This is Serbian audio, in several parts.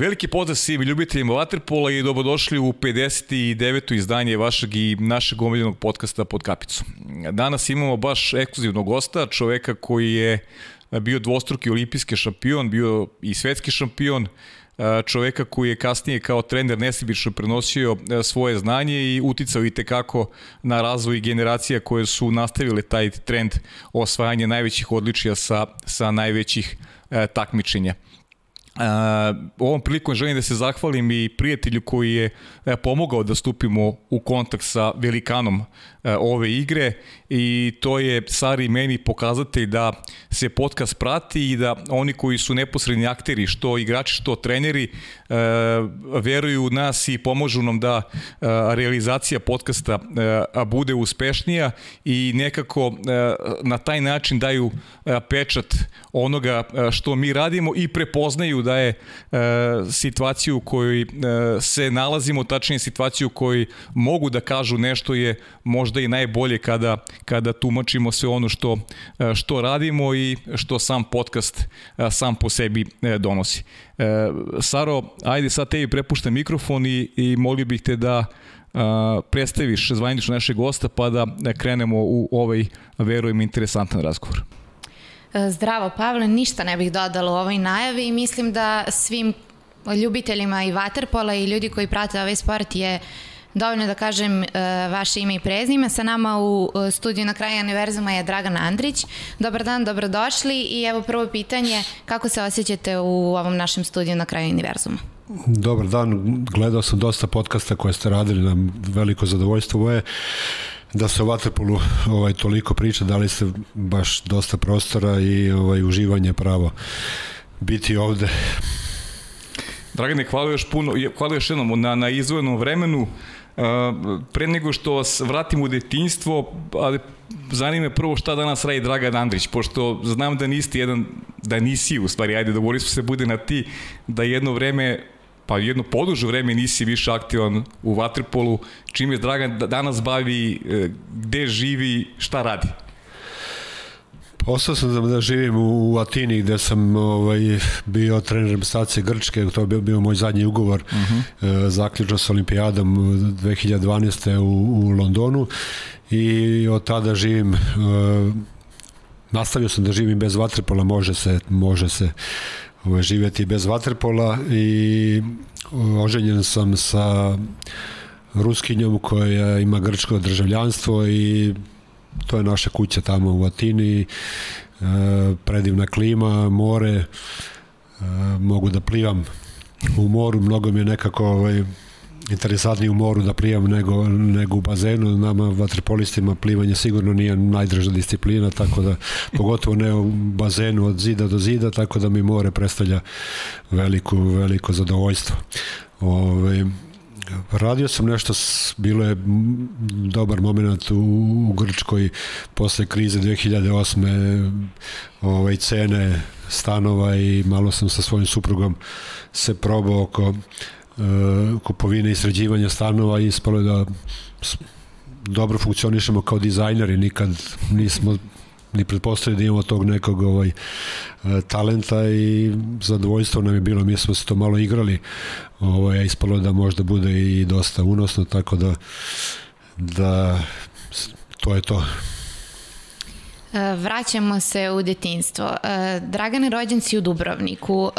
Veliki pozdrav svim ljubiteljima Waterpola i dobrodošli u 59. izdanje vašeg i našeg omiljenog podcasta pod kapicom. Danas imamo baš ekskluzivnog gosta, čoveka koji je bio dvostruki olimpijski šampion, bio i svetski šampion, čoveka koji je kasnije kao trener nesebično prenosio svoje znanje i uticao i tekako na razvoj generacija koje su nastavile taj trend osvajanja najvećih odličija sa, sa najvećih takmičenja. Uh, ovom prilikom želim da se zahvalim i prijatelju koji je uh, pomogao da stupimo u kontakt sa velikanom ove igre i to je Sari meni pokazatelj da se podcast prati i da oni koji su neposredni akteri, što igrači, što treneri, uh, veruju u nas i pomožu nam da uh, realizacija podcasta bude uspešnija i nekako na taj način daju pečat onoga što mi radimo i prepoznaju da je e, situaciju u kojoj e, se nalazimo, tačnije situaciju u kojoj mogu da kažu nešto je možda i najbolje kada, kada tumačimo sve ono što, e, što radimo i što sam podcast e, sam po sebi e, donosi. Saro, ajde sad tebi prepuštam mikrofon i, i molio bih te da Uh, predstaviš zvanično našeg gosta pa da krenemo u ovaj, verujem, interesantan razgovor. Zdravo Pavle, ništa ne bih dodala u ovoj najavi i mislim da svim ljubiteljima i vaterpola i ljudi koji prate ovaj sport je dovoljno da kažem e, vaše ime i prezime. Sa nama u e, studiju na kraju univerzuma je Dragan Andrić. Dobar dan, dobrodošli i evo prvo pitanje, kako se osjećate u ovom našem studiju na kraju univerzuma? Dobar dan, gledao sam dosta podcasta koje ste radili, na veliko zadovoljstvo. Ovo je da se o Waterpolu ovaj, toliko priča, dali ste baš dosta prostora i ovaj, uživanje pravo biti ovde. Dragane, hvala još puno, hvala još jednom na, na izvojenom vremenu. Uh, pre nego što vas vratim u detinjstvo, ali zanima prvo šta danas radi Dragan Andrić, pošto znam da niste jedan, da nisi u stvari, ajde, dogovorili smo se bude na ti, da jedno vreme pa jedno poduže vreme nisi više aktivan u Vatripolu, čime Dragan danas bavi, e, gde živi, šta radi? Ostao sam da živim u Atini gde sam ovaj, bio trener reprezentacije Grčke, to je bio, bio moj zadnji ugovor uh. -huh. e, zaključno sa olimpijadom 2012. u, u Londonu i od tada živim e, nastavio sam da živim bez vaterpola, može se, može se ovaj, živeti bez vaterpola i oženjen sam sa Ruskinjom koja ima grčko državljanstvo i to je naša kuća tamo u Atini, e, predivna klima, more, e, mogu da plivam u moru, mnogo mi je nekako ovaj, interesantnije u moru da plivam nego, nego u bazenu. Nama vaterpolistima plivanje sigurno nije najdrža disciplina, tako da pogotovo ne u bazenu od zida do zida, tako da mi more predstavlja veliko, veliko zadovoljstvo. Ove, radio sam nešto, bilo je dobar moment u, u Grčkoj posle krize 2008. Ovaj, cene stanova i malo sam sa svojim suprugom se probao oko E, kupovine i sređivanja stanova i ispalo da dobro funkcionišemo kao dizajneri, nikad nismo ni pretpostavili da imamo tog nekog ovaj, e, talenta i zadovoljstvo nam je bilo, mi smo se to malo igrali, ovaj, ispalo da možda bude i dosta unosno, tako da da to je to. E, vraćamo se u detinstvo. Dragan je rođen si u Dubrovniku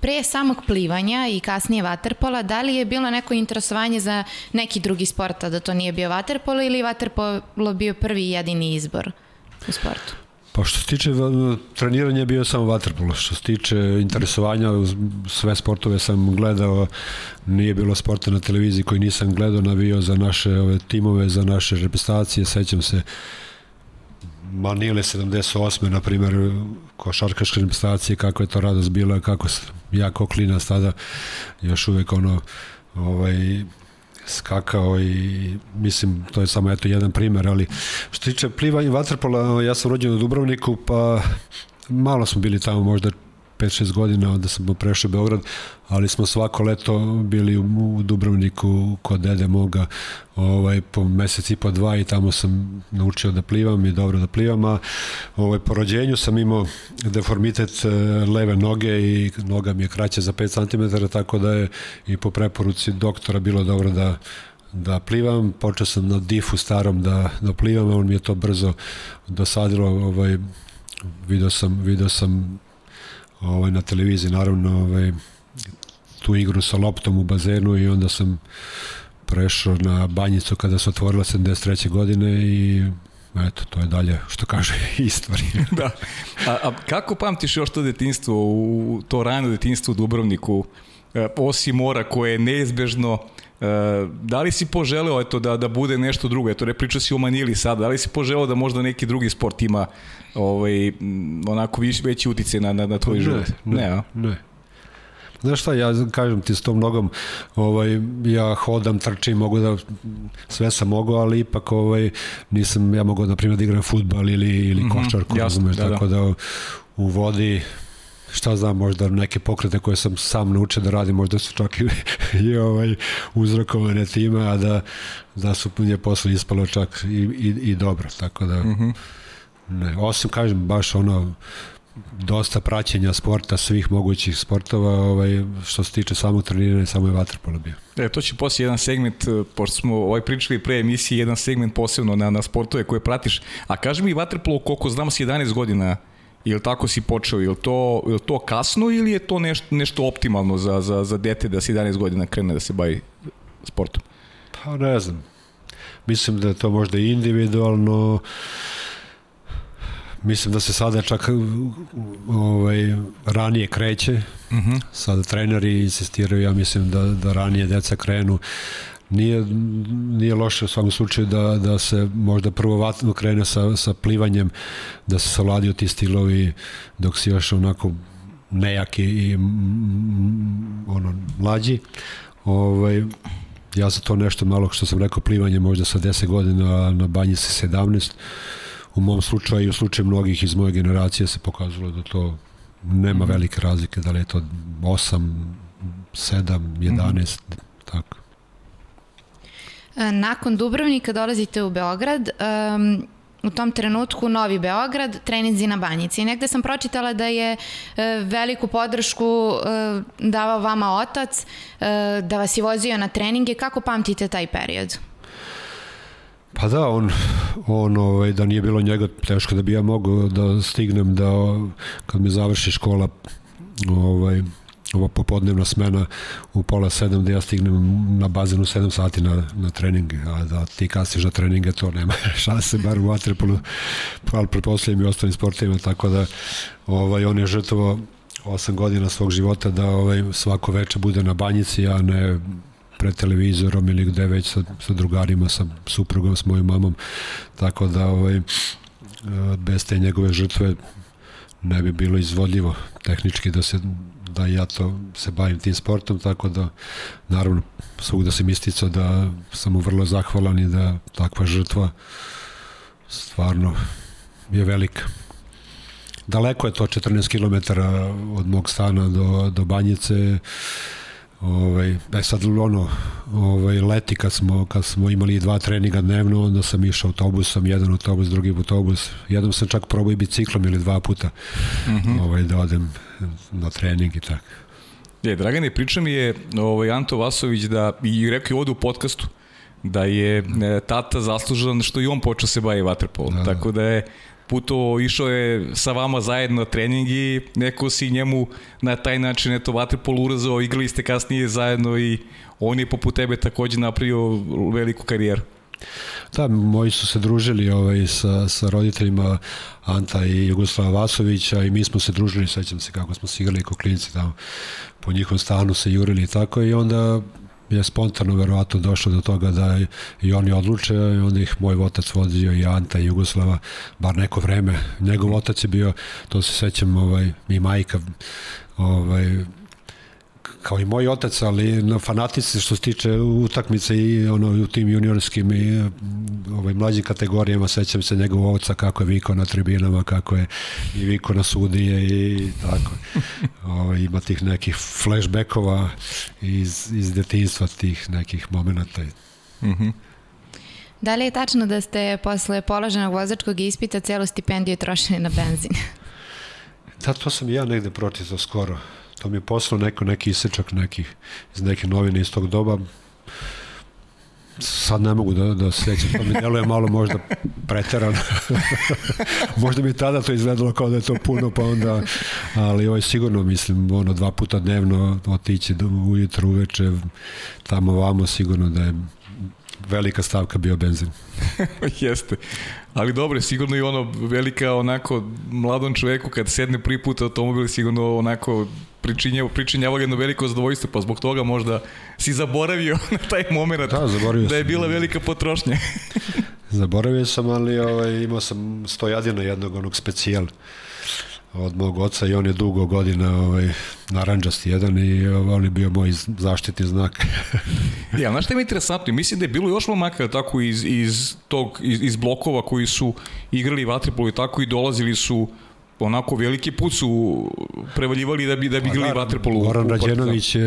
pre samog plivanja i kasnije vaterpola, da li je bilo neko interesovanje za neki drugi sport, a da to nije bio vaterpolo ili vaterpolo bio prvi jedini izbor u sportu? Pa što se tiče treniranja bio samo vaterpolo, što se tiče interesovanja sve sportove sam gledao, nije bilo sporta na televiziji koji nisam gledao, navio za naše ove timove, za naše reprezentacije, sećam se Manile 78. na primjer košarkaške reprezentacije kako je to radost bila kako ja kao klinac tada još uvek ono ovaj skakao i mislim to je samo eto jedan primer ali što tiče plivanja vaterpola ja sam rođen u Dubrovniku pa malo smo bili tamo možda 5-6 godina, onda sam prešao Beograd, ali smo svako leto bili u, Dubrovniku kod dede moga ovaj, po mesec i po dva i tamo sam naučio da plivam i dobro da plivam, a ovaj, po rođenju sam imao deformitet e, leve noge i noga mi je kraća za 5 cm, tako da je i po preporuci doktora bilo dobro da da plivam, počeo sam na difu starom da, da plivam, on mi je to brzo dosadilo, ovaj, video sam, video sam ovaj, na televiziji naravno ovaj, tu igru sa loptom u bazenu i onda sam prešao na banjicu kada se otvorila 73. godine i eto, to je dalje, što kaže, istorija. da. A, a kako pamtiš još to detinstvo, u, to rano detinstvo u Dubrovniku, e, osim mora koje je neizbežno, da li si poželeo eto, da, da bude nešto drugo? Eto, ne priča si o Manili sada, da li si poželeo da možda neki drugi sport ima ovaj, onako viš, veći utice na, na, na tvoj ne, život? Ne, ne. ne. Znaš šta, ja kažem ti s tom nogom, ovaj, ja hodam, trčim, mogu da, sve sam mogao, ali ipak ovaj, nisam, ja mogu, na primjer, da igram futbal ili, ili mm -hmm, košarku, razumeš, da, tako da. da u vodi šta znam, možda neke pokrete koje sam sam naučio da radim, možda su čak i, i ovaj, uzrokovane time, a da, da su je posle ispalo čak i, i, i dobro, tako da mm -hmm. ne, osim kažem baš ono dosta praćenja sporta, svih mogućih sportova, ovaj, što se tiče samog treniranja, samo je vaterpolo bio. E, to će poslije jedan segment, e, pošto smo ovaj pričali pre emisije, jedan segment posebno na, na sportove koje pratiš. A kaži mi vaterpolo, koliko znam si 11 godina Ili tako si počeo? Ili to, ili to kasno ili je to nešto, nešto optimalno za, za, za dete da se 11 godina krene da se bavi sportom? Pa ne znam. Mislim da je to možda individualno. Mislim da se sada čak ovaj, ranije kreće. Uh mhm. -huh. Sada treneri insistiraju, ja mislim da, da ranije deca krenu nije, nije loše u svakom slučaju da, da se možda prvo vatno krene sa, sa plivanjem, da se savladio ti stilovi dok si još onako nejaki i ono, mlađi. Ovaj, ja za to nešto malo što sam rekao plivanje možda sa 10 godina, a na banji se 17. U mom slučaju i u slučaju mnogih iz moje generacije se pokazalo da to nema mhm. velike razlike, da li je to 8, 7, 11, mm -hmm. tako. E, nakon Dubrovnika dolazite u Beograd, um, u tom trenutku Novi Beograd, treninzi na Banjici. I negde sam pročitala da je e, veliku podršku e, davao vama otac, e, da vas je vozio na treninge. Kako pamtite taj period? Pa da, on, on ovaj, da nije bilo njega, teško da bi ja mogao da stignem da kad mi završi škola ovaj, ova popodnevna smena u pola sedam da ja stignem na bazenu 7 sati na, na trening, a da ti kasniš na treninge, to nema šanse, bar u vaterpolu, ali pretpostavljam i ostalim sportovima, tako da ovaj, on je žrtvo 8 godina svog života da ovaj, svako veče bude na banjici, a ne pred televizorom ili gde već sa, sa drugarima, sa suprugom, s mojom mamom, tako da ovaj, bez te njegove žrtve ne bi bilo izvodljivo tehnički da se da ja to se bavim tim sportom, tako da naravno svugda sam isticao da sam mu vrlo zahvalan i da takva žrtva stvarno je velika. Daleko je to 14 km od mog stana do, do Banjice, Ovaj, e sad ono, ovaj, leti kad smo, kad smo imali dva treninga dnevno, onda sam išao autobusom, jedan autobus, drugi autobus. Jednom sam čak probao i biciklom ili dva puta mm -hmm. ovaj, da odem na trening i tako. Je, Dragane, priča mi je ovaj, Anto Vasović da, i rekao je ovde u podcastu, da je e, tata zaslužan što i on počeo se bavi vaterpolom. Da. Tako da je puto išao je sa vama zajedno na trening i neko si njemu na taj način eto vaterpol urazao, igrali ste kasnije zajedno i on je poput tebe takođe napravio veliku karijeru. Da, moji su se družili ovaj, sa, sa roditeljima Anta i Jugoslava Vasovića i mi smo se družili, sećam se kako smo se igrali ko klinci tamo po njihovom stanu se jurili i tako i onda je spontano verovatno došlo do toga da i oni odluče i onda ih moj otac vodio i Anta i Jugoslava bar neko vreme. Njegov otac je bio, to se sećam, ovaj, i majka ovaj, kao i moj otac, ali na fanatici što se tiče utakmice i ono u tim juniorskim i ovaj, mlađim kategorijama, sećam se njegovog oca kako je vikao na tribinama, kako je i vikao na sudije i tako. Ovaj, ima tih nekih flashbackova iz, iz detinstva tih nekih momenta. Mhm. Mm Da li je tačno da ste posle položenog vozačkog ispita celu stipendiju trošili na benzin? Da, to sam ja negde pročitao skoro. To mi je poslao neko, neki isečak nekih, iz neke novine iz tog doba. Sad ne mogu da, da sećam, to mi deluje malo možda preterano. možda mi tada to izgledalo kao da je to puno, pa onda, ali ovo je sigurno, mislim, ono, dva puta dnevno otići do, ujutru, uveče, tamo vamo, sigurno da je velika stavka bio benzin. Jeste. Ali dobro, sigurno i ono velika onako mladom čoveku kad sedne prvi put automobil sigurno onako pričinjava, pričinjava jedno veliko zadovoljstvo, pa zbog toga možda si zaboravio na taj moment da, zaboravio da je bila velika potrošnja. zaboravio sam, ali ovaj, imao sam stojadina jednog onog specijal od mog oca i on je dugo godina ovaj, naranđasti jedan i ovaj, on je bio moj zaštitni znak. ja, znaš što je interesantno? Mislim da je bilo još momaka tako iz, iz, tog, iz, iz blokova koji su igrali vatripolu i tako i dolazili su onako veliki put su prevaljivali da bi da bi igrali pa vaterpolo. Goran Rađenović je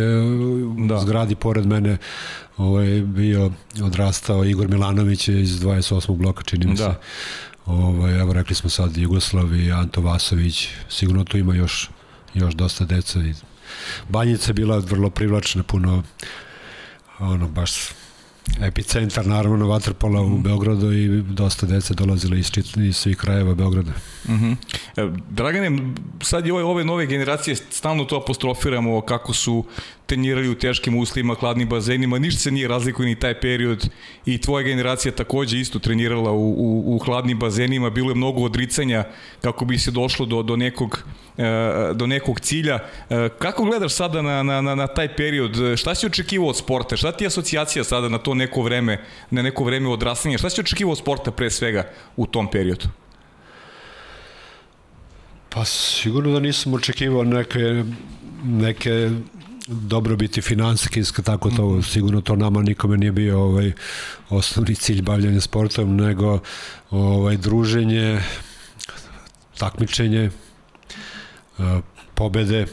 da. zgradi pored mene ovaj bio odrastao Igor Milanović je iz 28. bloka čini mi se. Ovaj, evo rekli smo sad Jugoslav i Anto Vasović, sigurno tu ima još, još dosta deca. Banjica je bila vrlo privlačna, puno ono, baš epicentar naravno vaterpola u mhm. Beogradu i dosta dece dolazilo iz, iz svih krajeva Beograda. Mm -hmm. Dragane, sad je ove, ove nove generacije stalno to apostrofiramo kako su trenirali u teškim uslovima, hladnim bazenima, ništa se nije razlikuje ni taj period i tvoja generacija takođe isto trenirala u, u, u hladnim bazenima, bilo je mnogo odricanja kako bi se došlo do, do, nekog, e, do nekog cilja. E, kako gledaš sada na, na, na, na taj period? Šta si očekivao od sporta? Šta ti je asocijacija sada na to neko vreme, na neko vreme odrastanja? Šta si očekivao od sporta pre svega u tom periodu? Pa sigurno da nisam očekivao neke, neke dobrobiti finansijski, tako to, mm sigurno to nama nikome nije bio ovaj, osnovni cilj bavljanja sportom, nego ovaj, druženje, takmičenje, pobede,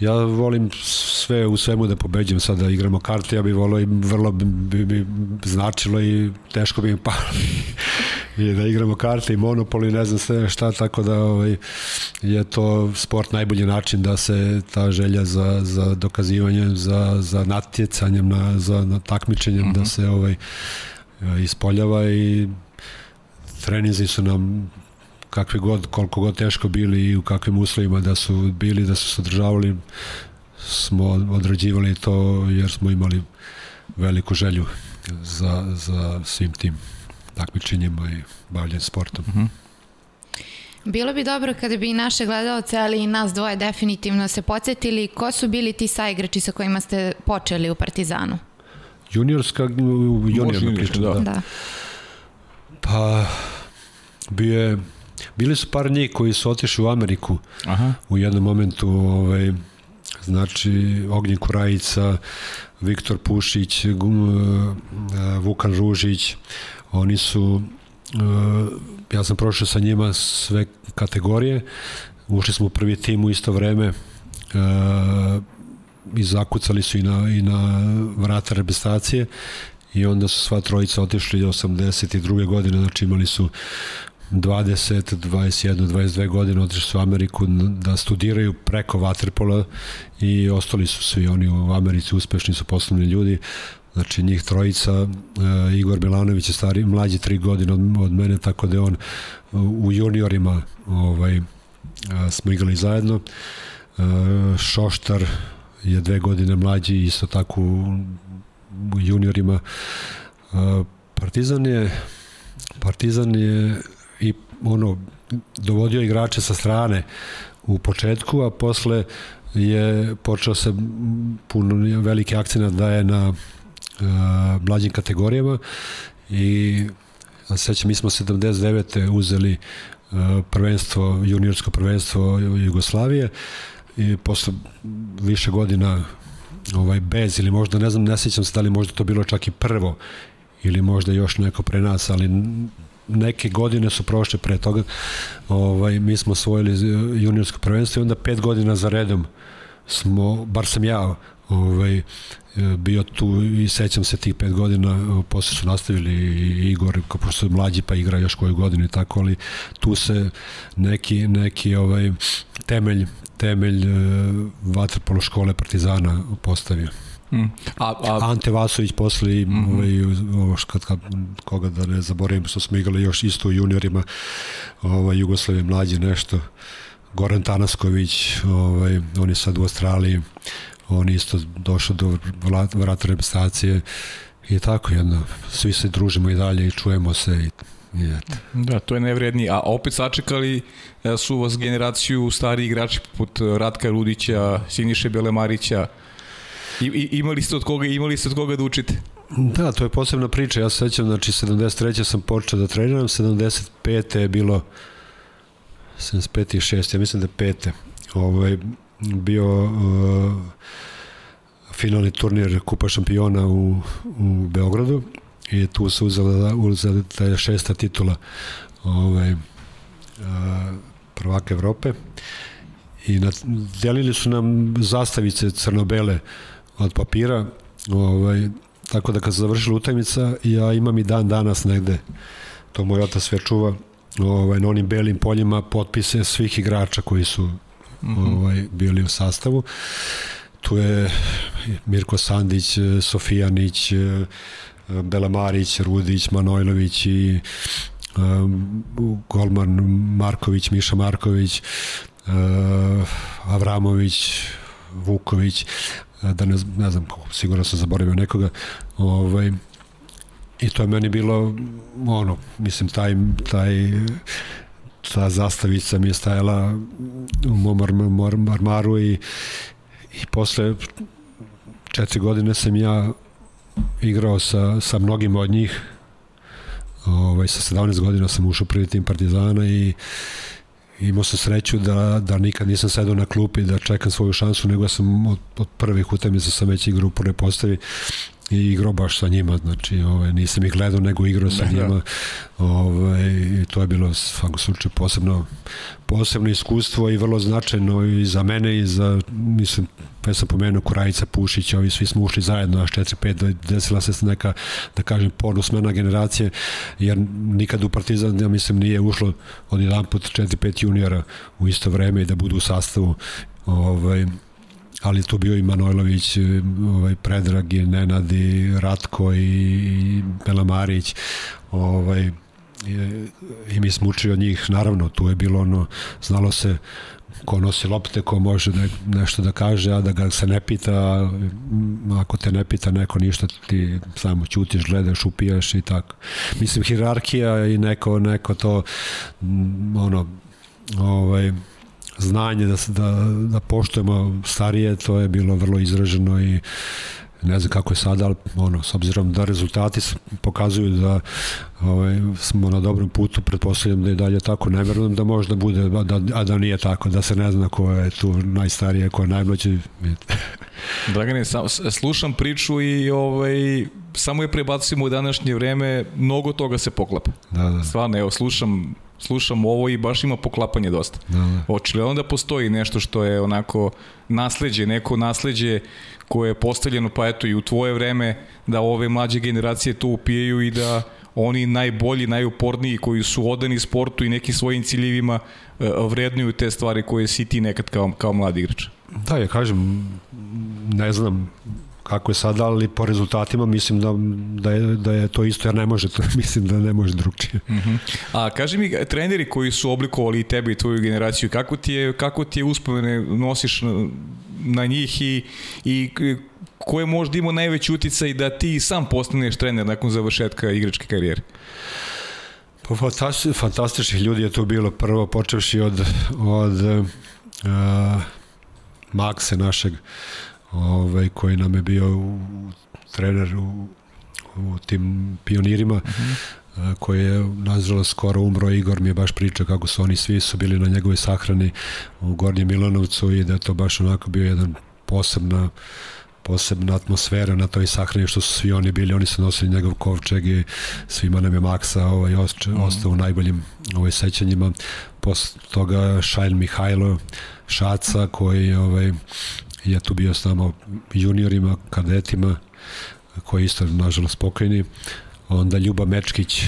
Ja volim sve u svemu da pobeđujem sada da igramo karte, ja bih volio i vrlo bi, bi, bi značilo i teško bi mi palo i da igramo karte i monopol i ne znam sve šta, tako da ovaj, je to sport najbolji način da se ta želja za, za dokazivanjem, za, za natjecanjem, na, za na takmičenjem, uh -huh. da mhm. se ovaj, ispoljava i trenizi su nam kakvi god, koliko god teško bili i u kakvim uslovima da su bili, da su se održavali, smo odrađivali to jer smo imali veliku želju za, za svim tim takmičenjima i bavljen sportom. Mhm. -huh. Bilo bi dobro kada bi naše gledalce, ali i nas dvoje definitivno se podsjetili ko su bili ti saigrači sa kojima ste počeli u Partizanu? Juniorska, juniorna priča, da. da. Pa, bio je Bili su par njih koji su otišli u Ameriku Aha. u jednom momentu, ovaj, znači Ognjen Kurajica, Viktor Pušić, uh, Vukan Ružić, oni su, uh, ja sam prošao sa njima sve kategorije, ušli smo u prvi tim u isto vreme, uh, i zakucali su i na, i na vrata reprezentacije i onda su sva trojica otišli 82. godine, znači imali su 20, 21, 22 godine otišli su u Ameriku da studiraju preko Waterpola i ostali su svi oni u Americi, uspešni su poslovni ljudi. Znači njih trojica, uh, Igor Milanović je stari, mlađi tri godine od, od mene, tako da on u juniorima ovaj, uh, smo igrali zajedno. Šoštar je dve godine mlađi, isto tako u, juniorima. Partizan je Partizan je i ono dovodio igrače sa strane u početku, a posle je počeo se puno veliki akcent daje na uh, mlađim kategorijama i sećam, mi smo 79. uzeli uh, prvenstvo, juniorsko prvenstvo Jugoslavije i posle više godina ovaj bez ili možda ne znam ne sećam se da li možda to bilo čak i prvo ili možda još neko pre nas ali neke godine su prošle pre toga ovaj mi smo osvojili juniorsko prvenstvo i onda pet godina za redom smo bar sam ja ovaj bio tu i sećam se tih pet godina, posle su nastavili i Igor, kao pošto je mlađi pa igra još koju godinu i tako, ali tu se neki, neki ovaj temelj temelj uh, vaterpolo škole Partizana postavio. Mm. A, a... Ante Vasović posle mm -hmm. ovaj, ovo kad, kad, koga da ne zaboravim što smo igrali još isto u juniorima ovaj, Jugoslavije mlađe nešto Goran Tanasković ovaj, on je sad u Australiji on isto došao do vrata reprezentacije i tako jedno, svi se družimo i dalje i čujemo se i I Da, to je nevredni. A opet sačekali e, su vas generaciju stari igrači poput Ratka Rudića, Siniše Belemarića. I, i, imali ste od koga imali ste od koga da učite? Da, to je posebna priča. Ja se sećam, znači 73. sam počeo da treniram, 75. je bilo 75. i 6. Ja mislim da je 5. Ovaj, bio uh, finalni turnir Kupa šampiona u, u Beogradu i tu se uzela, uzela ta šesta titula ovaj, a, prvaka Evrope i na, delili su nam zastavice crno-bele od papira ovaj, tako da kad se završila utajmica ja imam i dan danas negde to moj otac sve čuva ovaj, na onim belim poljima potpise svih igrača koji su mm -hmm. ovaj, bili u sastavu tu je Mirko Sandić, Sofijanić, Belamarić, Rudić, Manojlović i um, Golman Marković, Miša Marković, uh, Avramović, Vuković, da ne, ne znam, sigurno sam zaboravio nekoga, ovaj, i to je meni bilo, ono, mislim, taj, taj ta zastavica mi je stajala u mom armaru i, i posle četiri godine sam ja igrao sa, sa mnogim od njih. Ovaj, sa 17 godina sam ušao prvi tim Partizana i imao sam sreću da, da nikad nisam sedao na klupi da čekam svoju šansu, nego sam od, od prvih utakmica sam već igrao u prvoj postavi i igrao baš sa njima, znači ovaj, nisam ih gledao, nego igrao sa njima. Da. Ovaj, I to je bilo svakom slučaju posebno, posebno iskustvo i vrlo značajno i za mene i za, mislim, pa sam pomenuo Kurajica, Pušić, ovi svi smo ušli zajedno, až 4-5, desila se neka, da kažem, ponusmena generacije, jer nikad u Partizan, ja mislim, nije ušlo od jedan put 4-5 juniora u isto vreme i da budu u sastavu ovaj, ali tu bio i Manojlović, ovaj, Predrag i Nenad i Ratko i Belamarić, ovaj, i, i mi smo učili od njih, naravno, tu je bilo ono, znalo se ko nosi lopte, ko može ne, nešto da kaže, a da ga se ne pita, ako te ne pita neko ništa, ti samo ćutiš, gledaš, upijaš i tako. Mislim, hirarhija i neko, neko to, ono, ovaj, znanje da, da, da poštujemo starije, to je bilo vrlo izraženo i ne znam kako je sada, ali ono, s obzirom da rezultati pokazuju da ovaj, smo na dobrom putu, pretpostavljam da je dalje tako, ne verujem da možda bude, da, a da nije tako, da se ne zna ko je tu najstarije, ko je najmlađi. Dragane, sam, slušam priču i ovaj, samo je prebacimo u današnje vreme, mnogo toga se poklapa. Da, da. Stvarno, evo, slušam slušam ovo i baš ima poklapanje dosta. Da, da. Očigledno da postoji nešto što je onako nasleđe, neko nasleđe koje je postavljeno pa eto i u tvoje vreme da ove mlađe generacije to upijaju i da oni najbolji, najuporniji koji su odani sportu i nekim svojim ciljevima e, vrednuju te stvari koje si ti nekad kao, kao mladi igrač. Da, ja kažem, ne znam, kako je sada, ali po rezultatima mislim da, da, je, da je to isto, jer ne može to, mislim da ne može drugčije. Uh mhm. -huh. A kaži mi, treneri koji su oblikovali i tebe i tvoju generaciju, kako ti je, kako ti je uspomene nosiš na, na njih i, i ko je možda imao najveći uticaj da ti sam postaneš trener nakon završetka igračke karijere? Pa fantastičnih fantastičnih ljudi je to bilo prvo počevši od od uh, Makse našeg ovaj, koji nam je bio u, trener u, u tim pionirima. Uh -huh. koji je nažalost skoro umro, Igor mi je baš pričao kako su oni svi su bili na njegovoj sahrani u Gornjem Milanovcu i da je to baš onako bio jedan posebna posebna atmosfera na toj sahrani što su svi oni bili, oni su nosili njegov kovčeg i svima nam je Maksa ovaj, mm. ostao u najboljim ovaj, sećanjima. Posle toga Šajl Mihajlo Šaca koji ovaj, je tu bio s nama juniorima, kadetima koji isto nažalost pokojni. Onda Ljuba Mečkić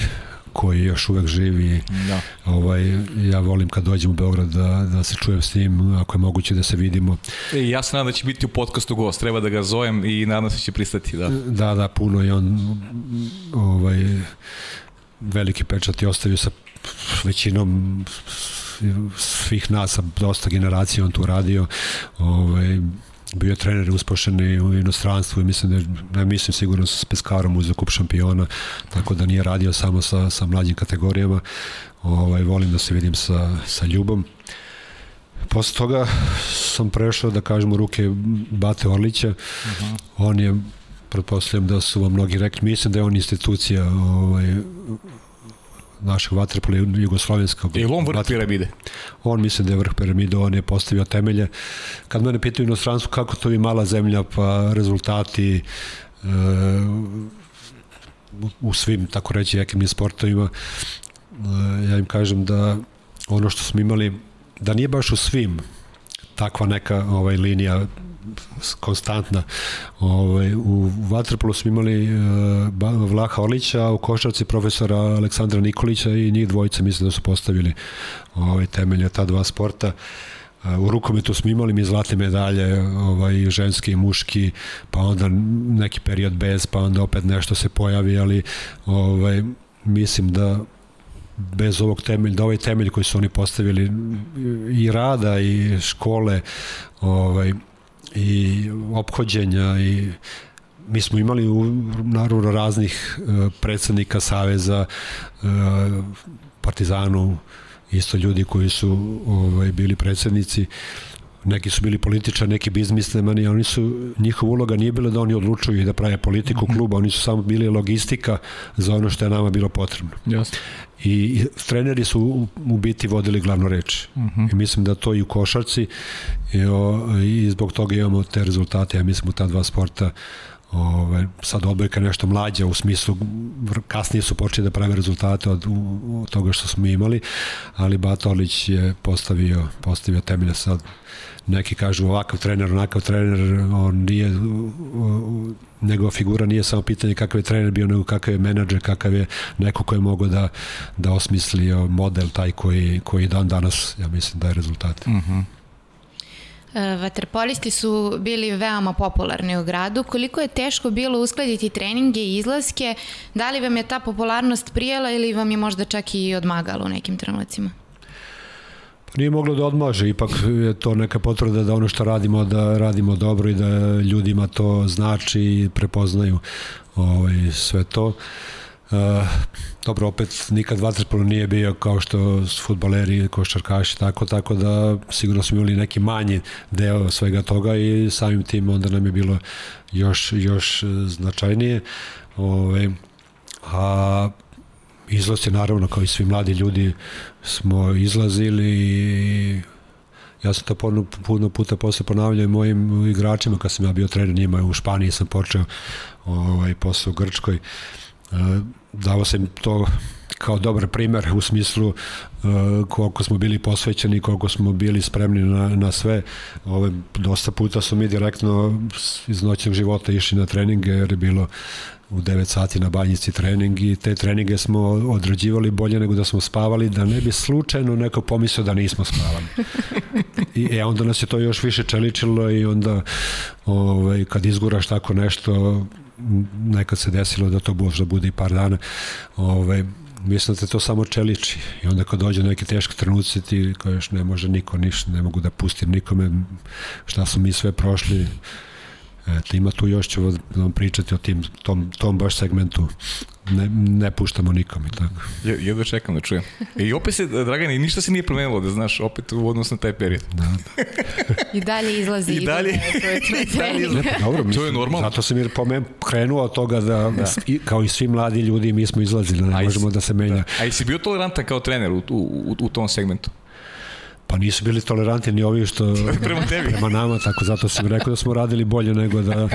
koji još uvek živi. Da. Ovaj, ja volim kad dođem u Beograd da, da se čujem s njim, ako je moguće da se vidimo. E, ja se nadam da će biti u podcastu gost, treba da ga zovem i nadam se da će pristati. Da, da, da puno i on ovaj, veliki pečat je ostavio sa većinom svih nas, sa dosta generacija on tu radio. Ovaj, bio trener uspošeni u inostranstvu i mislim da je, ne mislim sigurno sa Peskarom uzeo kup šampiona, tako da nije radio samo sa, sa mlađim kategorijama. Ovaj, volim da se vidim sa, sa Ljubom. Posle toga sam prešao, da kažem, u ruke Bate Orlića. Uh -huh. On je, pretpostavljam da su vam mnogi rekli, mislim da je on institucija ovaj, našeg vaterpola jugoslovenskog. Je on vrh vaterpola. piramide? On misli da je vrh piramide, on je postavio temelje. Kad mene pitaju inostranstvu kako to je mala zemlja, pa rezultati e, u svim, tako reći, ekimnim sportovima, e, ja im kažem da ono što smo imali, da nije baš u svim takva neka ovaj linija konstantna. Ovaj, u Vatrpolu smo imali uh, Vlaha Orlića, u Košarci profesora Aleksandra Nikolića i njih dvojica mislim da su postavili ovaj, temelje ta dva sporta. Uh, u rukometu smo imali mi zlatne medalje, ovaj, ženski i muški, pa onda neki period bez, pa onda opet nešto se pojavi, ali ovaj, mislim da bez ovog temelja, da ovaj temelj koji su oni postavili i rada i škole ovaj, i ophođenja i mi smo imali u, naravno raznih uh, predsednika Saveza uh, Partizanu isto ljudi koji su ovaj bili predsednici neki su bili političari, neki biznismeni, oni su, njihova uloga nije bila da oni odlučuju i da prave politiku mhm. kluba, oni su samo bili logistika za ono što je nama bilo potrebno. Jasno. I treneri su u, u biti vodili glavnu reč. Uh mhm. -huh. I mislim da to i u košarci i, o, i zbog toga imamo te rezultate, ja mislim u ta dva sporta Ove, sad odbojka nešto mlađa u smislu kasnije su počeli da prave rezultate od, od toga što smo imali ali Batolić je postavio, postavio temelje sad neki kažu ovakav trener, onakav trener, on nije, njegova figura nije samo pitanje kakav je trener bio, nego kakav je menadžer, kakav je neko ko je mogao da, da osmisli model taj koji, koji dan danas, ja mislim, daje rezultate. Uh mhm. -huh. Vaterpolisti su bili veoma popularni u gradu. Koliko je teško bilo uskladiti treninge i izlaske? Da li vam je ta popularnost prijela ili vam je možda čak i odmagalo u nekim trenucima? Nije moglo da odmaže, ipak je to neka potvrda da ono što radimo, da radimo dobro i da ljudima to znači i prepoznaju ovaj, sve to. Uh, dobro, opet nikad vaterpolo nije bio kao što su futbaleri, košarkaši, tako, tako da sigurno smo imali neki manji deo svega toga i samim tim onda nam je bilo još, još značajnije. Ove, ovaj, a izlazi naravno kao i svi mladi ljudi smo izlazili i ja sam to puno, puno puta posle ponavljao mojim igračima kad sam ja bio trener njima u Španiji sam počeo ovaj, posao u Grčkoj. E, davo sam to kao dobar primer u smislu uh, koliko smo bili posvećeni, koliko smo bili spremni na, na sve. Ove, dosta puta su mi direktno iz noćnog života išli na treninge jer je bilo u 9 sati na banjici trening i te treninge smo odrađivali bolje nego da smo spavali, da ne bi slučajno neko pomislio da nismo spavali. I e, onda nas je to još više čeličilo i onda ovaj, kad izguraš tako nešto, nekad se desilo da to možda bude i par dana, ovaj, mislim da te to samo čeliči. I onda kad dođe neki teški trenuci ti kažeš ne može niko ništa, ne mogu da pustim nikome šta su mi sve prošli Eto, ima tu još ću vam pričati o tim, tom, tom baš segmentu. Ne, ne puštamo nikom i tako. Je, jedva čekam da čujem. E, I opet se, Dragane, ništa se nije promenilo, da znaš, opet u odnosu na taj period. Da. I dalje izlazi. I dalje. I dalje Ne, pa dobro, mislim, To je normalno. Zato sam jer pomen, krenuo od toga da, da. I, kao i svi mladi ljudi, mi smo izlazili, ne Aj, možemo da se menja. Da. A i si bio tolerantan kao trener u, u, u, u tom segmentu? Pa nisu bili tolerantni ni ovi što Prema tebi. prema nama, tako zato sam rekao da smo radili bolje nego da,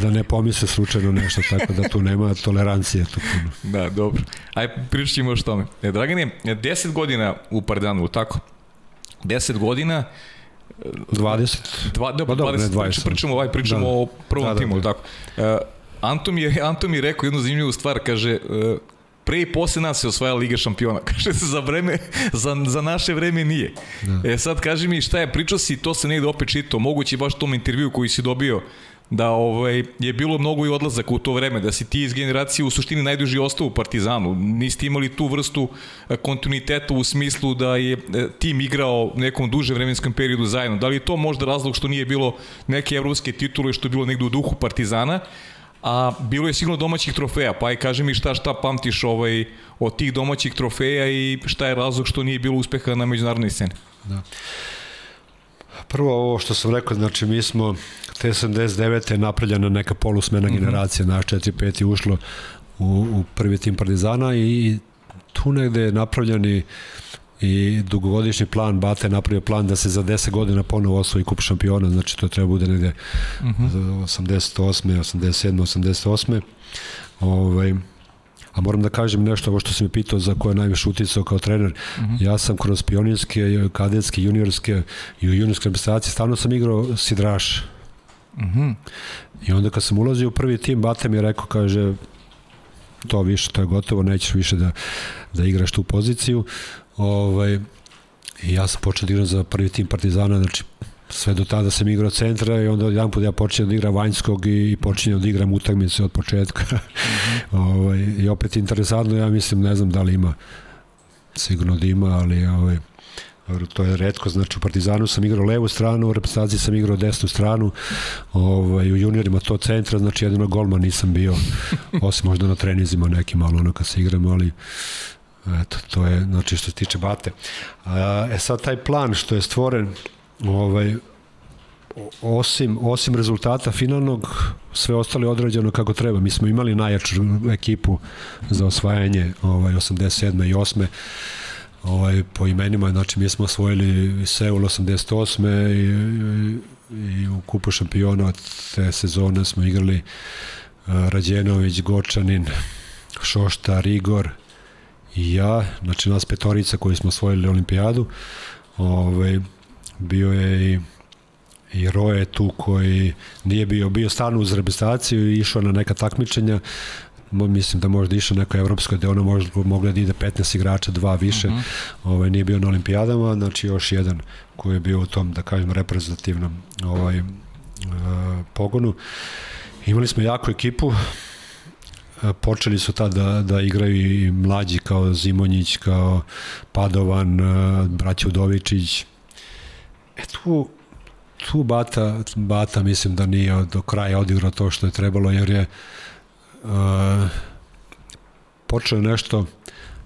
da ne pomisle slučajno nešto, tako da tu nema tolerancije. Tu puno. Da, dobro. Aj, pričat ćemo još tome. E, Dragane, 10 godina u Pardanu, tako? 10 godina, 20. dva, da, Pa dobro, 20, ne 20. Pričamo, pričamo, ovaj, pričamo Da. o prvom Da, da, timu, da. tako. Anton mi je, Anton mi je rekao jednu zanimljivu stvar, kaže, uh, pre i posle nas se osvaja Liga šampiona. Kaže, za vreme, za, za naše vreme nije. Da. E sad, kaži mi šta je, pričao si, to se negde opet čitao, moguće baš u tom intervju koji si dobio, da ovaj, je bilo mnogo i odlazaka u to vreme, da si ti iz generacije u suštini najduži ostao u Partizanu. Niste imali tu vrstu e, kontinuiteta u smislu da je e, tim igrao nekom duže vremenskom periodu zajedno. Da li je to možda razlog što nije bilo neke evropske titule, što je bilo negde u duhu Partizana, a bilo je sigurno domaćih trofeja, pa aj kaži mi šta šta pamtiš ovaj, od tih domaćih trofeja i šta je razlog što nije bilo uspeha na međunarodnoj sceni. Prvo ovo što sam rekao, znači mi smo te 79. je napravljena neka polusmena mm -hmm. generacija, naš 4-5 je ušlo u, u prvi tim Partizana i, tu negde je napravljeni i dugogodišnji plan, Bata je napravio plan da se za 10 godina ponovo osvoji kup šampiona, znači to treba bude negde mm -hmm. 88. 87. 88. Ovaj, A moram da kažem nešto ovo što sam mi pitao za koje je najviše uticao kao trener. Mm -hmm. Ja sam kroz pionirske, kadetske, juniorske i u juniorskoj reprezentaciji sam igrao sidraš. Mm -hmm. I onda kad sam ulazio u prvi tim, Bata mi je rekao, kaže, to više, to je gotovo, nećeš više da, da igraš tu poziciju. Ovaj, ja sam počeo da igram za prvi tim Partizana, znači sve do tada sam igrao centra i onda jedan put ja počinjem da igram vanjskog i počinjem da igram utakmice od početka. Mm -hmm. ovaj, I opet interesantno, ja mislim, ne znam da li ima, sigurno da ima, ali ovaj, to je redko, znači u Partizanu sam igrao levu stranu, u reprezentaciji sam igrao desnu stranu, ovaj, u juniorima to centra, znači jedino golman nisam bio, osim možda na trenizima nekim, malo ono kad se igramo, ali eto, to je, znači što se tiče bate. E sad taj plan što je stvoren, ovaj, osim, osim rezultata finalnog, sve ostalo je odrađeno kako treba. Mi smo imali najjaču ekipu za osvajanje ovaj, 87. i 8. Ovaj, po imenima, znači mi smo osvojili Seul 88. I, i, i u kupu šampiona od te sezone smo igrali uh, Rađenović, Gočanin, Šošta, Rigor i ja, znači nas petorica koji smo osvojili olimpijadu. Ovaj, bio je i i Roje tu koji nije bio, bio stalno uz reprezentaciju i išao na neka takmičenja mislim da možda išao neko evropsko gde ono možda mogla da ide 15 igrača, dva više uh -huh. ovaj, nije bio na olimpijadama znači još jedan koji je bio u tom da kažem reprezentativnom ovaj, uh, pogonu imali smo jaku ekipu počeli su tad da, da igraju i mlađi kao Zimonjić, kao Padovan, braća Udovičić. E tu tu Bata, Bata mislim da nije do kraja odigrao to što je trebalo, jer je uh, počeo nešto,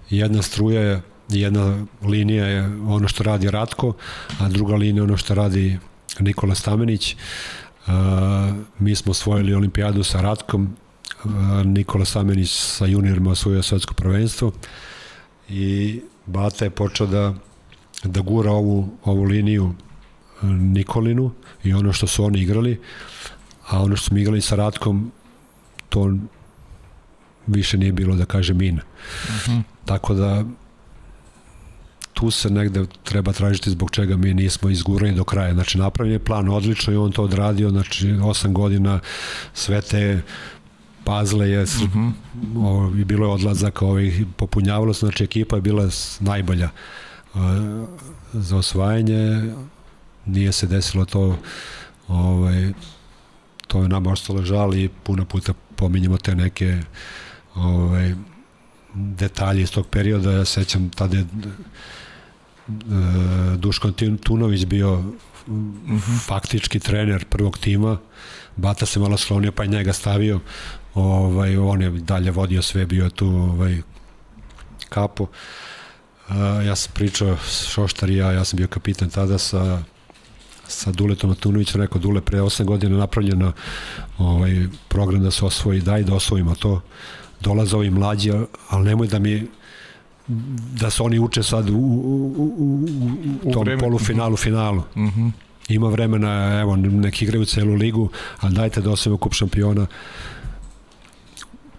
jedna struja je, jedna linija je ono što radi Ratko, a druga linija ono što radi Nikola Stamenić. Uh, mi smo osvojili olimpijadu sa Ratkom, Nikola Stamenić sa juniorima osvojio svetsko prvenstvo i Bata je počeo da, da gura ovu, ovu liniju Nikolinu i ono što su oni igrali, a ono što smo igrali sa Ratkom, to više nije bilo, da kažem, min. Uh -huh. Tako da tu se negde treba tražiti zbog čega mi nismo izgurali do kraja. Znači, napravljen je plan odlično i on to odradio, znači, 8 godina sve te pazle je, uh -huh. o, bilo je odlazaka ovih, popunjavalo se, znači ekipa je bila najbolja uh, za osvajanje, nije se desilo to ovaj, to je nam ostalo žal i puno puta pominjamo te neke ovaj, detalje iz tog perioda. Ja sećam tada je Duško Tunović bio faktički trener prvog tima, Bata se malo slonio pa je njega stavio, ovaj, on je dalje vodio sve, bio je tu ovaj, kapo. Uh, ja sam pričao Šoštar i ja, ja sam bio kapitan tada sa sa Duletom Atunovićem, rekao Dule, pre 8 godina napravljeno ovaj, program da se osvoji, daj da osvojimo to. Dolaze ovi mlađi, ali nemoj da mi da se oni uče sad u, u, u, u tom u polufinalu, finalu. Uh mhm. -huh. Ima vremena, evo, neki igraju celu ligu, ali dajte da osvojimo kup šampiona.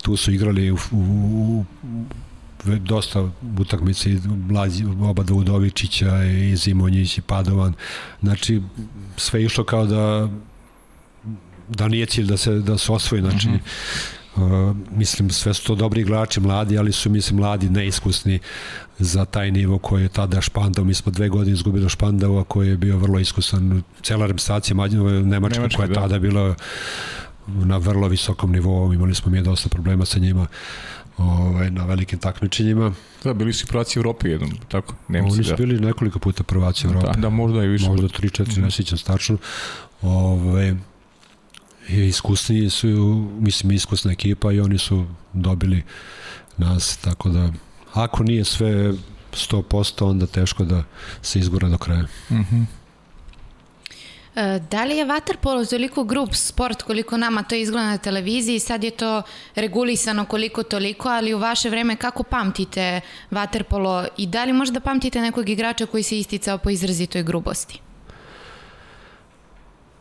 Tu su igrali u, u, u dosta utakmice mlađi, oba Udovičića i Zimonjić i Padovan. Znači, sve išlo kao da da nije cilj da se, da se osvoji. Znači, uh -huh. uh, mislim, sve su to dobri igrači, mladi, ali su, mislim, mladi, neiskusni za taj nivo koji je tada Špandao. Mi smo dve godine izgubili Špandao, koji je bio vrlo iskusan. Cela reprezentacija Nemačka, Nemačka koja je da. tada bila na vrlo visokom nivou, imali smo mi dosta problema sa njima ovaj, na velikim takmičenjima. Da, bili su prvaci u Evropi jednom, tako? Nemci, Oni su da. bili nekoliko puta prvaci Evropi. Da, da možda i više. Možda 3-4, mm. ne sjećam stačno. Ovaj, iskusni su, mislim, iskusna ekipa i oni su dobili nas, tako da ako nije sve 100%, onda teško da se izgura do kraja. Mhm. Mm E, da li je waterpolo toliko grup sport koliko nama to izgleda na televiziji, sad je to regulisano koliko toliko, ali u vaše vreme kako pamtite waterpolo i da li možda pamtite nekog igrača koji se isticao po izrazitoj grubosti?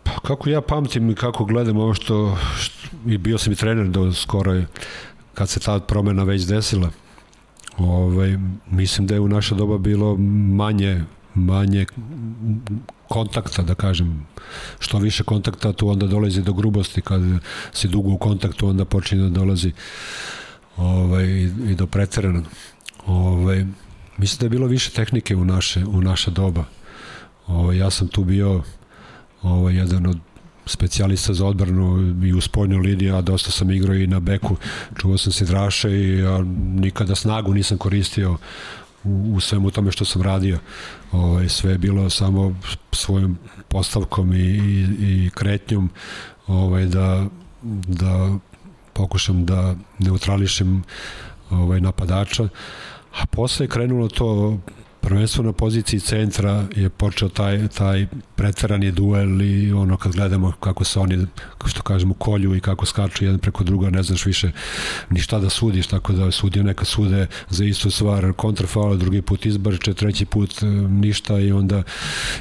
Pa kako ja pamtim i kako gledam ovo što, što i bio sam i trener do skoro kad se ta promena već desila. Ovaj, mislim da je u naša doba bilo manje manje kontakta, da kažem. Što više kontakta, tu onda dolazi do grubosti. Kad si dugo u kontaktu, onda počinje da dolazi ovaj, i do preteranog. Ovaj, mislim da je bilo više tehnike u naše, u naša doba. Ovaj, ja sam tu bio ovaj, jedan od specijalista za odbranu i u spoljnju liniju, a dosta sam igrao i na beku. Čuvao sam se draše i ja nikada snagu nisam koristio u, u svemu tome što sam radio. Ovaj, sve je bilo samo svojom postavkom i, i, i kretnjom ovaj, da, da pokušam da neutrališem ovaj, napadača. A posle je krenulo to prvenstveno na poziciji centra je počeo taj, taj pretverani duel i ono kad gledamo kako se oni, što kažemo, kolju i kako skaču jedan preko druga, ne znaš više ni šta da sudiš, tako da sudio neka sude za istu stvar, kontrafaul, drugi put izbarče, treći put e, ništa i onda,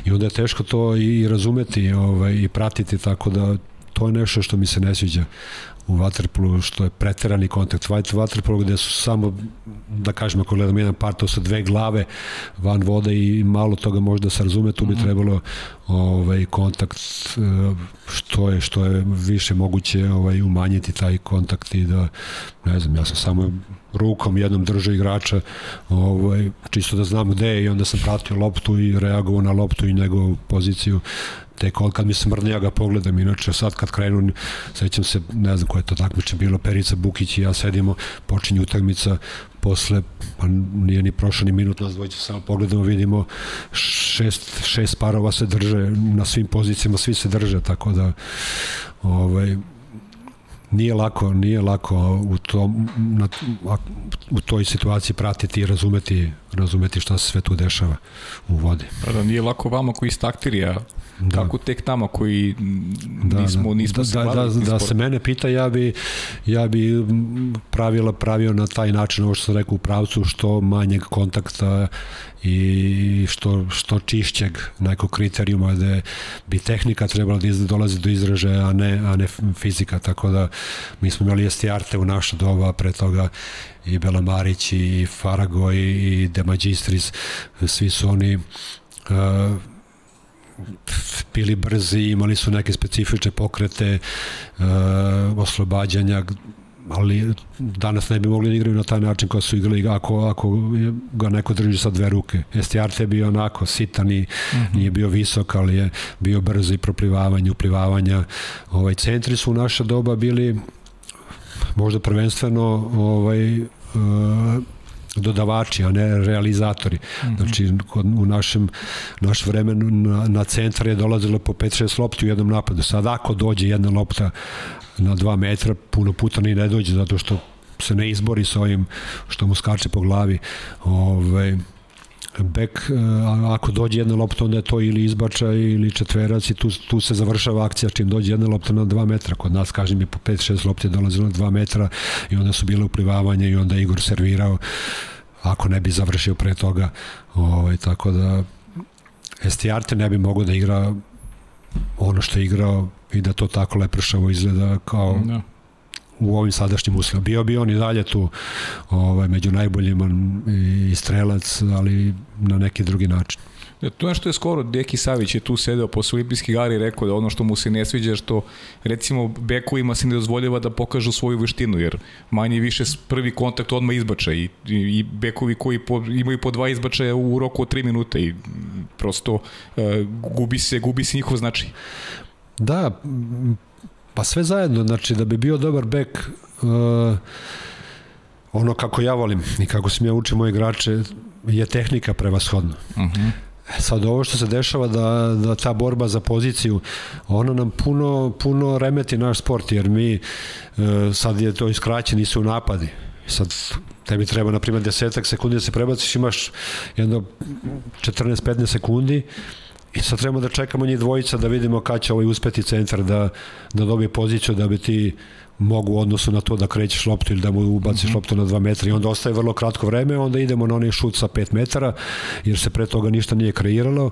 i onda je teško to i razumeti ovaj, i pratiti, tako da to je nešto što mi se ne sviđa u Waterpolu, što je preterani kontakt. Waterpolu gde su samo, da kažemo, ako gledamo jedan par, to su dve glave van vode i malo toga možda se razume, tu bi mhm. trebalo ovaj, kontakt e, što je, što je više moguće ovaj, umanjiti taj kontakt i da, ne znam, ja sam samo rukom jednom držao igrača ovaj, čisto da znam gde je i onda sam pratio loptu i reagovao na loptu i njegovu poziciju tek od kad mi se mrne ja ga pogledam, inače sad kad krenu, sećam se, ne znam koje je to takmiče bilo, Perica Bukić i ja sedimo, počinje utakmica, posle, pa nije ni prošao ni minut, nas dvojica samo pogledamo, vidimo šest, šest parova se drže na svim pozicijama, svi se drže, tako da ovaj, nije lako, nije lako u, tom, na, u toj situaciji pratiti i razumeti, razumeti šta se sve tu dešava u vodi. Pa da, nije lako vama koji iz taktirija da. kako tek tamo koji da, nismo, da. nismo da, da, da, da, se mene pita, ja bi, ja bi pravila pravio na taj način, ovo što sam rekao u pravcu, što manjeg kontakta i što, što čišćeg nekog kriterijuma gde bi tehnika trebala da dolazi do izražaja, a ne, a ne fizika, tako da mi smo imali Estijarte u naša doba, pre toga i Belamarić i Farago i, i De Magistris, svi su oni uh, bili brzi, imali su neke specifične pokrete, uh, oslobađanja, ali danas ne bi mogli da igraju na taj način kao su igrali ako, ako ga neko drži sa dve ruke. Estiarte je bio onako sitan i mm -hmm. nije bio visok, ali je bio brzo i proplivavanje, uplivavanja. Ovaj, centri su u naša doba bili možda prvenstveno ovaj, uh, dodavači, a ne realizatori. Mm -hmm. Znači, kod, u našem, naš vremenu na, na centar je dolazilo po 5-6 lopti u jednom napadu. Sad ako dođe jedna lopta na 2 metra, puno puta ni ne dođe, zato što se ne izbori sa ovim što mu skače po glavi. Ove, ovaj, bek, ako dođe jedna lopta, onda je to ili izbača ili četverac i tu, tu se završava akcija čim dođe jedna lopta na 2 metra. Kod nas, kažem, je po 5-6 lopte dolazilo na 2 metra i onda su bile uplivavanje i onda Igor servirao ako ne bi završio pre toga. Ovaj, tako da Estiarte ne bi mogao da igra ono što je igrao i da to tako lepršavo izgleda kao da u ovim sadašnjim uslovima. Bio bi on i dalje tu ovaj, među najboljima i strelac, ali na neki drugi način. Ja, to nešto je skoro, Deki Savić je tu sedeo posle olimpijskih gari i rekao da ono što mu se ne sviđa što recimo bekovima se ne dozvoljava da pokažu svoju veštinu jer manje i više prvi kontakt odmah izbača i, i, i bekovi koji po, imaju po dva izbačaja u roku od 3 minuta i prosto uh, gubi se gubi se njihov značaj. Da, Pa sve zajedno, znači da bi bio dobar bek uh, ono kako ja volim i kako sam ja učio moje igrače je tehnika prevashodna. Uh mhm. -huh. Sad ovo što se dešava da, da ta borba za poziciju ona nam puno, puno remeti naš sport jer mi uh, sad je to iskraćeni su napadi sad tebi treba na primjer desetak sekundi da se prebaciš imaš jedno 14-15 sekundi I sad trebamo da čekamo njih dvojica da vidimo kada će ovaj uspeti centar da, da dobije poziciju da bi ti mogu u odnosu na to da krećeš loptu ili da mu ubaciš mm -hmm. loptu na 2 metra i onda ostaje vrlo kratko vreme, onda idemo na onaj šut sa 5 metara, jer se pre toga ništa nije kreiralo.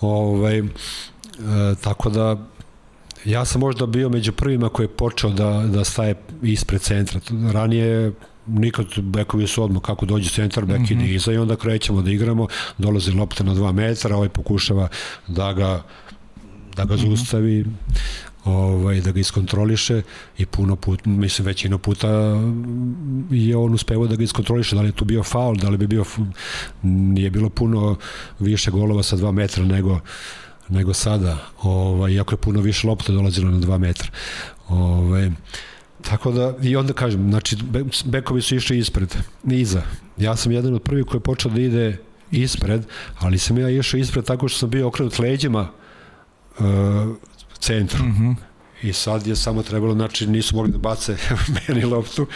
Ovaj, e, tako da ja sam možda bio među prvima koji je počeo da, da staje ispred centra. Ranije nikad bekovi su odmah kako dođe centar, bek mm -hmm. ide iza i onda krećemo da igramo, dolazi lopta na 2 metra, ovaj pokušava da ga da ga mhm. zaustavi, ovaj, da ga iskontroliše i puno put, mislim većina puta je on uspevao da ga iskontroliše, da li je tu bio faul, da li bi bio, nije bilo puno više golova sa 2 metra nego nego sada, ovaj, iako je puno više lopta dolazilo na 2 metra. Ovaj, Tako da, i onda kažem, znači, bekovi su išli ispred, iza. Ja sam jedan od prvih koji je počeo da ide ispred, ali sam ja išao ispred tako što sam bio okrenut leđima uh, centru. Mm -hmm i sad je samo trebalo, znači nisu mogli da bace meni loptu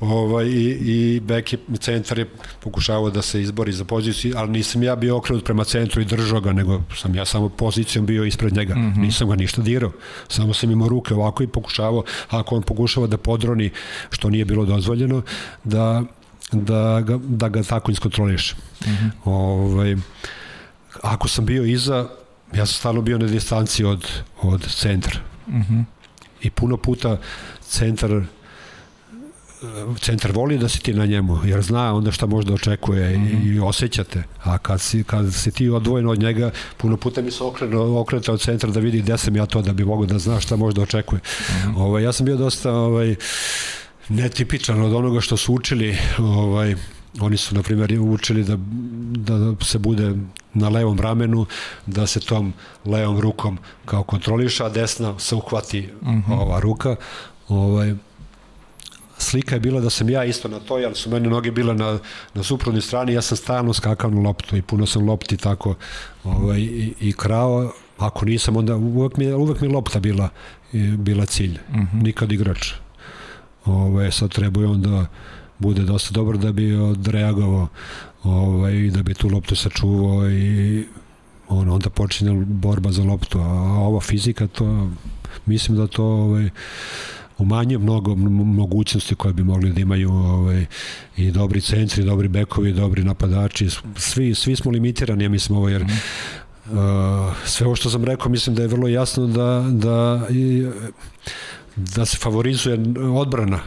ovaj, i, i bek je, centar je pokušavao da se izbori za poziciju, ali nisam ja bio okrenut prema centru i držao ga, nego sam ja samo pozicijom bio ispred njega, mm -hmm. nisam ga ništa dirao, samo sam imao ruke ovako i pokušavao, ako on pokušava da podroni, što nije bilo dozvoljeno, da, da, ga, da ga tako iskontroliš. Mm -hmm. ovaj, ako sam bio iza, ja sam stalno bio na distanci od, od centra Uh -huh. I puno puta centar centar voli da si ti na njemu, jer zna onda šta može da očekuje mm -hmm. i osjećate. A kad si, kad si ti odvojen od njega, puno puta mi se okrenu, okreta od centra da vidi gde sam ja to, da bi mogo da zna šta može da očekuje. Mm -hmm. ovaj, ja sam bio dosta ovaj, netipičan od onoga što su učili ovaj, Oni su, na primjer, učili da, da se bude na levom ramenu, da se tom levom rukom kao kontroliša, a desna se uhvati uh mhm. -huh. ova ruka. Ovaj, slika je bila da sam ja isto na toj, ali su mene noge bile na, na suprotnoj strani, ja sam stalno skakao na loptu i puno sam lopti tako ovaj, i, i krao, ako nisam, onda uvek mi, uvek mi lopta bila, bila cilj, uh mhm. -huh. nikad igrač. Ovaj, sad treba onda bude dosta dobro da bi odreagovao ovaj, da bi tu loptu sačuvao i on, onda počinje borba za loptu, a ova fizika to mislim da to ovaj, umanje mnogo mogućnosti koje bi mogli da imaju ovaj, i dobri centri, dobri bekovi, dobri napadači, svi, svi smo limitirani, ja mislim ovo, jer uh, sve ovo što sam rekao, mislim da je vrlo jasno da, da, i, da se favorizuje odbrana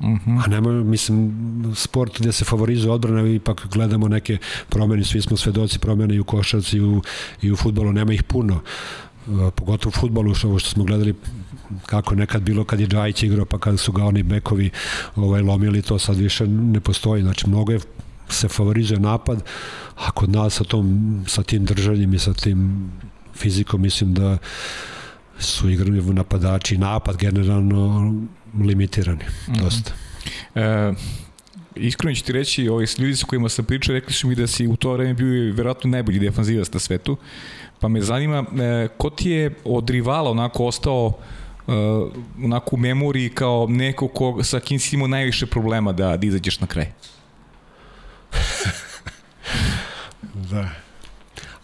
Mhm. -huh. A nema, mislim, sport gde se favorizuje odbrana, ipak gledamo neke promene, svi smo svedoci promene i u košarci i u, i u futbolu, nema ih puno. Uh, pogotovo u futbolu, što, što smo gledali kako nekad bilo kad je Džajić igrao, pa kad su ga oni bekovi ovaj, lomili, to sad više ne postoji. Znači, mnogo je se favorizuje napad, a kod nas sa, tom, sa tim držanjem i sa tim fizikom, mislim da su igrani napadači napad generalno limitirani, mm -hmm. dosta. E, iskreno ću ti reći, ovi ljudi sa kojima sam pričao, rekli su mi da si u to vreme bio verovatno najbolji defanzivac na svetu, pa me zanima, e, ko ti je od rivala onako ostao uh, onako u memoriji kao neko ko, sa kim si imao najviše problema da, da izađeš na kraj? da.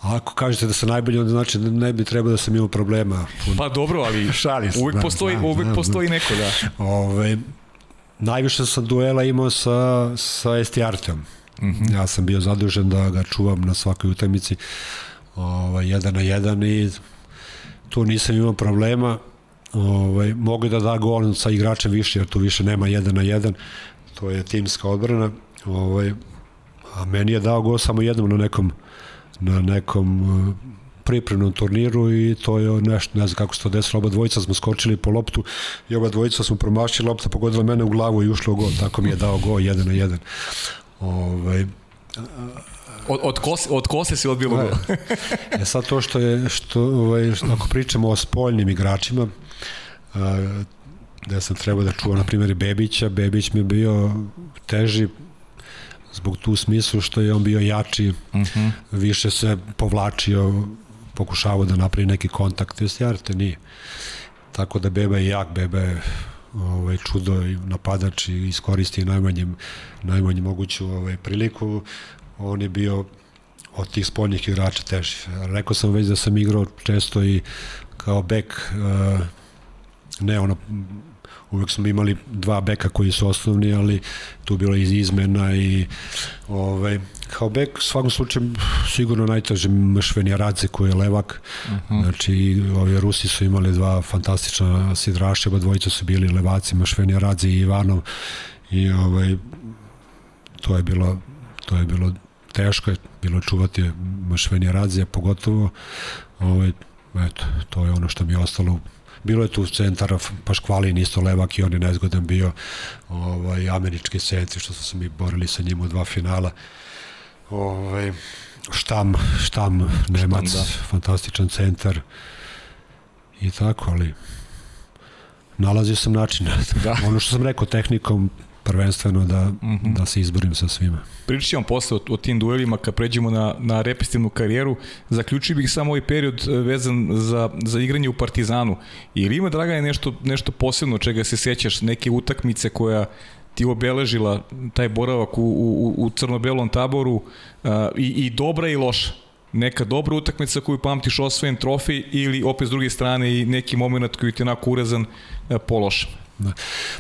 A ako kažete da sam najbolji, onda znači da ne bi trebao da sam imao problema. Pa dobro, ali Šali uvek, da, postoji, da, uvek da, postoji da. neko, da. Ove, najviše sam duela imao sa, sa Estiartem. Mm -hmm. Ja sam bio zadužen da ga čuvam na svakoj utakmici ovaj, jedan na jedan i tu nisam imao problema. Ovaj, mogu da da gol sa igračem više, jer tu više nema jedan na jedan. To je timska odbrana. Ovaj, a meni je dao gol samo jednom na nekom na nekom uh, pripremnom turniru i to je nešto, ne znam kako se to desilo, oba dvojica smo skočili po loptu i oba dvojica smo promašili, lopta pogodila mene u glavu i ušla u gol, tako mi je dao gol jedan na jedan. Ovaj, od, od, kose, od kose se odbilo gol. e sad to što je, što, ovaj, ako pričamo o spoljnim igračima, a, da sam trebao da čuvam, na primjer, Bebića, Bebić mi je bio teži zbog tu smislu što je on bio jači, uh mhm. -huh. više se povlačio, pokušavao da napravi neki kontakt, Jarte nije. Tako da Beba je jak, Beba je ovaj, čudo i napadač i iskoristi najmanje, najmanje moguću ovaj, priliku. On je bio od tih spoljnih igrača teži. Rekao sam već da sam igrao često i kao bek, uh, ne ono uvek smo imali dva beka koji su osnovni, ali tu bilo iz izmena i ovaj, kao bek u svakom slučaju sigurno najteže Mšvenja Radze koji je levak uh mhm. -huh. znači ovi Rusi su imali dva fantastična sidraša dvojica su bili levaci Mšvenja Radze i Ivanov i ovaj to je bilo to je bilo teško je bilo čuvati Mšvenja Radze pogotovo ovaj eto to je ono što mi je ostalo Bilo je tu centara Paškvalin isto levak i on je nezgodan bio ovaj, američki centri što smo se mi borili sa njim u dva finala. Ovaj, štam, štam, Nemac, štam, da. fantastičan centar i tako, ali nalazio sam način. Da. ono što sam rekao, tehnikom prvenstveno da, mm -hmm. da se izborim sa svima. Pričat ćemo posle o, o tim duelima kad pređemo na, na repestivnu karijeru. Zaključio bih samo ovaj period e, vezan za, za igranje u Partizanu. Ili ima, Dragane, nešto, nešto posebno čega se sećaš, neke utakmice koja ti obeležila taj boravak u, u, u crno-belom taboru uh, i, i dobra i loša? neka dobra utakmica koju pamtiš osvojen trofej ili opet s druge strane i neki moment koji ti je onako urezan uh, pološan? Da.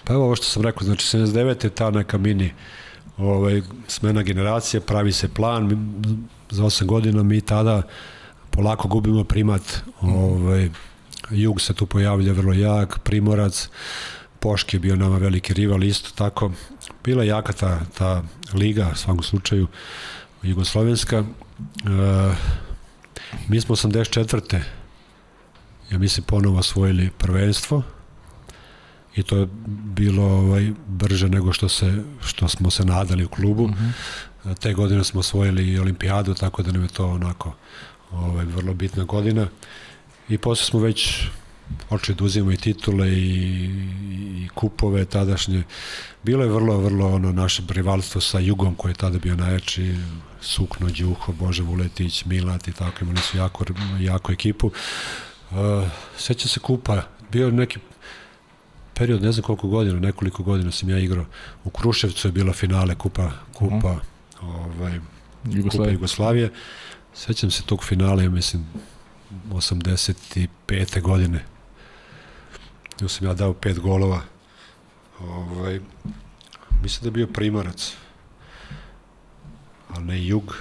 Pa evo ovo što sam rekao, znači 79. je ta neka mini ovaj, smena generacije, pravi se plan, za 8 godina mi tada polako gubimo primat, ovaj, Jug se tu pojavlja vrlo jak, Primorac, Poški je bio nama veliki rival isto tako. Bila jaka ta, ta liga, u svakom slučaju, jugoslovenska. E, mi smo 84. ja mislim ponovo osvojili prvenstvo, i to je bilo ovaj brže nego što se što smo se nadali u klubu. Mhm. -huh. Te godine smo osvojili i olimpijadu, tako da nam je to onako ovaj vrlo bitna godina. I posle smo već počeli da uzimamo i titule i, i kupove tadašnje. Bilo je vrlo, vrlo ono naše rivalstvo sa Jugom koji je tada bio najjači, Sukno, Đuho, Bože Vuletić, Milat i tako, imali su jako, jako ekipu. Uh, seća se kupa, bio neki period, ne znam koliko godina, nekoliko godina sam ja igrao. U Kruševcu je bila finale Kupa, kupa, mm. ovaj, Jugoslavije. Kupa Jugoslavije. Sećam se tog finala, ja mislim, 85. godine. Tu sam ja dao pet golova. Ovaj, mislim da je bio primarac, ali ne jug.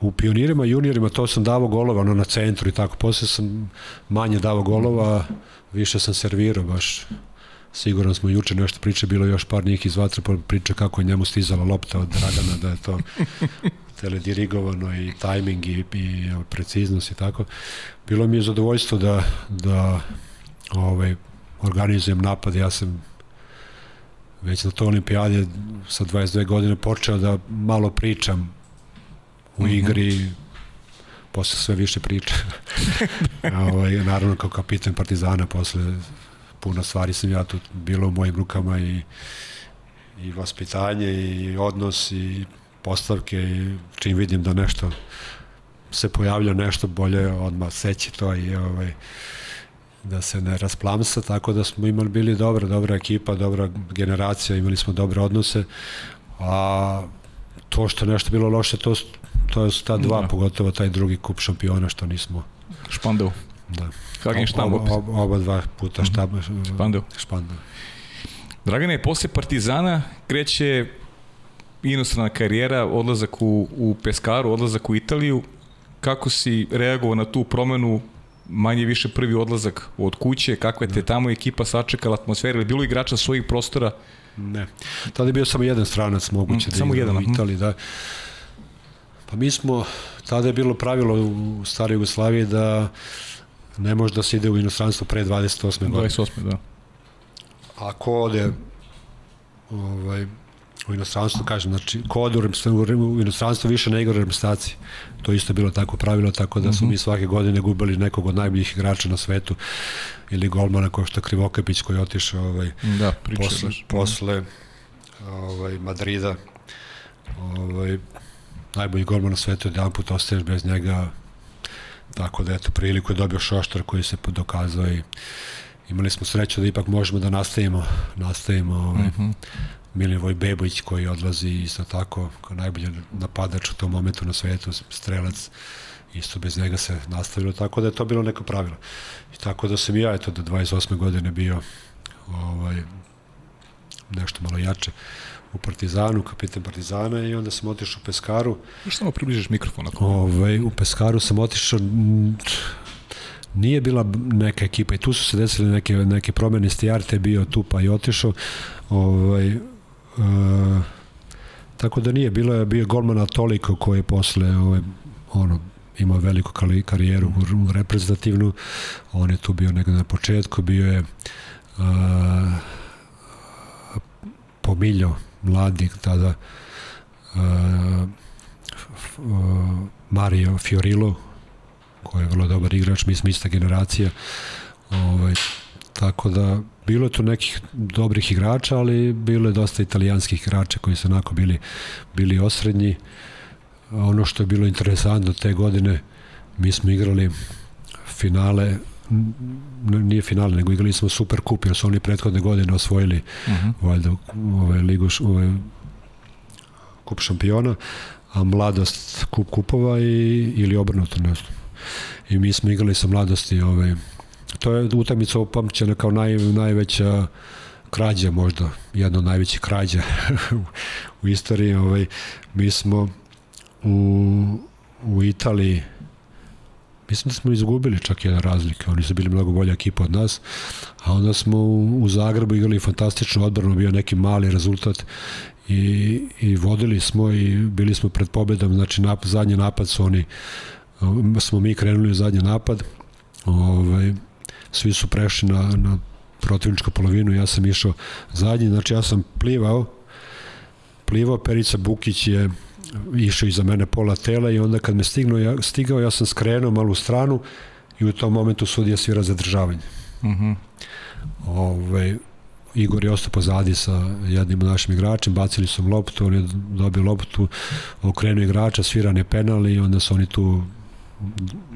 U pionirima, juniorima to sam davao golova, ono na centru i tako. Posle sam manje davao golova, više sam servirao baš sigurno smo juče nešto priče, bilo još par njih iz Vatrpola priče kako je njemu stizala lopta od Dragana, da je to teledirigovano i tajming i, i preciznost i tako. Bilo mi je zadovoljstvo da, da ovaj, organizujem napad, ja sam već na to olimpijadi sa 22 godine počeo da malo pričam u mhm. igri, mm -hmm posle sve više priča. ovaj, naravno kao kapitan Partizana posle puno stvari sam ja tu bilo u mojim rukama i i vaspitanje i odnos i postavke i čim vidim da nešto se pojavlja nešto bolje odmah seći to i ovaj da se ne rasplamsa, tako da smo imali bili dobra, dobra ekipa, dobra generacija, imali smo dobre odnose, a to što nešto bilo loše, to, to je ta dva, da. pogotovo taj drugi kup šampiona što nismo. Špandau. Da. Hagen štamb oba, oba, oba dva puta štab. Mm -hmm. Špandau. Špandau. Dragane, posle Partizana kreće inostrana karijera, odlazak u, u Peskaru, odlazak u Italiju. Kako si reagovao na tu promenu manje više prvi odlazak od kuće, kakva je te da. tamo ekipa sačekala atmosfera, ili bilo igrača svojih prostora? Ne. Tada je bio samo jedan stranac moguće mm, da samo jedan, u Italiji, da. Pa mi smo, tada je bilo pravilo u staroj Jugoslaviji da ne može da se ide u inostranstvo pre 28. godine. 28. da. Ako ode ovaj, u inostranstvu, kažem, znači, ko ode u inostranstvo više ne igra reprezentaciji. To isto bilo tako pravilo, tako da smo mhm. -huh. mi svake godine gubili nekog od najboljih igrača na svetu ili golmana kao što Krivokapić koji je otišao ovaj, da, posle, posle ovaj, Madrida. Ovaj, najbolji golman na svetu, jedan put ostaješ bez njega, tako da eto, priliku je dobio Šoštar koji se dokazao i imali smo sreću da ipak možemo da nastavimo, nastavimo ovaj, mhm. -huh Milivoj Bebović koji odlazi isto tako kao najbolji napadač u tom momentu na svetu, strelac, isto bez njega se nastavilo, tako da je to bilo neko pravilo. I tako da sam ja, eto, do 28. godine bio ovaj, nešto malo jače u Partizanu, kapitan Partizana i onda sam otišao u Peskaru. Još samo približiš mikrofon. Ako... Ovaj, u Peskaru sam otišao nije bila neka ekipa i tu su se desile neke, neke promene, Stijarte je bio tu pa i otišao. Ovaj, E, tako da nije, bilo je bio golmana toliko koji je posle ovaj, ono, imao veliku karijeru reprezentativnu, on je tu bio negde na početku, bio je uh, Pomiljo, mladi tada uh, Mario Fiorilo, koji je vrlo dobar igrač, mi smo ista generacija, ovaj, tako da Bilo je tu nekih dobrih igrača, ali bilo je dosta italijanskih igrača koji su onako bili, bili osrednji. Ono što je bilo interesantno te godine, mi smo igrali finale nije finale, nego igrali smo Super Kup, jer su oni prethodne godine osvojili uh mhm. -huh. valjda ovaj ligu, ovaj, kup šampiona, a mladost kup kupova i, ili obrnuto nešto. I mi smo igrali sa mladosti ovaj, to je utakmica upamćena kao naj, najveća krađa možda, jedna od najvećih krađa u istoriji. Ovaj, mi smo u, u Italiji mislim da smo izgubili čak jedan razlik, oni su bili mnogo bolja ekipa od nas, a onda smo u, Zagrebu igrali fantastičnu odbranu, bio neki mali rezultat i, i vodili smo i bili smo pred pobedom, znači nap, zadnji napad su oni, smo mi krenuli u zadnji napad, ovaj, svi su prešli na, na protivničku polovinu, ja sam išao zadnji, znači ja sam plivao, plivao, Perica Bukić je išao iza mene pola tela i onda kad me stignuo, ja, stigao, ja sam skrenuo malo u stranu i u tom momentu sudija svira zadržavanje. Uh mhm. -huh. Ove, ovaj, Igor je ostao pozadi sa jednim našim igračem, bacili su loptu, on je dobio loptu, okrenuo igrača, sviran je penal i onda su oni tu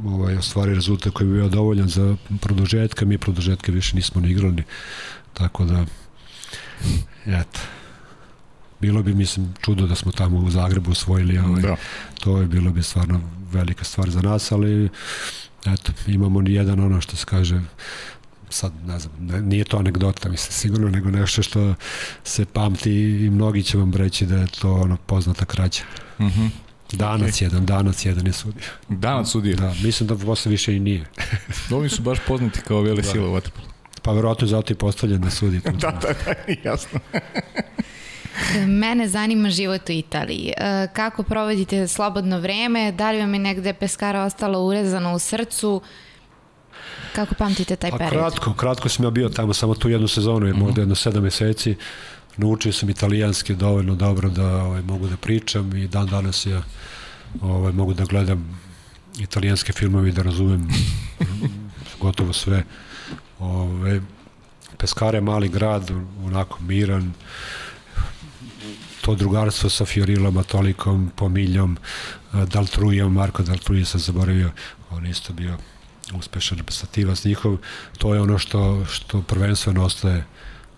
ovaj, ostvari rezultat koji bi bio dovoljan za produžetka, mi produžetke više nismo ni igrali, tako da eto bilo bi mislim čudo da smo tamo u Zagrebu osvojili ovaj, da. to je bilo bi stvarno velika stvar za nas ali eto imamo ni jedan ono što se kaže sad ne znam, ne, nije to anegdota mislim sigurno nego nešto što se pamti i mnogi će vam reći da je to ono poznata krađa. Mhm. Mm Danac okay. jedan, Danac jedan je sudio. Danac sudio? Da, mislim da posle više i nije. Oni su baš poznati kao vele da. sile u Vatrpolu. Pa verovatno zato i postavljen da sudi. da, da, da, jasno. Mene zanima život u Italiji. E, kako provodite slobodno vreme? Da li vam je negde peskara ostalo urezano u srcu? Kako pamtite taj pa, period? Kratko, kratko sam ja bio tamo samo tu jednu sezonu, je mm -hmm. možda jedno sedam meseci. Naučio sam italijanski dovoljno dobro da ovaj, mogu da pričam i dan danas ja ovaj, mogu da gledam italijanske filmove i da razumem gotovo sve. Ove, ovaj, Peskare je mali grad, onako miran, to drugarstvo sa Fiorilom, Atolikom, Pomiljom, Daltrujom, Marko Daltruje sam zaboravio, on isto bio uspešan reprezentativac njihov, to je ono što, što prvenstveno ostaje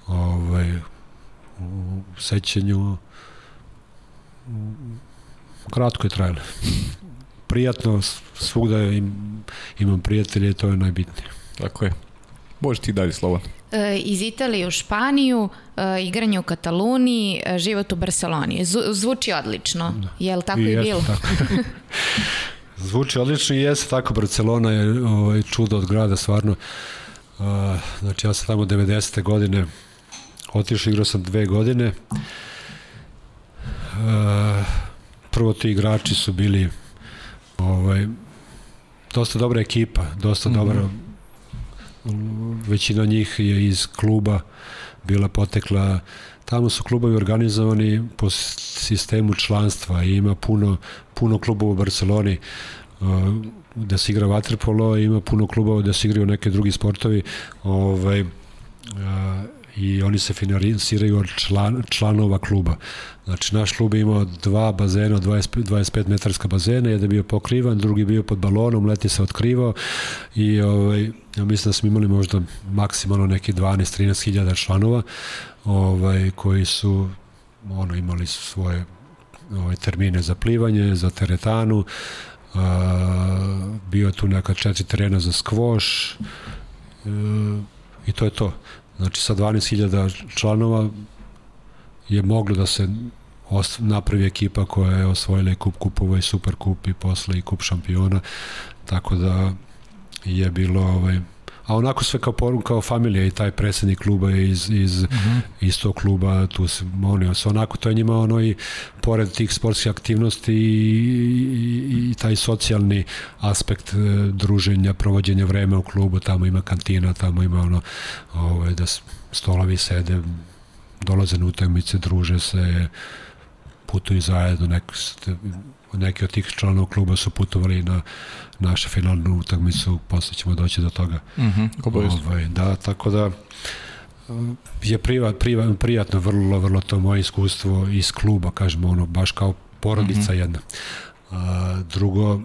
ovaj, u sećenju kratko je trajalo. Prijatno, svugda im, imam prijatelje to je najbitnije. Tako je. Možeš ti dalje, Slovan. E, iz Italije u Španiju, e, igranje u Kataluniji, e, život u Barceloni. Zvuči odlično. Da. Je li tako i, i bilo? Tako. Zvuči odlično i jeste tako. Barcelona je ovaj, čudo od grada, stvarno. Znači ja sam tamo 90. godine otišao, igrao sam dve godine. Prvo ti igrači su bili ovaj, dosta dobra ekipa, dosta mm -hmm. dobra većina njih je iz kluba bila potekla. Tamo su klubovi organizovani po sistemu članstva i ima puno, puno klubova u Barceloni uh, da se igra vaterpolo, ima puno klubova da se igraju neke drugi sportovi. Ovaj, uh, i oni se finansiraju od član, članova kluba. Znači, naš klub je imao dva bazena, 25, 25 metarska bazena, jedan je bio pokrivan, drugi bio pod balonom, leti se otkrivao i ovaj, ja mislim da smo imali možda maksimalno neki 12-13 hiljada članova ovaj, koji su ono, imali su svoje ovaj, termine za plivanje, za teretanu, a, bio tu neka četiri terena za skvoš e, i to je to. Znači sa 12.000 članova je moglo da se napravi ekipa koja je osvojila i kup kupova i super kup i posle i kup šampiona tako da je bilo ovaj, a onako sve kao porum, kao familija i taj predsednik kluba iz, iz, mm -hmm. iz tog kluba, tu se monio se onako, to je njima ono i pored tih sportskih aktivnosti i, i, i taj socijalni aspekt e, druženja, provođenja vreme u klubu, tamo ima kantina, tamo ima ono, ovaj, da stolovi sede, dolaze na utakmice, druže se, putuju zajedno, neko, neki od tih članova kluba su putovali na našu finalnu utakmicu, posle ćemo doći do toga. Mhm, mm ovaj, da, tako da je privat, privat, prijatno vrlo, vrlo to moje iskustvo iz kluba, kažemo ono, baš kao porodica mm -hmm. jedna. A, drugo,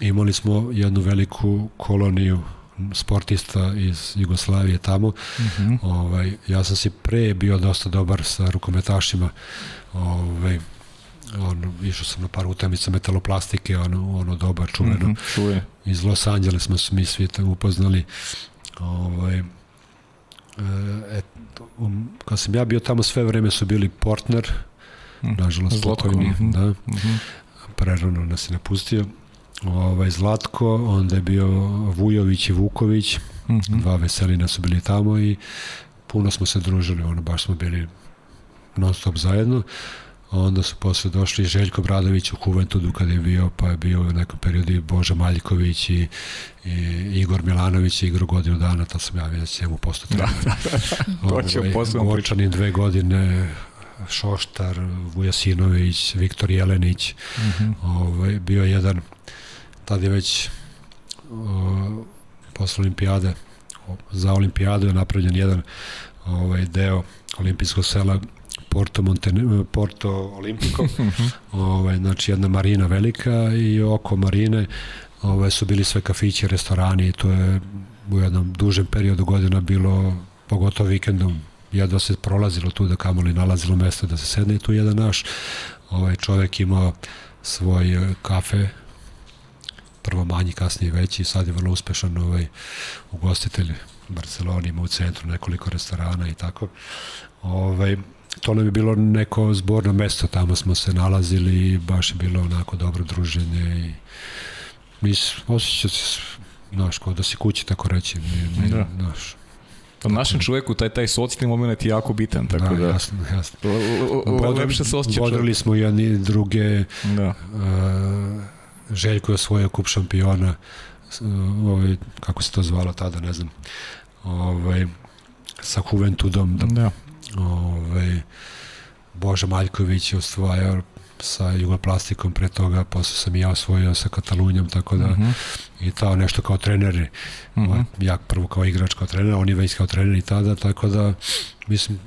imali smo jednu veliku koloniju sportista iz Jugoslavije tamo. Mm -hmm. ovaj, ja sam si pre bio dosta dobar sa rukometašima. Ovaj, on, išao sam na par utakmica metaloplastike, ono, ono doba čuveno. Mm -hmm, čuje. Iz Los Angelesa smo mi svi tamo upoznali. Ovaj, e, um, kad sam ja bio tamo sve vreme su bili partner, mm. nažalost spokojni, mm -hmm. da. Mm -hmm. Prerano nas je napustio. Ovaj, Zlatko, onda je bio Vujović i Vuković, mm -hmm. dva veselina su bili tamo i puno smo se družili, ono, baš smo bili non stop zajedno. Uh, onda su posle došli Željko Bradović u Kuventudu kada je bio, pa je bio u nekom periodu i Boža Maljković i, i Igor Milanović je igrao godinu dana, to sam ja vidio njemu posto trener. Da, da, da. to će ovaj, Gorčanin dve godine, Šoštar, Vujasinović, Viktor Jelenić, uh mhm. -huh. ovaj, bio jedan, tad je već o, posle olimpijade, za olimpijadu je napravljen jedan ovaj deo olimpijskog sela Porto, Montene, Porto Olimpico, mhm. ovaj, znači jedna marina velika i oko marine ovaj, su bili sve kafići, restorani i to je u jednom dužem periodu godina bilo, pogotovo vikendom, jedva se prolazilo tu da kamoli nalazilo mesto da se sedne i tu jedan naš ovaj čovek imao svoj kafe prvo manji, kasnije veći, sad je vrlo uspešan ovaj, ugostitelj u Barceloni, ima u centru nekoliko restorana i tako. Ovaj, to nam je bilo neko zborno mesto, tamo smo se nalazili i baš je bilo onako dobro druženje i mi osjećao se, znaš, kao da si kući, tako reći, ne, ne, da. znaš, Pa našem čoveku taj taj socijalni moment je jako bitan, tako da. da jasno, jasno. Bodr, lepše se osjeća. Bodrili smo jedni druge. Da. Uh, Željko je osvojio kup šampiona. Uh, ovaj, kako se to zvalo tada, ne znam. Ovaj, sa Juventudom. Da. da. Ove, Boža Maljković je osvojao sa Jugoplastikom pre toga, posle sam i ja osvojio sa Katalunjom, tako da mhm. -huh. i tao nešto kao trener, mhm. -huh. ja prvo kao igrač kao trener, on je već kao trener i tada, tako da mislim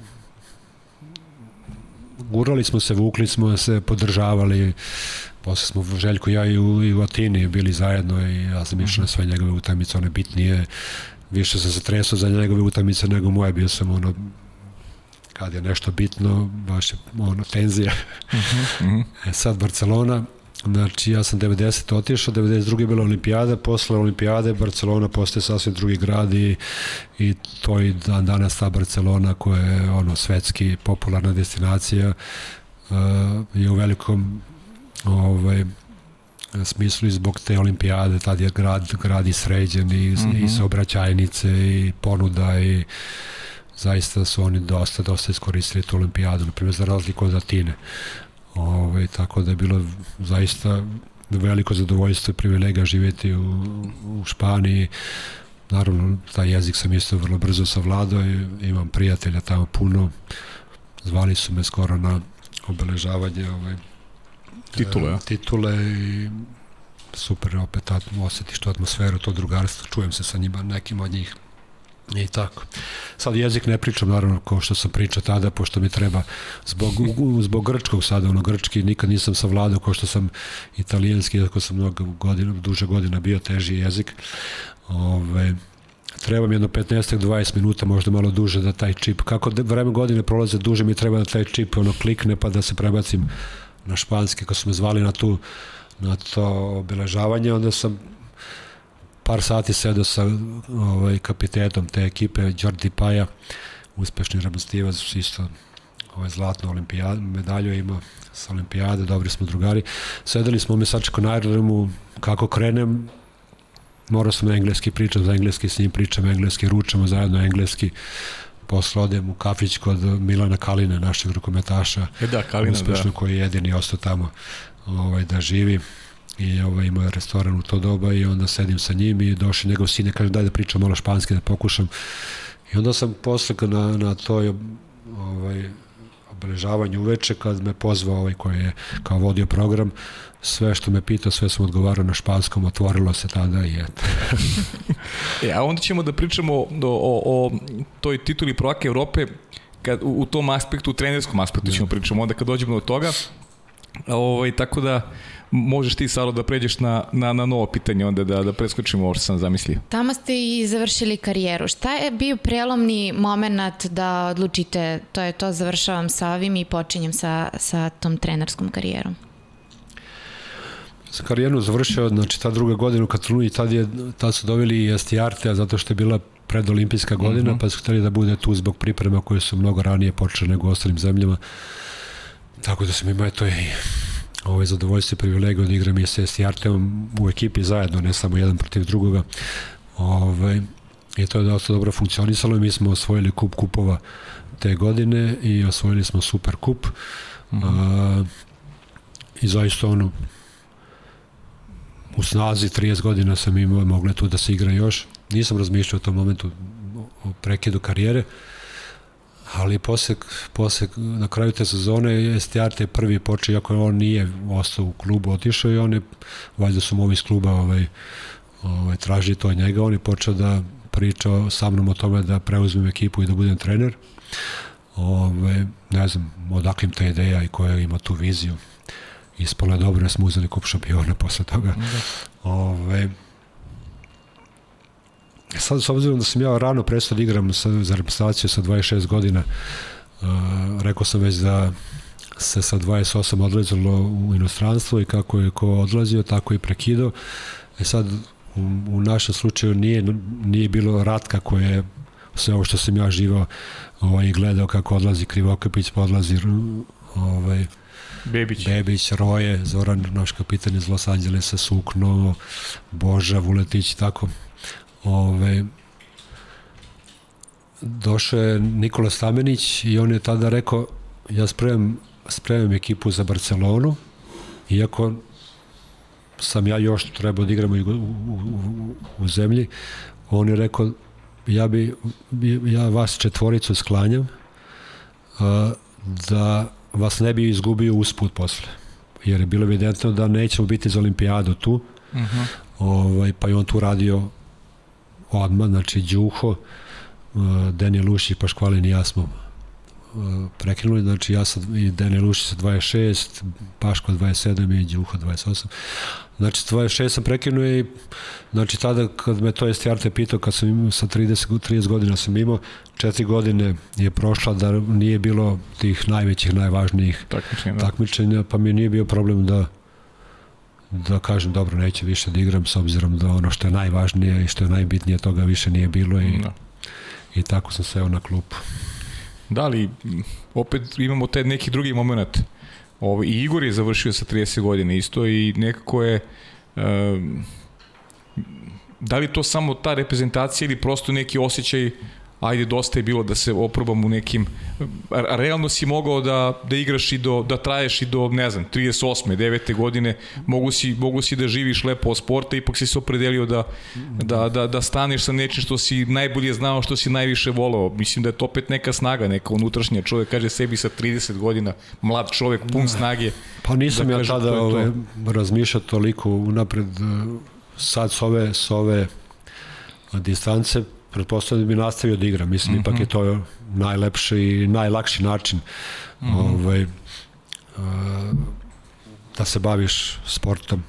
gurali smo se, vukli smo se, podržavali, posle smo Željko ja i u, i u Atini bili zajedno i ja sam išao na sve njegove utakmice, one bitnije, više sam se tresao za njegove utakmice nego moje, bio sam ono kad je nešto bitno, baš je ono, tenzija. Uh -huh, uh -huh. E sad Barcelona, Znači, ja sam 90. otišao, 92. je bila olimpijada, posle olimpijade Barcelona postaje sasvim drugi grad i, i to i dan danas ta Barcelona koja je ono svetski popularna destinacija uh, je u velikom ovaj, smislu i zbog te olimpijade, tad je grad, grad i sređen i, mm -hmm. i mhm. saobraćajnice i ponuda i zaista su oni dosta, dosta iskoristili tu olimpijadu, na primjer za razliku od Atine. Ove, ovaj, tako da je bilo zaista veliko zadovoljstvo i privilega živjeti u, u Španiji. Naravno, taj jezik sam isto vrlo brzo savladao i imam prijatelja tamo puno. Zvali su me skoro na obeležavanje ovaj, titule, e, titule i super opet osjetiš tu atmosferu, to drugarstvo, čujem se sa njima, nekim od njih I tako. Sad jezik ne pričam naravno kao što sam pričao tada, pošto mi treba zbog, zbog grčkog sada, ono grčki nikad nisam savladao kao što sam italijanski, iako sam mnogo godina, duže godina bio teži jezik. Ove, treba mi jedno 15-20 minuta, možda malo duže da taj čip, kako vreme godine prolaze duže mi treba da taj čip ono klikne pa da se prebacim na španski, kad su me zvali na tu na to obeležavanje, onda sam par sati sedao sa ovaj, kapitetom te ekipe, Jordi Paja, uspešni remonstivac, isto ovaj, zlatnu olimpijadu, medalju ima sa olimpijade, dobri smo drugari. Sedeli smo mi sačeko na aerodromu, kako krenem, morao sam na engleski pričam, za engleski s njim pričam, engleski ručamo zajedno engleski, posle odem u kafić kod Milana Kalina, našeg rukometaša, e da, Kalina, uspešno da. koji je jedini ostao tamo ovaj, da živi i ovaj, imao restoran u to doba i onda sedim sa njim i došli njegov sine, kaže daj da pričam malo španski, da pokušam. I onda sam posle na, na toj ovaj, obeležavanju uveče kad me pozvao ovaj koji je kao vodio program, sve što me pitao, sve sam odgovarao na španskom, otvorilo se tada i eto. e, a onda ćemo da pričamo o, o, o toj tituli prvaka Evrope kad, u, u tom aspektu, u trenerskom aspektu ćemo da. pričamo, onda kad dođemo do toga, ovaj, tako da možeš ti, Saro, da pređeš na, na, na novo pitanje, onda da, da preskočimo ovo što sam zamislio. Tamo ste i završili karijeru. Šta je bio prelomni moment da odlučite, to je to, završavam sa ovim i počinjem sa, sa tom trenerskom karijerom? Sa karijeru završio, znači ta druga godina u Kataluniji, tad, je, tad su doveli i Estiarte, zato što je bila predolimpijska godina, mm -hmm. pa su hteli da bude tu zbog priprema koje su mnogo ranije počele nego u ostalim zemljama. Tako da sam imao to i ovaj, zadovoljstvo i privilegiju da igram i sa Artemom u ekipi zajedno, ne samo jedan protiv drugoga. Ovaj, I to je dosta dobro funkcionisalo i mi smo osvojili kup kupova te godine i osvojili smo super kup. Mm -hmm. uh, I zaista ono, u snazi 30 godina sam imao, mogle tu da se igra još. Nisam razmišljao o tom momentu o prekidu karijere. Uh, ali posle, posle na kraju te sezone je prvi počeo, iako on nije ostao u klubu, otišao i on je, valjda su mu ovi iz kluba ovaj, ovaj, tražili to njega, on je počeo da priča sa mnom o tome da preuzmem ekipu i da budem trener. Ove, ne znam, odakle im ta ideja i koja ima tu viziju. Ispala je dobro, da smo uzeli kup šampiona posle toga. Da. Ove, Sad, s obzirom da sam ja rano prestao da igram sa, za reprezentaciju sa 26 godina, uh, rekao sam već da se sa 28 odlazilo u inostranstvo i kako je ko odlazio, tako i prekidao. E sad, u, u našem slučaju nije, nije bilo ratka koje je sve ovo što sam ja živao ovaj, gledao kako odlazi Krivokapić, pa odlazi ovaj, Bebić. Bebić, Roje, Zoran, naš kapitan iz Los Angelesa, Sukno, Boža, Vuletić, tako Ove, došao je Nikola Stamenić i on je tada rekao ja spremam, spremam ekipu za Barcelonu iako sam ja još trebao da igramo u, u, u, u zemlji on je rekao ja bi ja vas četvoricu sklanjam a, da vas ne bi izgubio usput posle jer je bilo evidentno da nećemo biti za olimpijadu tu uh mhm. -huh. ovaj, pa je on tu radio odmah, znači Đuho, uh, Daniel Uši, Paškvalin i ja smo prekinuli, znači ja sam i Deni Lušić sa 26, Paško 27 i Đuho 28. Znači, 26 sam prekinuo i znači tada kad me to je Stjarte pitao, kad sam imao sa 30, 30 godina sam imao, četiri godine je prošla da nije bilo tih najvećih, najvažnijih takmičenja, da. takmičenja pa mi nije bio problem da da kažem dobro neće više da igram s obzirom da ono što je najvažnije i što je najbitnije toga više nije bilo i, da. i tako sam seo na klupu. Da li opet imamo taj neki drugi moment Ovo, I Igor je završio sa 30 godina isto i nekako je um, da li to samo ta reprezentacija ili prosto neki osjećaj ajde dosta je bilo da se oprobam u nekim realno si mogao da da igraš i do da traješ i do ne znam 38. 9. godine mogu si mogu si da živiš lepo od sporta ipak si se opredelio da da da da staneš sa nečim što si najbolje znao što si najviše voleo mislim da je to opet neka snaga neka unutrašnja čovjek kaže sebi sa 30 godina mlad čovjek pun snage pa nisam da ja tada ove, razmišljao toliko unapred sad s ove s ove distance pretpostavljam da bi nastavio da igram. Mislim, mm -hmm. ipak mhm. je to najlepši i najlakši način mm -hmm. ovaj, da se baviš sportom.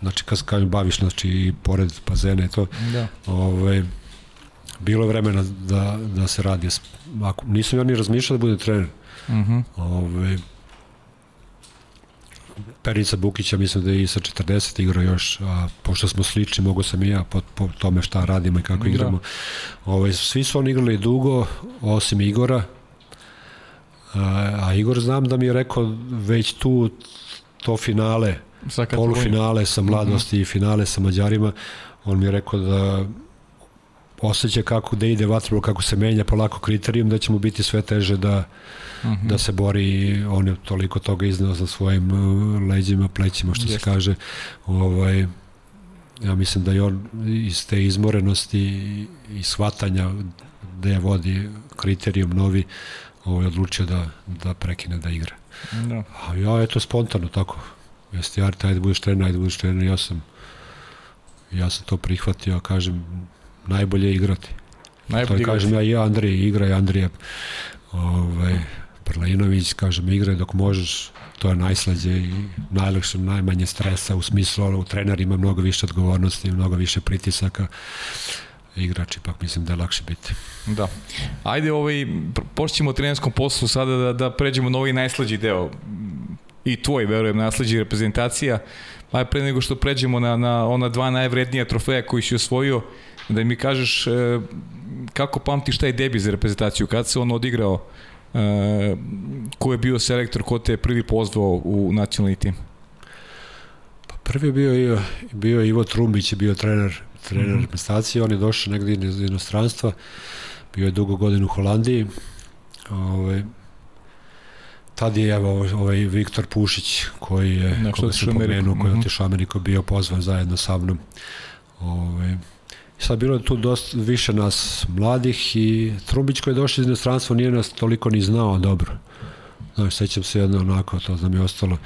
Znači, kad kažem baviš, znači i pored bazena i to, da. ovaj, bilo je vremena da, da se radi. Ako, nisam ja ni razmišljao da budem trener. Mm -hmm. ovaj, Perica Bukića mislim da je i sa 40 igrao još, a pošto smo slični, mogu sam i ja po, po tome šta radimo i kako da. igramo. Ovaj, svi su oni igrali dugo, osim Igora, a, a Igor znam da mi je rekao već tu to finale, polufinale sa mladosti -huh. i finale sa Mađarima, on mi je rekao da osjeća kako da ide vatrlo, kako se menja polako kriterijum, da će mu biti sve teže da -huh. da se bori, on je toliko toga iznao za svojim uh, leđima, plećima, što Jeste. se kaže. Ovaj, ja mislim da je on iz te izmorenosti i shvatanja da je vodi kriterijum novi, ovaj, odlučio da, da prekine da igra. Da. A ja, eto, spontano tako. Jeste, Arte, ajde budeš trener, ajde budeš trener, ja sam ja sam to prihvatio, kažem, najbolje igrati. Najbolje to je, kažem ja i Andrije, igra i Andrije ovaj, Prlinović, kažem, igraj dok možeš, to je najslađe i najlakše, najmanje stresa u smislu, u trener ima mnogo više odgovornosti, mnogo više pritisaka igrač ipak mislim da je lakše biti. Da. Ajde, ovaj, počnemo o trenerskom poslu sada da, da pređemo na ovaj najslađi deo i tvoj, verujem, najslađi reprezentacija. Pa pre nego što pređemo na, na ona dva najvrednija trofeja koji si osvojio, da mi kažeš e, kako pamtiš taj debi za reprezentaciju, kad se on odigrao, ko je bio selektor, ko te je prvi pozvao u nacionalni tim? Pa prvi je bio, bio Ivo Trumbić, je bio trener, trener mm -hmm. reprezentacije, on je došao negdje iz inostranstva, bio je dugo godin u Holandiji, ovaj, tad je evo, ovaj Viktor Pušić koji je, koga se pomenuo, koji je mhm. otišao Ameriku, bio pozvan zajedno sa mnom. Ovaj, Sad bilo je tu dosta više nas mladih i Trubić koji je došao iz inostranstva nije nas toliko ni znao dobro. Znaš, sećam se jedno onako, to znam je ostalo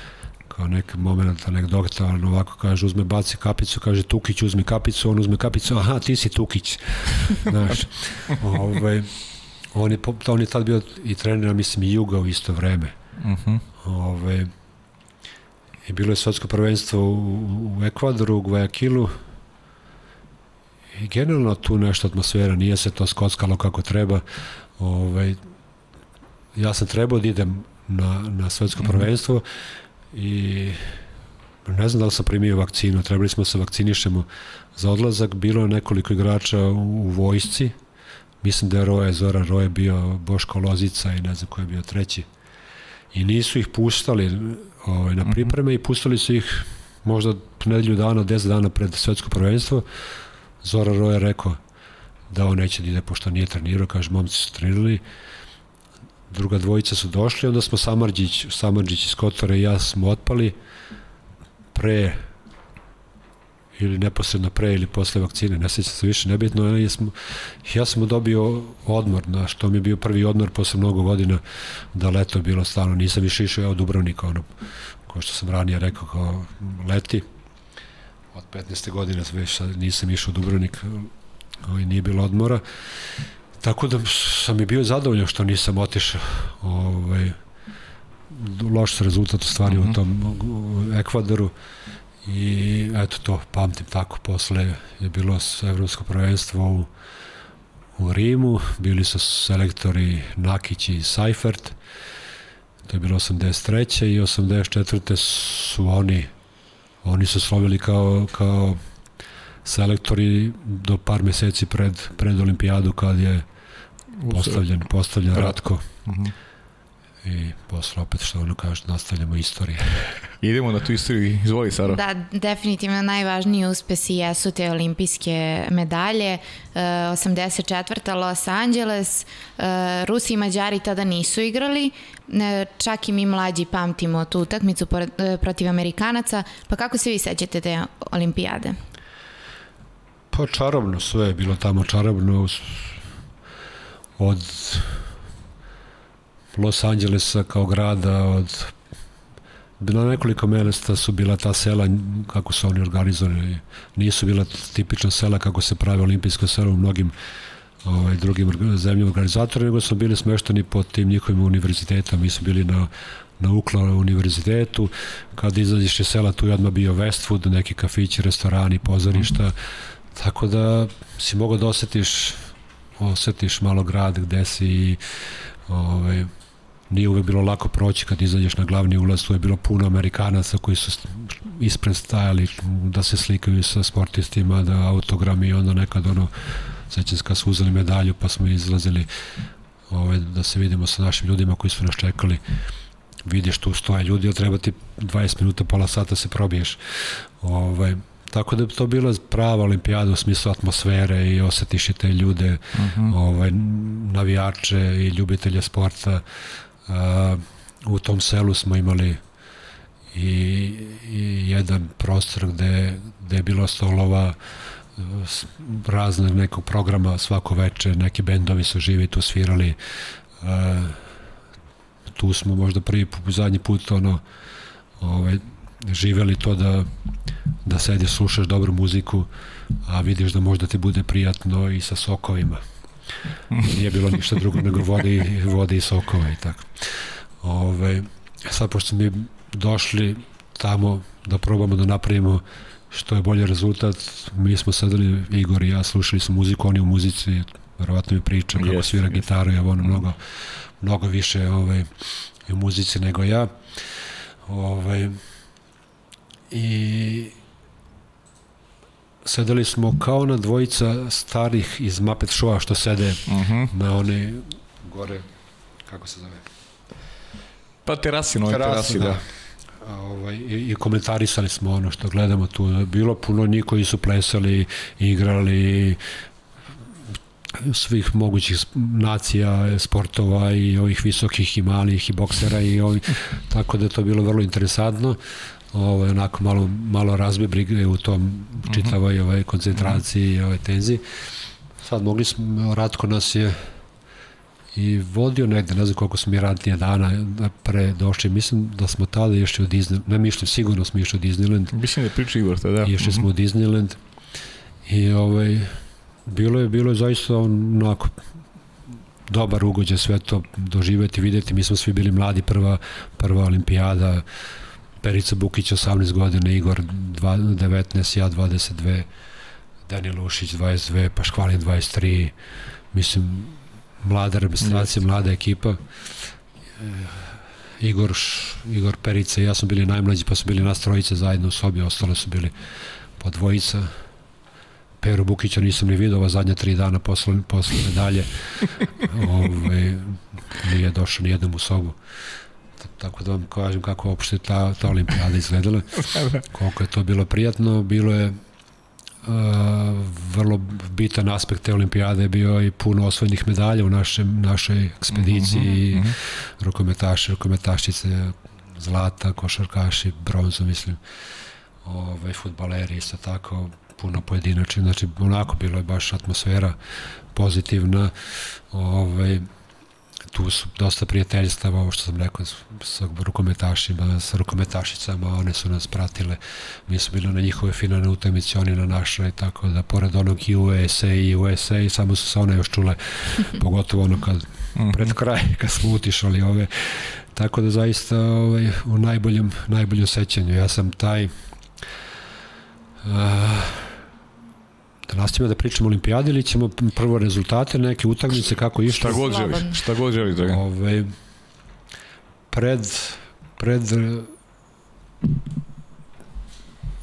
kao neki moment, nek doktor ovako kaže, uzme, baci kapicu, kaže Tukić uzme kapicu, on uzme kapicu, aha, ti si Tukić. Znaš, ovaj, on, je, on je tad bio i trener, mislim, i Juga u isto vreme. Uh mhm. -huh. ovaj, I bilo je svetsko prvenstvo u, u Ekvadoru, u Guayaquilu, I generalno tu nešto atmosfera, nije se to skockalo kako treba. Ovaj, ja sam trebao da idem na, na svetsko mm -hmm. prvenstvo i ne znam da li sam primio vakcinu, trebali smo da se vakcinišemo za odlazak, bilo je nekoliko igrača u, u vojsci, mislim da je Roje, Zora Roje bio Boško Lozica i ne znam ko je bio treći. I nisu ih puštali ovaj, na mhm. pripreme mm -hmm. i pustili su ih možda nedelju dana, 10 dana pred svetsko prvenstvo Zora Roja rekao da on neće da ide pošto nije trenirao, kaže momci su trenirali, druga dvojica su došli, onda smo Samarđić, Samarđić iz Kotora i ja smo otpali pre ili neposredno pre ili posle vakcine, ne sećam se više, nebitno, ja sam, ja sam dobio odmor, na što mi je bio prvi odmor posle mnogo godina da leto bilo stalno, nisam više išao ja od Dubrovnika, ono, kao što sam ranije rekao, kao leti, od 15. godine već sad nisam išao u Dubrovnik, ovaj, nije bilo odmora. Tako da sam i bio zadovoljan što nisam otišao. Ovaj, loš rezultat u stvari mm -hmm. u tom u Ekvadoru i eto to pamtim tako posle je bilo evropsko prvenstvo u, u Rimu bili su selektori Nakić i Seifert to je bilo 83. i 84. su oni oni su slovili kao, kao selektori do par meseci pred, pred olimpijadu kad je postavljen, postavljen Ratko. Uh mhm. -huh. I posle opet što ono kaže, nastavljamo istorije. Idemo na tu istoriju, izvoli Sara. Da, definitivno najvažniji uspesi jesu te olimpijske medalje. 84. Los Angeles, e, Rusi i Mađari tada nisu igrali, e, čak i mi mlađi pamtimo tu utakmicu e, protiv Amerikanaca. Pa kako se vi sećate te olimpijade? Pa čarobno sve je bilo tamo čarobno od Los Angelesa kao grada, od na nekoliko mesta su bila ta sela kako su oni organizovali nisu bila tipična sela kako se pravi olimpijsko selo u mnogim ovaj, drugim zemljama organizatora nego su bili smešteni pod tim njihovim univerzitetom mi su bili na na Ukla univerzitetu. Kad izađeš iz sela tu je odmah bio Westwood neki kafići, restorani, pozorišta. Tako da si mogao da osetiš osetiš malo grad gde si ovaj, nije uvek bilo lako proći kad izađeš na glavni ulaz, tu je bilo puno Amerikanaca koji su ispred stajali da se slikaju sa sportistima, da autogrami i onda nekad ono, sećam se kad su uzeli medalju pa smo izlazili ovaj, da se vidimo sa našim ljudima koji su nas čekali vidiš tu stoje ljudi, ali treba ti 20 minuta, pola sata se probiješ. Ovaj, Tako da je to bila prava olimpijada u smislu atmosfere i osetiš i te ljude, uh mhm. -huh. ovaj, navijače i ljubitelje sporta. Uh, u tom selu smo imali i, i jedan prostor gde, gde je bilo stolova razne nekog programa svako veče, neki bendovi su živi tu svirali tu smo možda prvi zadnji put ono ovaj, živeli to da, da sediš, slušaš dobru muziku, a vidiš da možda ti bude prijatno i sa sokovima. Nije bilo ništa drugo nego vode i, vode i sokova i tako. Ove, sad, pošto mi došli tamo da probamo da napravimo što je bolji rezultat, mi smo sedeli, Igor i ja, slušali smo muziku, oni u muzici, verovatno mi priča kako yes, svira yes. gitaru, ja ono mnogo, mnogo više ovaj, u muzici nego ja. Ovaj, i sedeli smo kao na dvojica starih iz Muppet Showa što sede uh mhm. -huh. na one gore, kako se zove? Pa terasi, nove terasi, terasi da. da. A, ovaj, i, i komentarisali smo ono što gledamo tu. Bilo puno njih koji su plesali, igrali, svih mogućih nacija, sportova i ovih visokih i malih i boksera i ovih, tako da je to bilo vrlo interesantno ovaj, onako malo, malo razbi brige u tom čitavoj ovaj, koncentraciji i ovaj, tenziji. Sad mogli smo, Ratko nas je i vodio negde, ne znam koliko smo mi radnije dana pre došli, mislim da smo tada išli u Disney, ne mi išli, sigurno smo išli u Disneyland. Mislim da je priča Igor tada. Išli smo u mhm. Disneyland i ovaj, bilo je, bilo je zaista onako dobar ugođaj sve to doživeti, videti, mi smo svi bili mladi, prva, prva olimpijada, Perica Bukić 18 godina, Igor 19, ja 22, Daniel Ušić 22, Paškvalin 23, mislim, mlada reprezentacija, mlada ekipa. E, Igor, Igor Perica i ja smo bili najmlađi, pa su bili nas trojice zajedno u sobi, ostale su bili po dvojica. Peru Bukića nisam ni vidio ova zadnja tri dana posle, posle medalje. Ove, ovaj, nije došao ni jednom u sobu tako da vam kažem kako uopšte ta, ta olimpijada izgledala, koliko je to bilo prijatno, bilo je Uh, vrlo bitan aspekt te olimpijade je bio i puno osvojenih medalja u našem, našoj ekspediciji mm -hmm, mm -hmm. rukometaši, rukometašice zlata, košarkaši, bronzu mislim ovaj, futbaleri isto tako puno pojedinačni, znači onako bilo je baš atmosfera pozitivna ovaj, tu su dosta prijateljstava, ovo što sam rekao, sa rukometašima, sa rukometašicama, one su nas pratile, mi smo bili na njihove finalne utakmice, oni na našoj, tako da pored onog USA i USA, samo su se one još čule, pogotovo ono kad, mhm. pred kraj, kad smo utišali ove, tako da zaista ovaj, u najboljem, najboljem sećanju, ja sam taj, uh, Da nastavimo da pričamo o olimpijadi ili ćemo prvo rezultate, neke utakmice, kako išlo? Šta god želiš, šta god želiš, dragan. Ove, pred, pred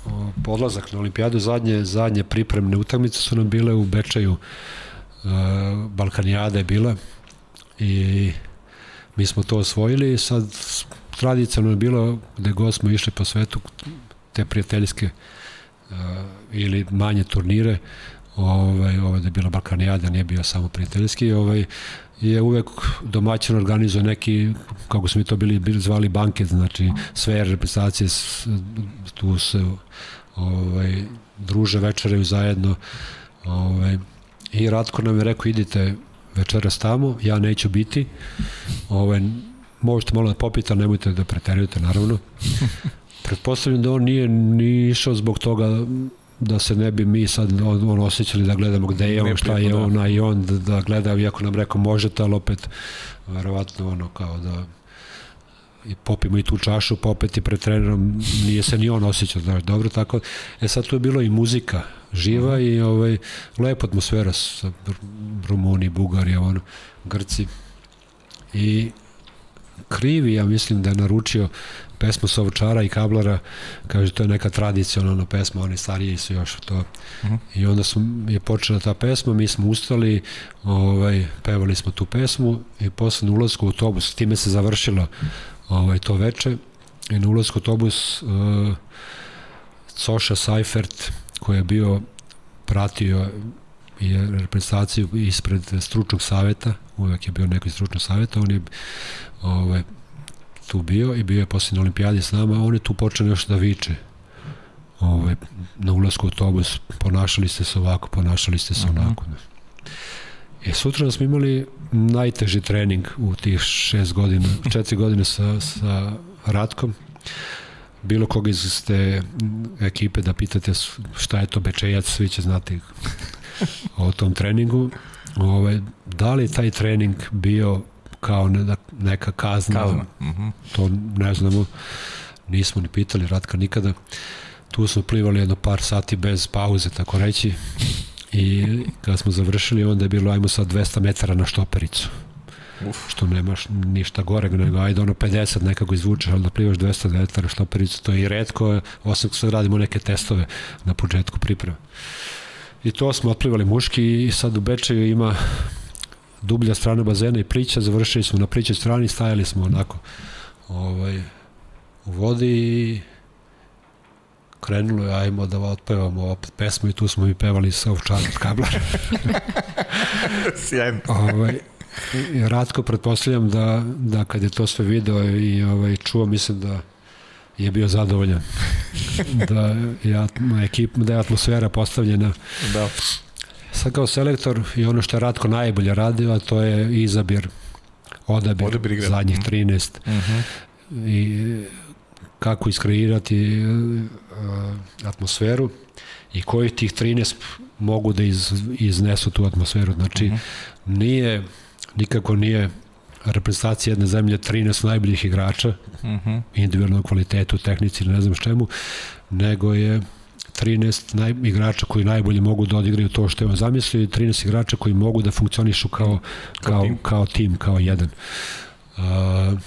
o, podlazak na olimpijadu, zadnje, zadnje pripremne utakmice su nam bile u Bečaju, e, Balkanijada je bila i mi smo to osvojili i sad tradicionalno je bilo gde god smo išli po svetu te prijateljske uh, ili manje turnire, ovaj, ovaj da je bila Balkanijada, nije bio samo prijateljski, ovaj, je uvek domaćin organizuje neki, kako smo mi to bili, bili zvali banket, znači sve reprezentacije tu se ovaj, druže, večeraju zajedno. Ovaj, I Ratko nam je rekao, idite večeras tamo, ja neću biti. Ovaj, možete malo da popite, ali nemojte da preterujete, naravno. Pretpostavljam da on nije ni išao zbog toga da se ne bi mi sad on, osjećali da gledamo gde je on, šta je da. ona i on da, da gleda, iako nam rekao možete, ali opet verovatno ono kao da i popimo i tu čašu, pa opet i pred trenerom nije se ni on osjećao da dobro, tako. E sad tu je bilo i muzika živa i ovaj, lepa atmosfera sa Rumuni, Bugari, ono, Grci. I krivi, ja mislim da je naručio pesmu Sovčara i Kablara, kaže to je neka tradicionalna pesma, oni stariji su još to. Uh mhm. -huh. I onda su, je počela ta pesma, mi smo ustali, ovaj, pevali smo tu pesmu i posle na ulazku u autobus, time se završilo ovaj, to veče i na ulazku u autobus uh, Coša Seifert koji je bio pratio je reprezentaciju ispred stručnog saveta, uvek je bio neko iz stručnog saveta, on je ovaj, tu bio i bio je posle na olimpijadi s nama, on je tu počeo još da viče ovaj, na ulazku u autobus, ponašali ste se ovako, ponašali ste se -huh. onako. E, sutra smo imali najteži trening u tih šest godina, četiri godine sa, sa Ratkom. Bilo koga iz te ekipe da pitate šta je to Bečejac, svi će znati o tom treningu. Ove, ovaj, da li taj trening bio kao neka kazna. Kazna. Mhm. -huh. To ne znamo, nismo ni pitali Ratka nikada. Tu smo plivali jedno par sati bez pauze, tako reći. I kada smo završili, onda je bilo, ajmo sad 200 metara na štopericu. Uf. Što nemaš ništa gore, nego ajde ono 50 nekako izvučeš, ali da plivaš 200 metara štopericu, to je i redko, osim sad radimo neke testove na početku pripreme. I to smo otplivali muški i sad u Bečeju ima dublja strana bazena i plića, završili smo na plićoj strani, stajali smo onako ovaj, u vodi i krenulo je, ajmo da otpevamo opet pesmu i tu smo mi pevali sa ovčarom kablar. Sjajno. ovaj, Ratko, pretpostavljam da, da kad je to sve video i ovaj, čuo, mislim da je bio zadovoljan. da je, ekip, da je atmosfera postavljena. Da sad kao selektor i ono što je Ratko najbolje radio, a to je izabir, odabir, odabir zadnjih 13 uh -huh. i kako iskreirati uh, atmosferu i koji tih 13 mogu da iz, iznesu tu atmosferu. Znači, uh -huh. nije, nikako nije reprezentacija jedne zemlje 13 najboljih igrača, uh -huh. individualnom kvalitetu, tehnici ili ne znam čemu, nego je 13 naj, igrača koji najbolje mogu da odigraju to što je on zamislio i 13 igrača koji mogu da funkcionišu kao, kao, kao, tim. kao tim, kao jedan. Uh,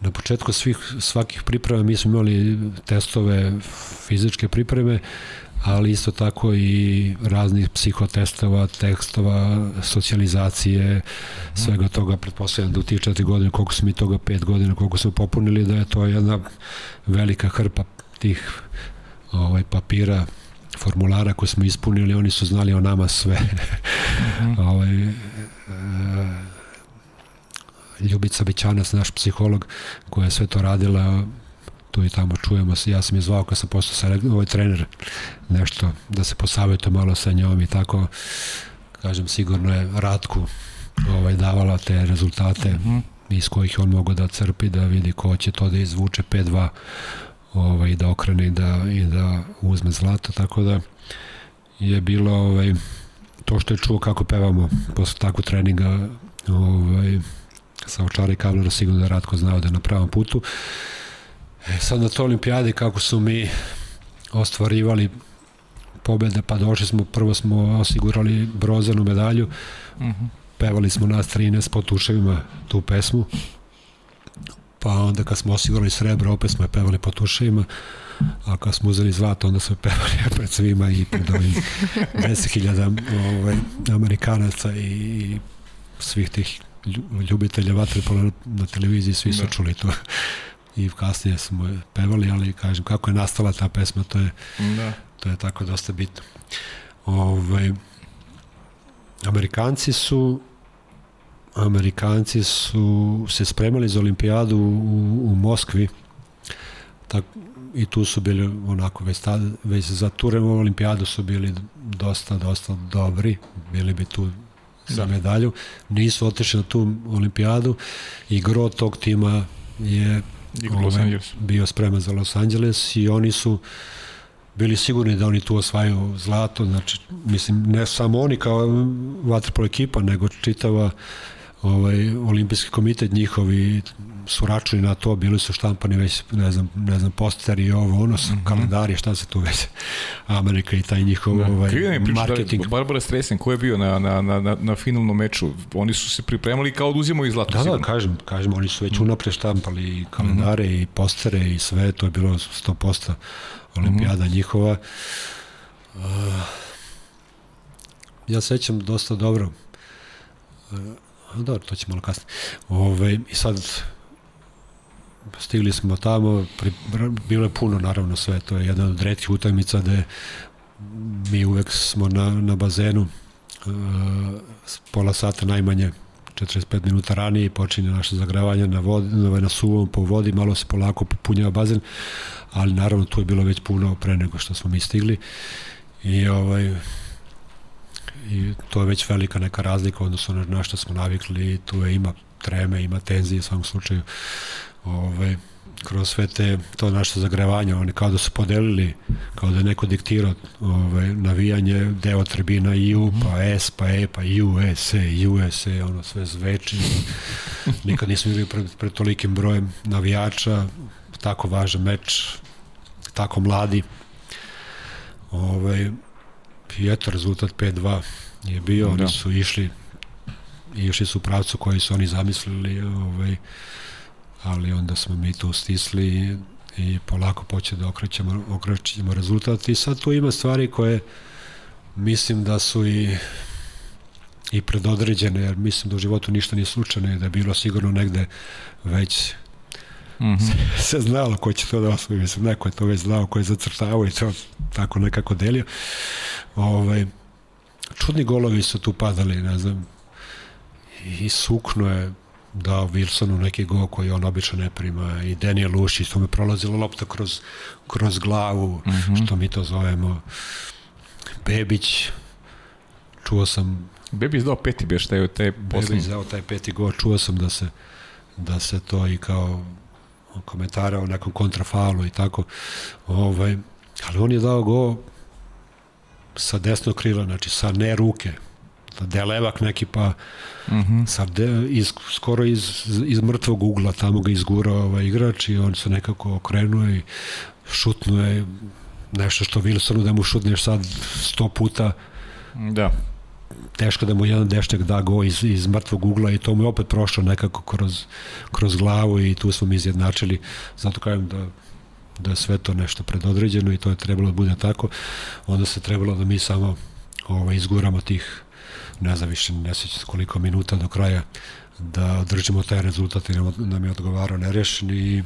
na početku svih, svakih priprema mi smo imali testove fizičke pripreme, ali isto tako i raznih psihotestova, tekstova, socijalizacije, svega toga, pretpostavljam da u tih četiri godine, koliko smo mi toga pet godina, koliko smo popunili, da je to jedna velika hrpa tih ovaj, papira formulara koje smo ispunili, oni su znali o nama sve. Mm -hmm. ovaj, e, Ljubica Bićanac, naš psiholog, koja je sve to radila, tu i tamo čujemo se, ja sam je zvao kad sam postao sa ovaj trener, nešto da se posavetuje malo sa njom i tako, kažem, sigurno je Ratku ovaj, davala te rezultate mm -hmm. iz kojih on mogo da crpi, da vidi ko će to da izvuče 5-2 ovaj, da okrene i da, i da uzme zlato, tako da je bilo ovaj, to što je čuo kako pevamo posle takvog treninga ovaj, sa očara i kablera sigurno da Ratko znao da je na pravom putu. E, sad na to olimpijadi kako su mi ostvarivali pobede, pa došli smo, prvo smo osigurali brozanu medalju, uh mhm. -huh. pevali smo nas 13 po tuševima tu pesmu, pa onda kad smo osigurali srebro, opet smo je pevali po tuševima, a kad smo uzeli zlato, onda smo pevali pred svima i pred ovim 10.000 ovaj, Amerikanaca i svih tih ljubitelja vaterpola na televiziji, svi su da. čuli to i kasnije smo je pevali, ali kažem, kako je nastala ta pesma, to je, da. to je tako dosta bitno. Ove, ovaj, Amerikanci su Amerikanci su se spremali za olimpijadu u, u Moskvi tak, i tu su bili onako već, tad, već za tu olimpijadu su bili dosta, dosta dobri, bili bi tu za da. medalju, nisu otišli na tu olimpijadu. I gro tog tima je ovaj, bio spreman za Los Angeles i oni su bili sigurni da oni tu osvajaju zlato, znači, mislim, ne samo oni kao vaterpolo ekipa, nego čitava ovaj, olimpijski komitet njihovi su računi na to, bili su štampani već, ne znam, ne znam posteri i ovo, ono, su mm -hmm. kalendari, šta se tu već, Amerika i taj njihov da. ovaj, Krivo marketing. Da, Barbara Stresen, ko je bio na, na, na, na finalnom meču? Oni su se pripremali kao da uzimaju zlato. Da, da sigurno. da, kažem, kažem, oni su već -hmm. unapre štampali kalendare mm -hmm. i postere i sve, to je bilo 100% olimpijada mm -hmm. njihova. Uh, ja sećam dosta dobro uh, dobro, to će malo kasnije. Ove, I sad stigli smo tamo, pri, bilo je puno naravno sve, to je jedna od redkih utakmica gde mi uvek smo na, na bazenu uh, pola sata najmanje 45 minuta ranije počinje naše zagravanje na, vodi, na, na suvom po vodi, malo se polako popunjava bazen, ali naravno tu je bilo već puno pre nego što smo mi stigli i ovaj i to je već velika neka razlika odnosno na, na što smo navikli tu je ima treme, ima tenzije u svom slučaju ovaj, kroz sve te, to naše zagrevanje, oni kao da su podelili, kao da je neko diktirao ovaj, navijanje, deo tribina EU, pa S, pa E, pa USA, USA, ono sve zveči. Nikad nismo bili pred, pred tolikim brojem navijača, tako važan meč, tako mladi. Ovaj, I eto, rezultat 5-2 je bio, oni da. su išli išli su u pravcu koji su oni zamislili ovaj, ali onda smo mi tu stisli i polako poče da okrećemo, okrećemo rezultat i sad tu ima stvari koje mislim da su i i predodređene, jer mislim da u životu ništa nije slučajno i da je bilo sigurno negde već Mm -hmm. se, se znalo ko će to da osvoji, mislim, neko je to već znao, ko je zacrtavao i to tako nekako delio. Ovaj, čudni golovi su tu padali, ne znam, i sukno je dao Wilsonu neki go koji on obično ne prima i Daniel Ušić, to me prolazila lopta kroz, kroz glavu, mm -hmm. što mi to zovemo. Bebić, čuo sam... Bebić dao peti beš taj, taj posljednji. Bebić dao taj peti go, čuo sam da se, da se to i kao komentara o nekom kontrafalu i tako. Ovaj, ali on je dao go sa desnog krila, znači sa ne ruke, da je levak neki pa mhm. -huh. sad de, iz, skoro iz, iz mrtvog ugla tamo ga izgurao ovaj igrač i on se nekako okrenuo i šutnuo je nešto što Wilsonu da mu šutneš sad sto puta da teško da mu jedan deštek da go iz, iz mrtvog ugla i to mu je opet prošlo nekako kroz, kroz glavu i tu smo mi izjednačili. Zato kažem da da je sve to nešto predodređeno i to je trebalo da bude tako. Onda se trebalo da mi samo ovaj, izguramo tih ne znam više, ne sjeća koliko minuta do kraja da održimo taj rezultat i nam, nam je odgovarao nerešen i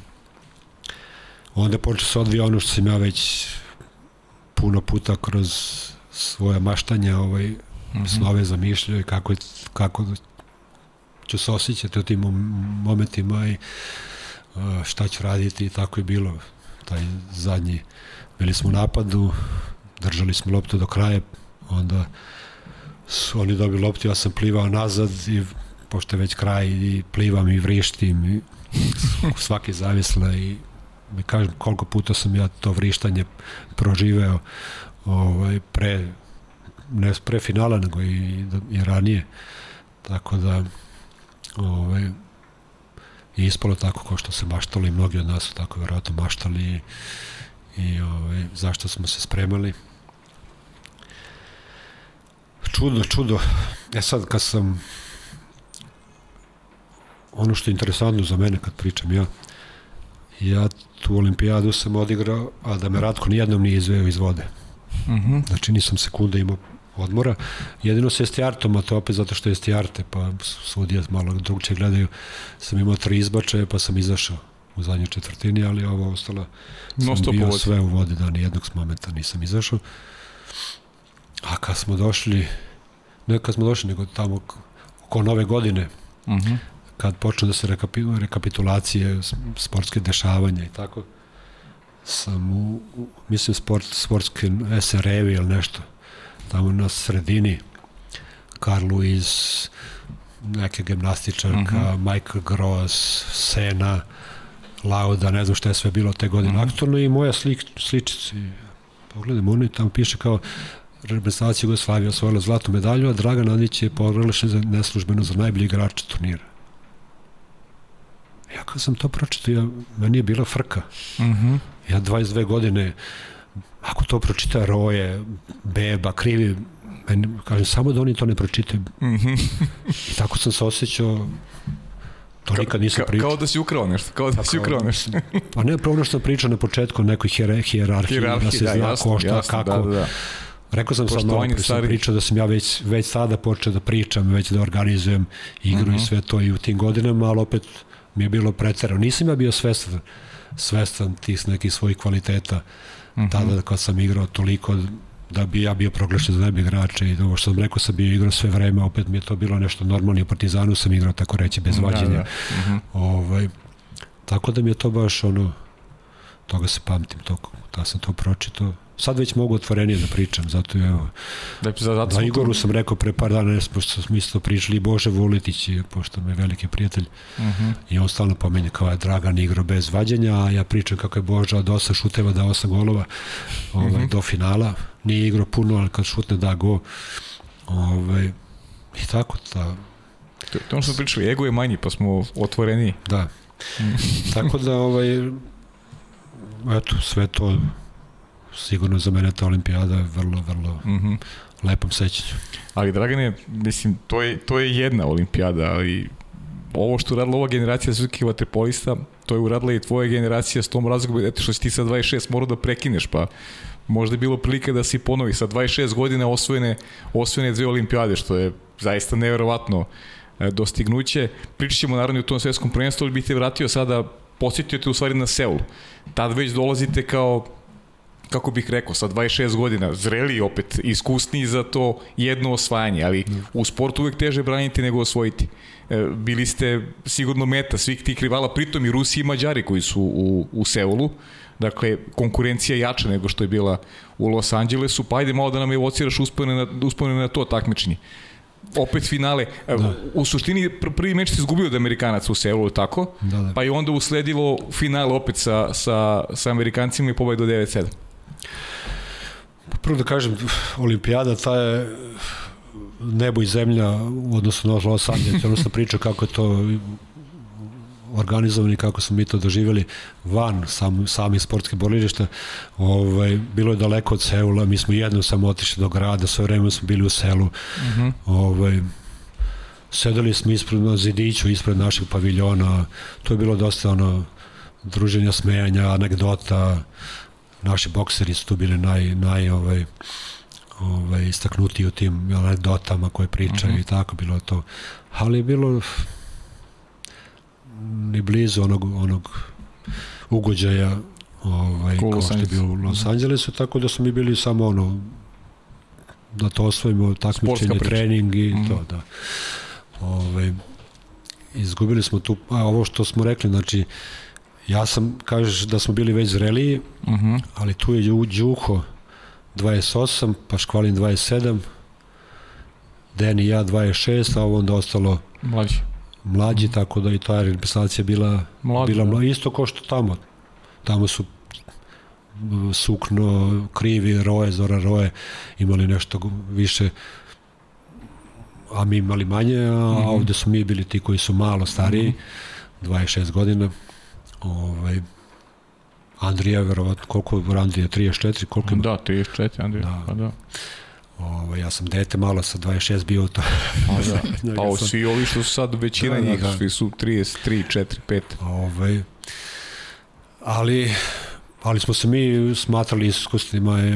onda počeo se odvija ono što sam ja već puno puta kroz svoje maštanja ovaj, mm -hmm. zamišljaju kako, kako ću se osjećati u tim momentima i šta ću raditi i tako je bilo taj zadnji bili smo u napadu držali smo loptu do kraja onda su oni dobili loptu, ja sam plivao nazad i pošto je već kraj i plivam i vrištim i svaki zavisla i mi kažem koliko puta sam ja to vrištanje proživeo ovaj, pre ne pre finala nego i, i ranije tako da ovaj, i ispalo tako kao što se maštali i mnogi od nas su tako vjerojatno maštali i, i ovaj, zašto smo se spremali čudo, čudo e sad kad sam ono što je interesantno za mene kad pričam ja ja tu olimpijadu sam odigrao a da me Ratko nijednom nije izveo iz vode mhm. -huh. znači nisam sekunde imao odmora. Jedino sa Estijartom, a to opet zato što je Estijarte, pa sudija malo drugče gledaju, sam imao tri izbačaje, pa sam izašao u zadnjoj četvrtini, ali ovo ostalo no, sam bio sve u vodi, da nijednog s momenta nisam izašao. A kad smo došli, ne kad smo došli, nego tamo oko nove godine, uh mhm. -huh. kad počnu da se rekapi, rekapitulacije, sportske dešavanja i tako, sam u, u mislim, sport, sportske SRE-vi ili nešto, tamo na sredini Carl Lewis, neke gimnastičarka, mhm. -huh. Michael Gross, Sena, Lauda, ne znam šta je sve bilo te godine mhm. -huh. aktorno i moja slik, sličica. Pogledam, oni tamo piše kao reprezentacija Jugoslavije osvojila zlatnu medalju, a Dragan Andić je proglašen za neslužbeno za najbolji igrač turnira. Ja kad sam to pročitao, ja, meni je bila frka. Mhm. -huh. Ja 22 godine ako to pročita Roje, Beba, Krivi, meni, kažem, samo da oni to ne pročitaju. Mm -hmm. I tako sam se osjećao To nikad nisam pričao. Kao da si ukrao nešto, kao da pa si ukrao nešto. pa ne, prvo što pričao na početku, nekoj hijerarhiji, da se da, zna jasno, ko šta, jasno, kako. Da, da. Rekao sam sam malo pre sam pričao da sam ja već, već sada počeo da pričam, već da organizujem igru uh -huh. i mhm. sve to i u tim godinama, ali opet mi je bilo preterano. Nisam ja bio svestan, svestan tih nekih svojih kvaliteta -hmm. tada kad sam igrao toliko da bi ja bio proglašen za najbolji igrača i ovo što sam rekao sam bio igrao sve vreme, opet mi je to bilo nešto normalno i u Partizanu sam igrao tako reći bez da, vađenja. Da, da. Mm -hmm. ovaj, tako da mi je to baš ono, toga se pamtim, to, da sam to pročito sad već mogu otvorenije da pričam, zato je evo, da, zato da Igoru sam rekao pre par dana, pošto smo isto pričali, Bože Vuletić, pošto me je veliki prijatelj, uh mhm. -huh. i on stalno pomenje kao je Dragan igro bez vađenja, a ja pričam kako je Boža od 8 šuteva da 8 golova ovaj, uh mhm. -huh. do finala, nije igro puno, ali kad šutne da go, ovaj, i tako, ta, To, to ono što pričali, ego je manji, pa smo otvoreni. Da. Mm. tako da, ovaj, eto, sve to sigurno za mene ta olimpijada je vrlo, vrlo mm -hmm. lepom sećanju. Ali Dragane, mislim, to je, to je jedna olimpijada, ali ovo što uradila ova generacija svetskih vaterpolista, to je uradila i tvoja generacija s tom razlogom, eto što si ti sa 26 morao da prekineš, pa možda je bilo prilika da se ponovi sa 26 godina osvojene, osvojene dve olimpijade, što je zaista neverovatno e, dostignuće. Pričat ćemo naravno u tom svetskom prvenstvu, ali bih te vratio sada, posjetio te u stvari na Seul. Tad već dolazite kao kako bih rekao, sa 26 godina, zreli opet, iskusniji za to jedno osvajanje, ali u sportu uvek teže braniti nego osvojiti. E, bili ste sigurno meta svih tih rivala, pritom i Rusi i Mađari koji su u, u Seulu, dakle, konkurencija jača nego što je bila u Los Angelesu, pa ajde malo da nam evociraš uspomene na, uspomene na to takmičenje opet finale. Da. U suštini prvi meč se izgubio od Amerikanaca u Seulu, tako? Da, da. Pa je onda usledilo finale opet sa, sa, sa Amerikancima i pobaj do 9-7. Prvo da kažem, olimpijada ta je nebo i zemlja u odnosu na Los Angeles, odnosno priča kako je to organizovani kako smo mi to doživjeli van sam, sami sportske borilišta ovaj, bilo je daleko od Seula mi smo jednom samo otišli do grada sve vreme smo bili u selu uh mhm. -huh. ovaj, sedeli smo ispred na zidiću ispred našeg paviljona to je bilo dosta ono druženja, smejanja, anegdota naši bokseri su tu bili naj, naj ovaj, ovaj, istaknuti u tim anegdotama koje pričaju uh -huh. i tako, bilo je to. Ali je bilo ni blizu onog, onog ugođaja ovaj, cool, kao što je bilo u Los Angelesu, tako da smo mi bili samo ono da to osvojimo takmičenje, trening i mm. to, da. Ovaj, izgubili smo tu, a ovo što smo rekli, znači, Ja sam, kažeš da smo bili već zreliji, mhm. -huh. ali tu je Đuho 28, pa Škvalin 27 Den i ja 26, a ovo onda ostalo Mlađi. Mlađi, tako da i ta reprezentacija bila, Mlađi, bila da. mla, isto kao što tamo. Tamo su Sukno, Krivi, Roje, Zora Roje imali nešto više a mi imali manje, a mm. -hmm. ovde su mi bili ti koji su malo stariji, mm -hmm. 26 godina. Ovaj, Andrija, verovatno, koliko je Andrija, 34, koliko ima? Da, 34, Andrija. Da. Pa da. Ovaj, ja sam dete malo sa 26 bio to. Pa da. Njega Pa o, sam- svi ovi što su sad većina Da, da, njih, da. svi su 33, 4, 5. Ovaj, ali ali smo se mi smatrali iskusnima i,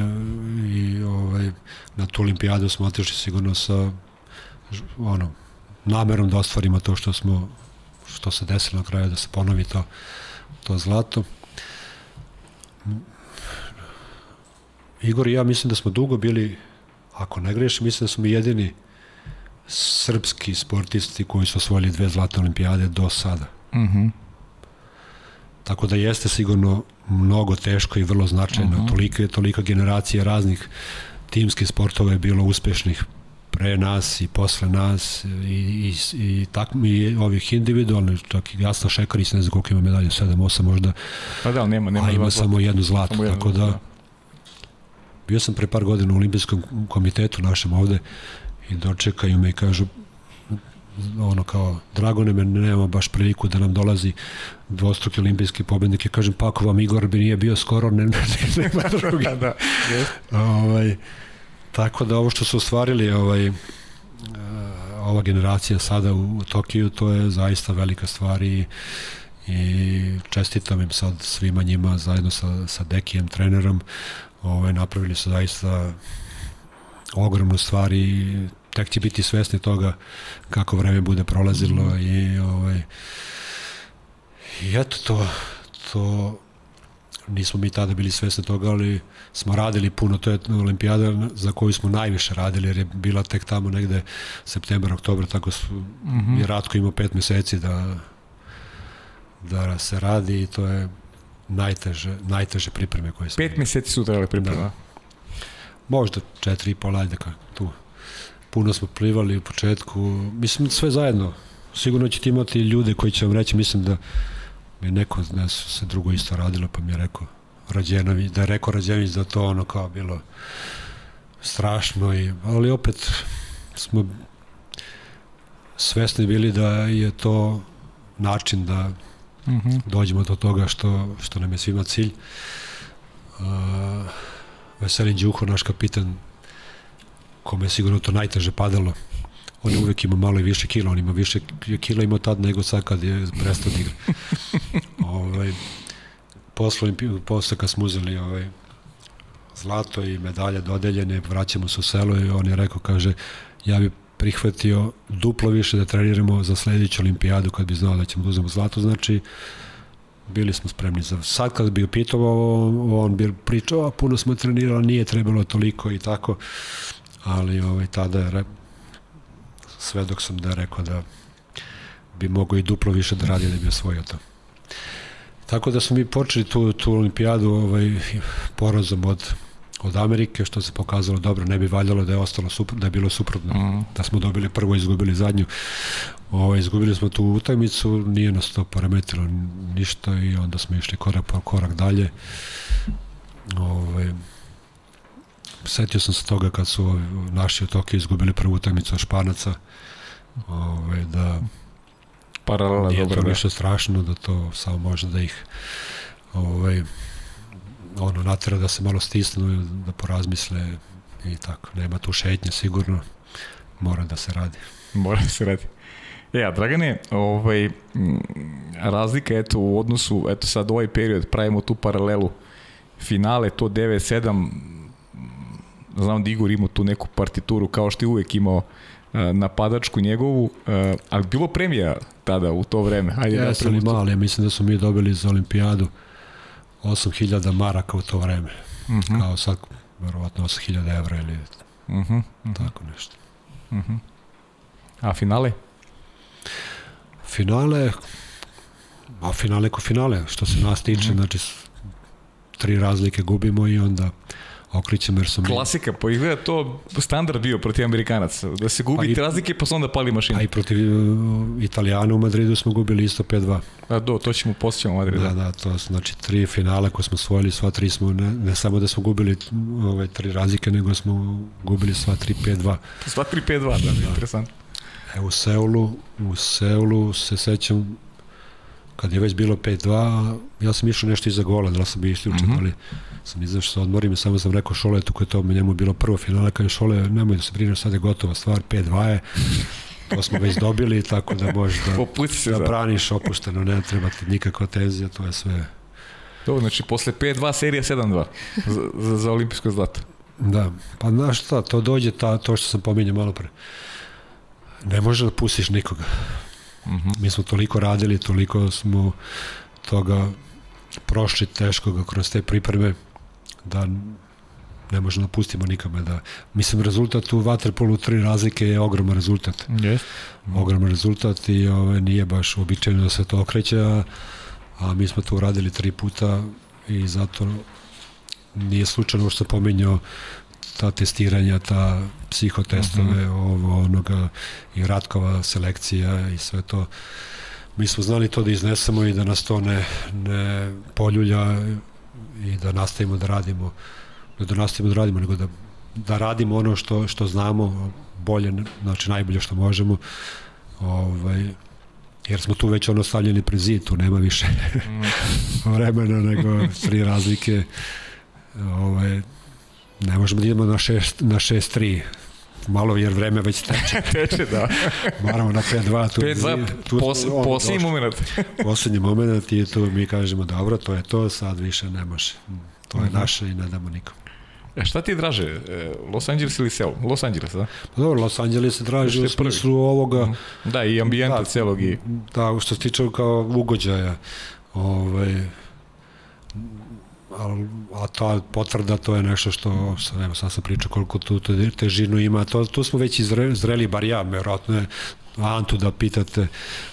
i ovaj, na tu olimpijadu smo otišli sigurno sa ono, namerom da ostvarimo to što smo što se desilo na kraju da se ponovi to to zlato Igor i ja mislim da smo dugo bili ako ne grešim, mislim da smo mi jedini srpski sportisti koji su osvojili dve zlatne olimpijade do sada. Mhm. Tako da jeste sigurno mnogo teško i vrlo značajno. Uh Mhm. -huh. Tolika generacija raznih timskih sportova je bilo uspešnih pre nas i posle nas i, i, i, tak, i ovih individualnih, čak i Jasna Šekarić, ne znam koliko ima medalje, 7, 8 možda, Pa da, nema, nema. a ima dva samo jednu zlatu, Samo jednu, tako da da. Bio sam pre par godina u olimpijskom komitetu našem ovde i dočekaju me i kažu ono kao, Dragone me nema baš priliku da nam dolazi dvostruki olimpijski pobednik i kažem, pa ako vam Igor bi nije bio skoro, ne, ne, ne, nema drugi. da, ovaj, tako da ovo što su ostvarili ovaj, eh, ova generacija sada u, u Tokiju, to je zaista velika stvar i, i čestitam im sad svima njima zajedno sa, sa Dekijem, trenerom, ovaj, napravili su zaista ogromnu stvar i tek će biti svesni toga kako vreme bude prolazilo i ovaj i eto to to nismo mi tada bili svesni toga, ali smo radili puno, to je olimpijada za koju smo najviše radili, jer je bila tek tamo negde septembar, oktobar, tako su, mm -hmm. je Ratko imao pet meseci da, da se radi i to je najteže, najteže pripreme koje smo Pet meseci su trebali priprema. Da. Možda četiri i pol, ajde tu. Puno smo plivali u početku, mislim sve zajedno. Sigurno ćete imati ljude koji će vam reći, mislim da mi neko, ne su se drugo isto radilo, pa mi je rekao Rađenović, da je rekao Rađenović da to ono kao bilo strašno, i, ali opet smo svesni bili da je to način da Mm -hmm. dođemo do toga što, što nam je svima cilj. Uh, Veselin Đuho, naš kapitan, kome je sigurno to najteže padalo, on je uvek ima malo i više kila, on ima više kila ima tad nego sad kad je prestao da igra. ovaj, posle, posle kad smo uzeli ovaj, zlato i medalje dodeljene, vraćamo se u selo i on je rekao, kaže, ja bi prihvatio duplo više da treniramo za sledeću olimpijadu kad bi znao da ćemo da uzmemo zlato, znači bili smo spremni za sad kad bi upitao on bi pričao a puno smo trenirali nije trebalo toliko i tako. Ali ovaj tada je sve dok sam da rekao da bi mogao i duplo više da radi da bi osvojio to. Tako da smo mi počeli tu, tu olimpijadu ovaj, porazom od od Amerike, što se pokazalo dobro, ne bi valjalo da je ostalo super, da je bilo suprotno. Mm. Da smo dobili prvo, izgubili zadnju. Ovo, izgubili smo tu utakmicu, nije nas to poremetilo ništa i onda smo išli korak po korak dalje. Ove, setio sam se toga kad su naši Tokiju izgubili prvu utakmicu od Španaca. Ove, da Paralela nije dobra. to Da. ništa strašno, da to samo može da ih ovaj, ono, natera da se malo stisnu, da porazmisle i tako. Nema tu šetnje sigurno, mora da se radi. Mora da se radi. E, a Dragane, ovaj, m, razlika eto u odnosu, eto sad ovaj period, pravimo tu paralelu, finale, to 9-7, znam da Igor imao tu neku partituru, kao što je uvek imao a, napadačku njegovu, a, ali bilo premija tada u to vreme. Ja da sam napravimo to. mali, ja mislim da smo mi dobili za olimpijadu 8000 maraka u to vreme. Mhm, Kao sad, verovatno 8000 evra ili mhm, mhm, tako nešto. mhm. A finale? Finale, a finale ko finale, što se nas tiče, Mhm. znači s- tri razlike gubimo i onda okrićemo jer smo Klasika, pa izgleda to standard bio protiv Amerikanaca, da se gubi pa razlike pa se onda pali mašina. A i protiv uh, Italijana u Madridu smo gubili isto 5-2. A do, to ćemo posjećamo u Madridu. Da, da, to znači tri finale koje smo svojili, sva tri smo, ne, ne samo da smo gubili ove tri razlike, nego smo gubili sva tri 5-2. Sva tri 5-2, da, da. interesantno. E, u Seulu, u Seulu se sećam kad je već bilo 5-2, ja sam išao nešto iza gola, da sam bi isključen, mm -hmm. ali sam izašao sa odmorim i samo sam rekao Šoletu koji je to njemu bilo prvo finale, kaže Šole, nemoj da se brineš, sad je gotova stvar, 5-2 je, to smo već dobili, tako da možeš da, se da braniš opušteno, ne treba ti nikakva tenzija, to je sve. Dobro, znači posle 5-2 serija 7-2 za, za, za olimpijsko zlato. Da, pa znaš šta, to dođe ta, to što sam pominjao malo pre. Ne može da pustiš nikoga. -huh. Mi smo toliko radili, toliko smo toga prošli teško ga kroz te pripreme da ne možemo da pustimo nikome da mislim rezultat u waterpolu tri razlike je ogroman rezultat. Yes. Ogroman rezultat i ove, nije baš uobičajeno da se to okreće, a, a mi smo to uradili tri puta i zato nije slučajno što pominjao ta testiranja, ta psihotestove, uh mhm. -huh. ovo, onoga, i Ratkova selekcija i sve to. Mi smo znali to da iznesemo i da nas to ne, ne poljulja i da nastavimo da radimo, da, da nastavimo da radimo, nego da, da radimo ono što, što znamo bolje, znači najbolje što možemo, ovaj, jer smo tu već ono stavljeni pred zid, tu nema više mm. vremena nego tri razlike ovaj, ne možemo da idemo na 6 na 6-3 malo jer vreme već teče. teče, da. Moramo na 5-2. Tu, 5-2, tu, pos, posljednji moment. posljednji moment i tu mi kažemo dobro, to je to, sad više ne može. To je mhm. naše i ne damo nikom. E šta ti draže, e, Los Angeles ili Seoul? Los Angeles, da? Pa dobro, Los Angeles se draže u smislu prvi. ovoga... Mhm. Da, i ambijenta da, celog i... Da, što se tiče kao ugođaja. Ovaj, a ta potvrda to je nešto što, sad, nema, sad sam pričao koliko tu težinu ima, to, tu smo već izre, zreli, bar ja, verovatno je Antu da pitate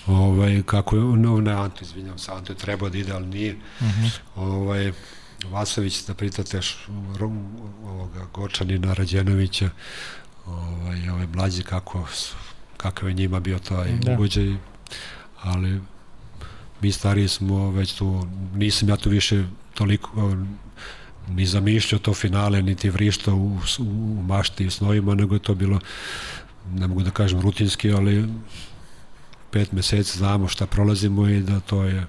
ovaj, kako je, no ne Antu, izvinjam se, Antu je trebao da ide, ali nije. Uh mhm. -huh. ovaj, Vasović da pitate ovoga Gočanina Rađenovića ovaj, ovaj mlađi kako kakav je njima bio taj da. ugođaj ali mi stariji smo već tu nisam ja tu više toliko ni zamišljao to finale, niti vrištao u, u mašti i snovima, nego je to bilo, ne mogu da kažem rutinski, ali pet meseci znamo šta prolazimo i da to je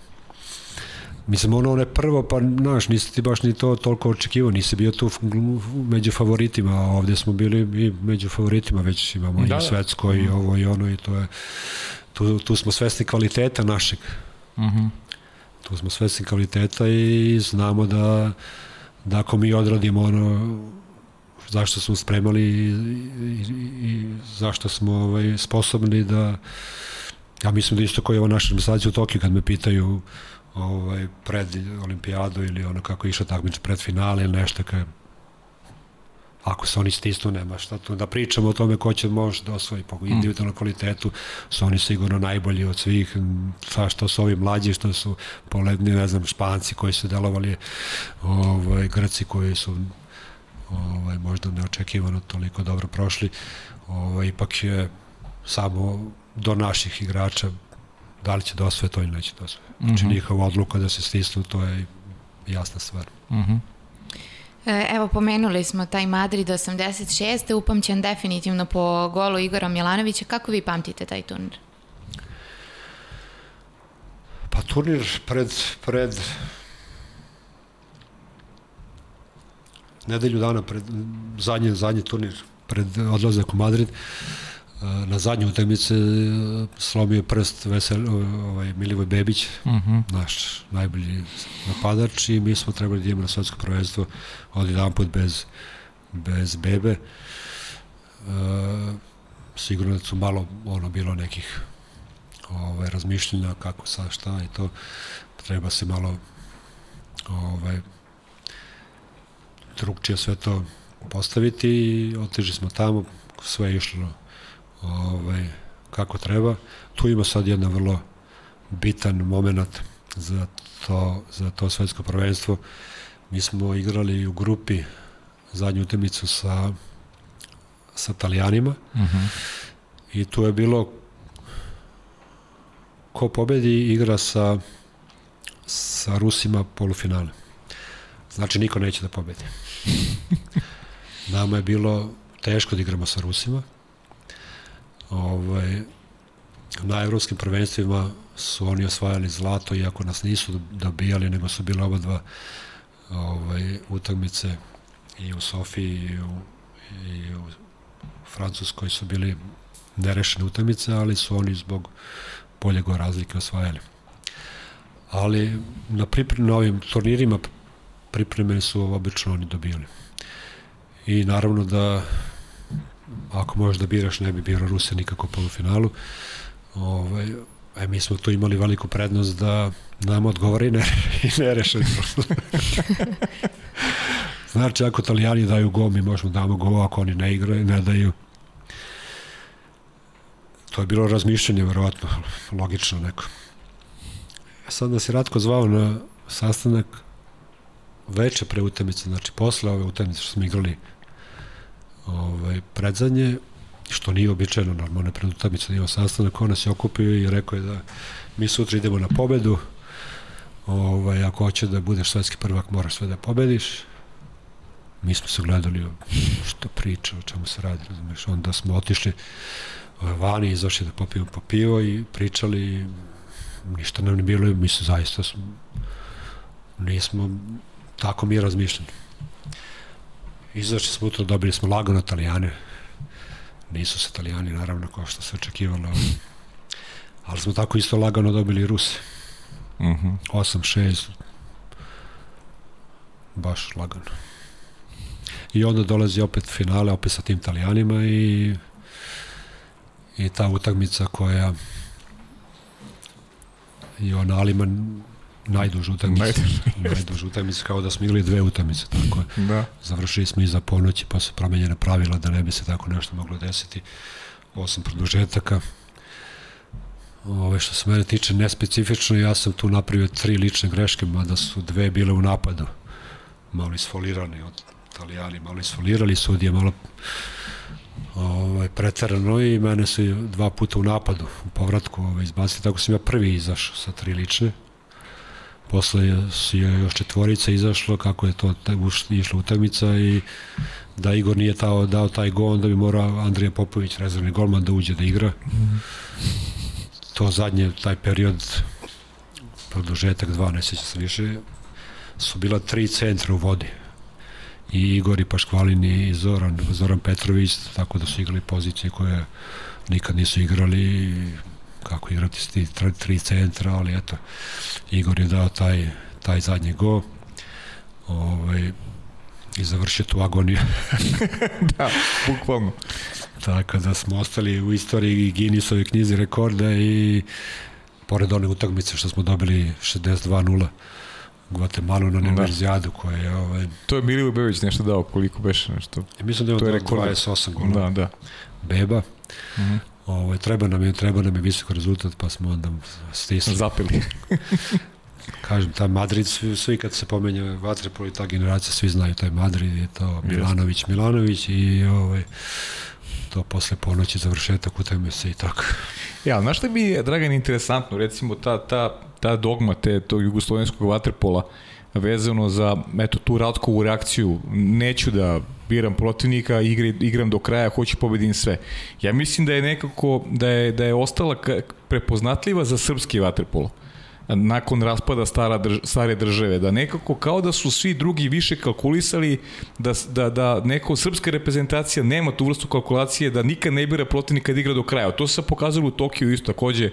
Mislim, ono, ono je prvo, pa, znaš, nisi ti baš ni to toliko očekivao, nisi bio tu među favoritima, a ovde smo bili i među favoritima, već imamo da, i da. svetsko i ovo i ono i to je, tu, tu smo svesni kvaliteta našeg. Mhm. Uh -huh. Tu smo svesni kvaliteta i znamo da, da ako mi odradimo ono zašto smo spremali i, i, i zašto smo ovaj, sposobni da ja mislim da isto koji je ovo naša reprezentacija u Tokiju kad me pitaju ovaj, pred olimpijadu ili ono kako je išao takmič pred finale ili nešto kad Ako se oni stisnu, nema šta tu da pričamo o tome ko će može da osvoji po individualnom kvalitetu, su oni sigurno najbolji od svih, sa što su ovi mlađi, što su poledni, ne znam, španci koji su delovali, ovaj, grci koji su ovaj, možda neočekivano toliko dobro prošli, ovaj, ipak je samo do naših igrača da li će da osvoje to ili neće da osvoje. Znači, mm -hmm. njihova odluka da se stisnu, to je jasna stvar. Mm -hmm. E, evo, pomenuli smo taj Madrid 86. Upamćen definitivno po golu Igora Milanovića. Kako vi pamtite taj turnir? Pa turnir pred, pred nedelju dana pred zadnji, zadnji turnir pred odlazak u Madrid na zadnju utakmice slomio prst Vesel, ovaj, Milivoj Bebić, uh mhm. -huh. naš najbolji napadač i mi smo trebali da imamo na svetsko prvenstvo od jedan put bez, bez Bebe. E, sigurno da su malo ono bilo nekih ovaj, razmišljenja kako sa šta i to treba se malo ovaj, drugčije sve to postaviti i otišli smo tamo, sve je išlo ovaj, kako treba. Tu ima sad jedna vrlo bitan moment za to, za to svetsko prvenstvo. Mi smo igrali u grupi zadnju utakmicu sa sa Italijanima. Uh -huh. I tu je bilo ko pobedi igra sa sa Rusima polufinale. Znači niko neće da pobedi. Nama je bilo teško da igramo sa Rusima. Ovaj, na evropskim prvenstvima su oni osvajali zlato, iako nas nisu dobijali, nego su bile oba dva ovaj, utakmice i u Sofiji i u, i u Francuskoj su bili nerešene utakmice, ali su oni zbog bolje go razlike osvajali. Ali na, priprem, na ovim turnirima pripreme su obično oni dobijali. I naravno da ako možeš da biraš, ne bi birao Rusija nikako u polufinalu. Ovaj, e, mi smo tu imali veliku prednost da nam odgovara i ne, i ne rešen. znači, ako italijani daju go, mi možemo da damo go, ako oni ne igraju, ne daju. To je bilo razmišljanje, verovatno, logično neko. Sad nas je Ratko zvao na sastanak veče pre utemice, znači posle ove utemice što smo igrali ovaj, predzanje, što nije običajno, normalno pred utemice da ima sastanak, on je okupio i rekao je da mi sutra idemo na pobedu, ovaj, ako hoće da budeš svetski prvak, moraš sve da pobediš. Mi smo se gledali što priča, o čemu se radi, razumeš, onda smo otišli ovaj, vani, izašli da popijemo po pivo i pričali, ništa nam ne bilo, mi se zaista smo, nismo tako mi razmišljali. Izašli smo utro, dobili smo lagano Italijane, nisu se Italijani naravno kao što se očekivalo, ali smo tako isto lagano dobili Ruse. Uh -huh. 8-6, baš lagano. I onda dolazi opet finale, opet sa tim Italijanima i i ta utakmica koja i ona Aliman najduža utakmica. najduža utakmica kao da smo igrali dve utakmice, tako je. Da. Završili smo iza ponoći, pa su promenjene pravila da ne bi se tako nešto moglo desiti. Osam produžetaka. Ove što se mene tiče nespecifično, ja sam tu napravio tri lične greške, mada su dve bile u napadu. Malo isfolirani od Italijani, malo isfolirali, sudije malo ovaj, pretarano i mene su dva puta u napadu, u povratku ovaj, izbacili, tako sam ja prvi izašao sa tri lične. Posle je, još četvorica izašlo, kako je to išla utakmica i da Igor nije tao, dao taj gol, onda bi morao Andrija Popović, rezervni golman, da uđe da igra. Mm. To zadnje, taj period, produžetak dva, ne seća se više, su bila tri centra u vodi i Igor i Paškvalin i Zoran, Zoran Petrović, tako da su igrali pozicije koje nikad nisu igrali kako igrati s ti tri, tri centra, ali eto, Igor je dao taj, taj zadnji go ovaj, i završio tu agoniju. da, bukvalno. Tako da smo ostali u istoriji Guinnessove knjizi rekorda i pored one utakmice što smo dobili 62-0 Guatemala na univerzijadu da. koja je... Ovaj... To je Milivoj Bebić nešto dao, koliko beše nešto. Ja mislim da je, to je 28 gola. Da, da. Beba. Uh mhm. -huh. Ovaj, treba nam je, treba nam je visok rezultat, pa smo onda stisli. Zapili. Kažem, taj Madrid, svi, svi kad se pomenja Vatrepol i ta generacija, svi znaju taj Madrid, je to Milanović, Milanović i ovaj, to posle ponoći završetak utakmice i tako. Ja, znaš šta bi Dragan, interesantno, recimo ta, ta, ta dogma te, tog jugoslovenskog vaterpola vezano za eto, tu Ratkovu reakciju, neću da biram protivnika, igri, igram do kraja, hoću pobedim sve. Ja mislim da je nekako, da je, da je ostala prepoznatljiva za srpski vaterpolo nakon raspada stara drž, stare države, da nekako kao da su svi drugi više kalkulisali da, da, da neko srpska reprezentacija nema tu vrstu kalkulacije da nikad ne bira protivnika da igra do kraja. To se pokazalo u Tokiju isto takođe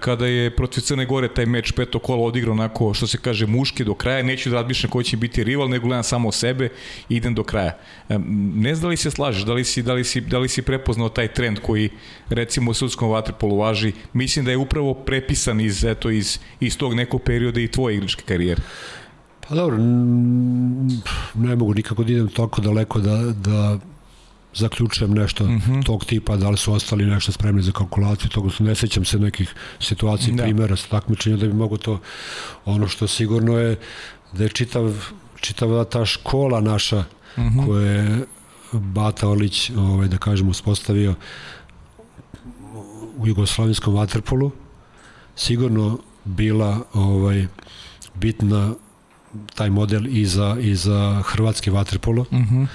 kada je protiv Crne Gore taj meč peto kola odigrao onako, što se kaže, muški do kraja, neću da razmišljam ko će biti rival, nego gledam samo sebe i idem do kraja. E, ne znam da li se slažeš, da li si, da li si, da li si prepoznao taj trend koji recimo u sudskom vaterpolu važi, mislim da je upravo prepisan iz, eto, iz, iz tog nekog perioda i tvoje igračke karijere. Pa dobro, ne mogu nikako da idem toliko daleko da, da zaključujem nešto mhm. -huh. tog tipa, da li su ostali nešto spremni za kalkulaciju, toga su, ne sećam se nekih situacija, da. primjera sa takmičenja da bi mogo to, ono što sigurno je da je čitav, čitava ta škola naša uh -huh. koje je Bata Orlić, ovaj, da kažem, uspostavio u jugoslavijskom vaterpolu, sigurno bila ovaj bitna taj model i za, i za hrvatski vaterpolo, uh mhm. -huh.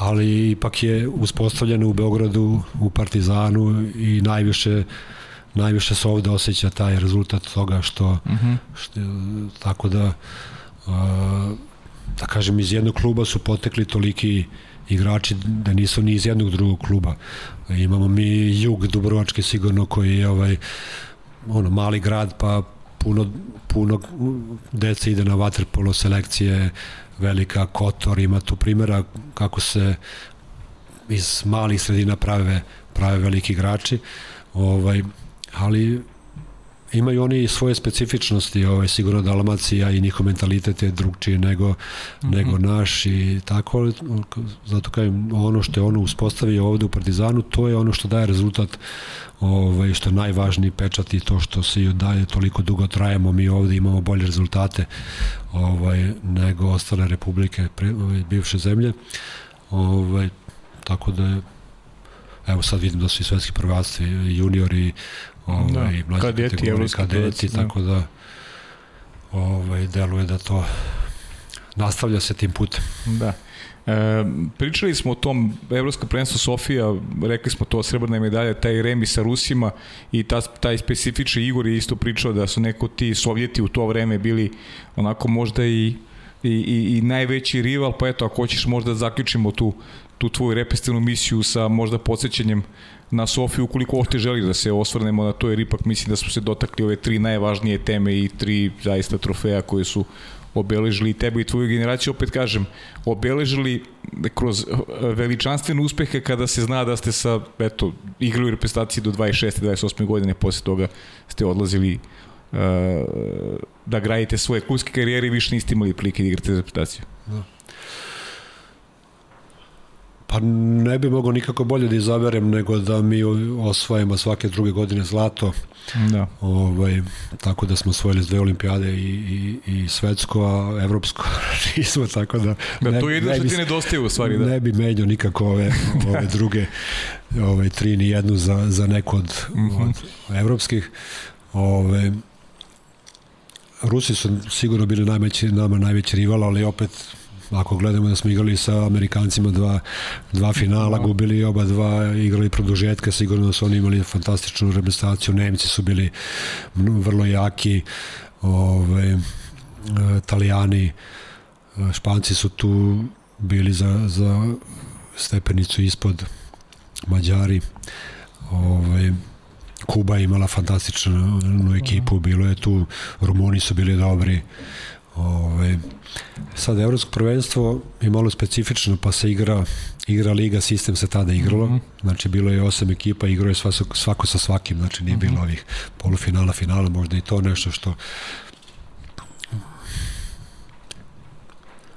Ali ipak je uspostavljeno u Beogradu, u Partizanu i najviše najviše se ovde osjeća taj rezultat toga što, mhm. -huh. što tako da a, da kažem iz jednog kluba su potekli toliki igrači da nisu ni iz jednog drugog kluba. Imamo mi Jug Dubrovački sigurno koji je ovaj ono mali grad pa puno, puno dece ide na vaterpolo selekcije, velika Kotor, ima tu primjera kako se iz malih sredina prave, prave veliki igrači, ovaj, ali imaju oni svoje specifičnosti, ovaj sigurno Dalmacija i njihov mentalitet je drugčiji nego mm -hmm. nego naš i tako zato kažem ono što je ono uspostavio ovde u Partizanu, to je ono što daje rezultat ovaj što je najvažniji pečat i to što se i daje toliko dugo trajemo, mi ovde imamo bolje rezultate ovaj nego ostale republike pre, ovaj, bivše zemlje. Ovaj tako da je evo sad vidim da su i svetski prvaci, juniori, ovaj, da, kadeti, kategorije, kadeti, da. tako da ovaj, deluje da to nastavlja se tim putem. Da. E, pričali smo o tom Evropska prvenstva Sofija, rekli smo to srebrna medalja, taj remi sa Rusima i ta, taj specifični Igor je isto pričao da su neko ti Sovjeti u to vreme bili onako možda i i, i, i najveći rival, pa eto, ako hoćeš možda zaključimo tu, tu tvoju repestivnu misiju sa možda podsjećanjem na Sofiju ukoliko ošte želi da se osvrnemo na to jer ipak mislim da smo se dotakli ove tri najvažnije teme i tri zaista trofeja koje su obeležili tebe i tvoju generaciju, opet kažem, obeležili kroz veličanstvene uspehe kada se zna da ste sa, eto, igrali u reprezentaciji do 26. 28. godine, posle toga ste odlazili uh, da gradite svoje klubske karijere i više niste imali prilike da igrate reprezentaciju. Da. Pa ne bi mogao nikako bolje da izaberem nego da mi osvajamo svake druge godine zlato. Da. Ovaj, tako da smo osvojili dve olimpijade i, i, i svetsko, a evropsko nismo, tako da... Da, ne, to je što ti nedostaje u stvari, da. Ne bi menjao nikako ove, ove druge ove, tri ni jednu za, za neku od, mm -hmm. od evropskih. Ove, Rusi su sigurno bili najveći, nama najveći rival, ali opet ako gledamo da smo igrali sa Amerikancima dva, dva finala, da. gubili oba dva, igrali produžetka, sigurno da su oni imali fantastičnu reprezentaciju, Nemci su bili vrlo jaki, ove, Italijani, Španci su tu bili za, za stepenicu ispod Mađari, ove, Kuba je imala fantastičnu ekipu, bilo je tu, Rumuni su bili dobri, Ove, sad, evropsko prvenstvo je malo specifično, pa se igra, igra liga, sistem se tada igralo, mm -hmm. znači bilo je osam ekipa, igrao je svako, svako sa svakim, znači nije mm -hmm. bilo ovih polufinala, finala, možda i to nešto što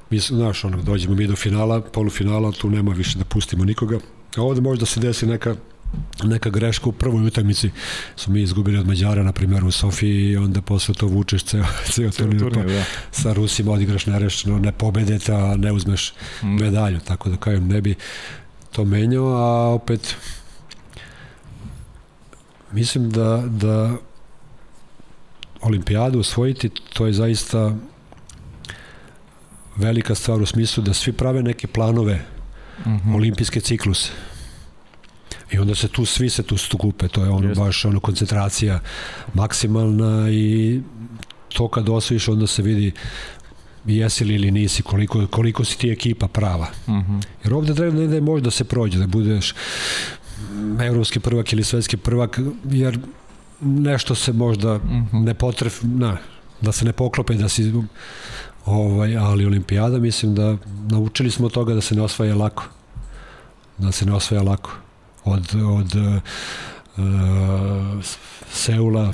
mi, znaš, onog, dođemo mi do finala, polufinala, tu nema više da pustimo nikoga, a ovde možda se desi neka neka greška u prvoj utakmici smo mi izgubili od Mađara na primjer u Sofiji i onda posle to vučeš ceo, ceo turnir pa da. sa Rusima odigraš nerešeno ne pobedete a ne uzmeš mm. medalju tako da kajem ne bi to menjao a opet mislim da da olimpijadu osvojiti to je zaista velika stvar u smislu da svi prave neke planove mm -hmm. olimpijske cikluse I onda se tu, svi se tu stukupe, to je ono Just. baš ono koncentracija maksimalna i to kad osvojiš onda se vidi jesi li ili nisi, koliko, koliko si ti ekipa prava. Mhm. -huh. Jer ovde treba ne da je možda se prođe, da budeš evropski prvak ili svetski prvak, jer nešto se možda mhm. -huh. ne potref, na, da se ne poklope, da si ovaj, ali olimpijada mislim da naučili smo od toga da se ne osvaja lako. Da se ne osvaja lako od, od uh, Seula.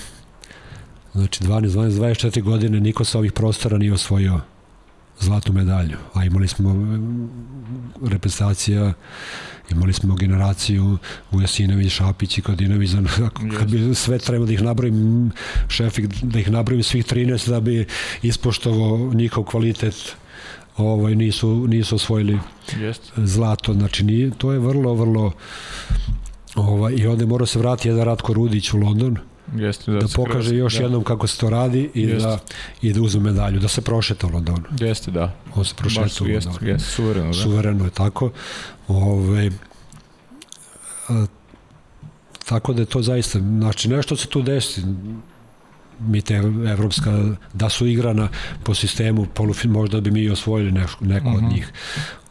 Znači 12, 12, 24 godine niko sa ovih prostora nije osvojio zlatnu medalju, a imali smo reprezentacija imali smo generaciju Ujasinović, Šapić i Kodinović kad bi sve treba da ih nabrojim šefik, da ih nabrojim svih 13 da bi ispoštovao njihov kvalitet ovaj, nisu, nisu osvojili Jest. zlato. Znači, nije, to je vrlo, vrlo... Ovaj, I onda mora se vratiti jedan Ratko Rudić u London, Jeste, da, da pokaže kroz- još da. jednom kako se to radi i Jeste. da, i da uzme medalju, da se prošeta u Londonu. Jeste, da. On se Baš prošeta su, u jeste, Londonu. jeste, suvereno, da. Suvereno je tako. Ove, a, tako da je to zaista, znači nešto se tu desi, mi te evropska, da su igrana po sistemu polufin, možda bi mi osvojili neko, neko Mhm. od njih.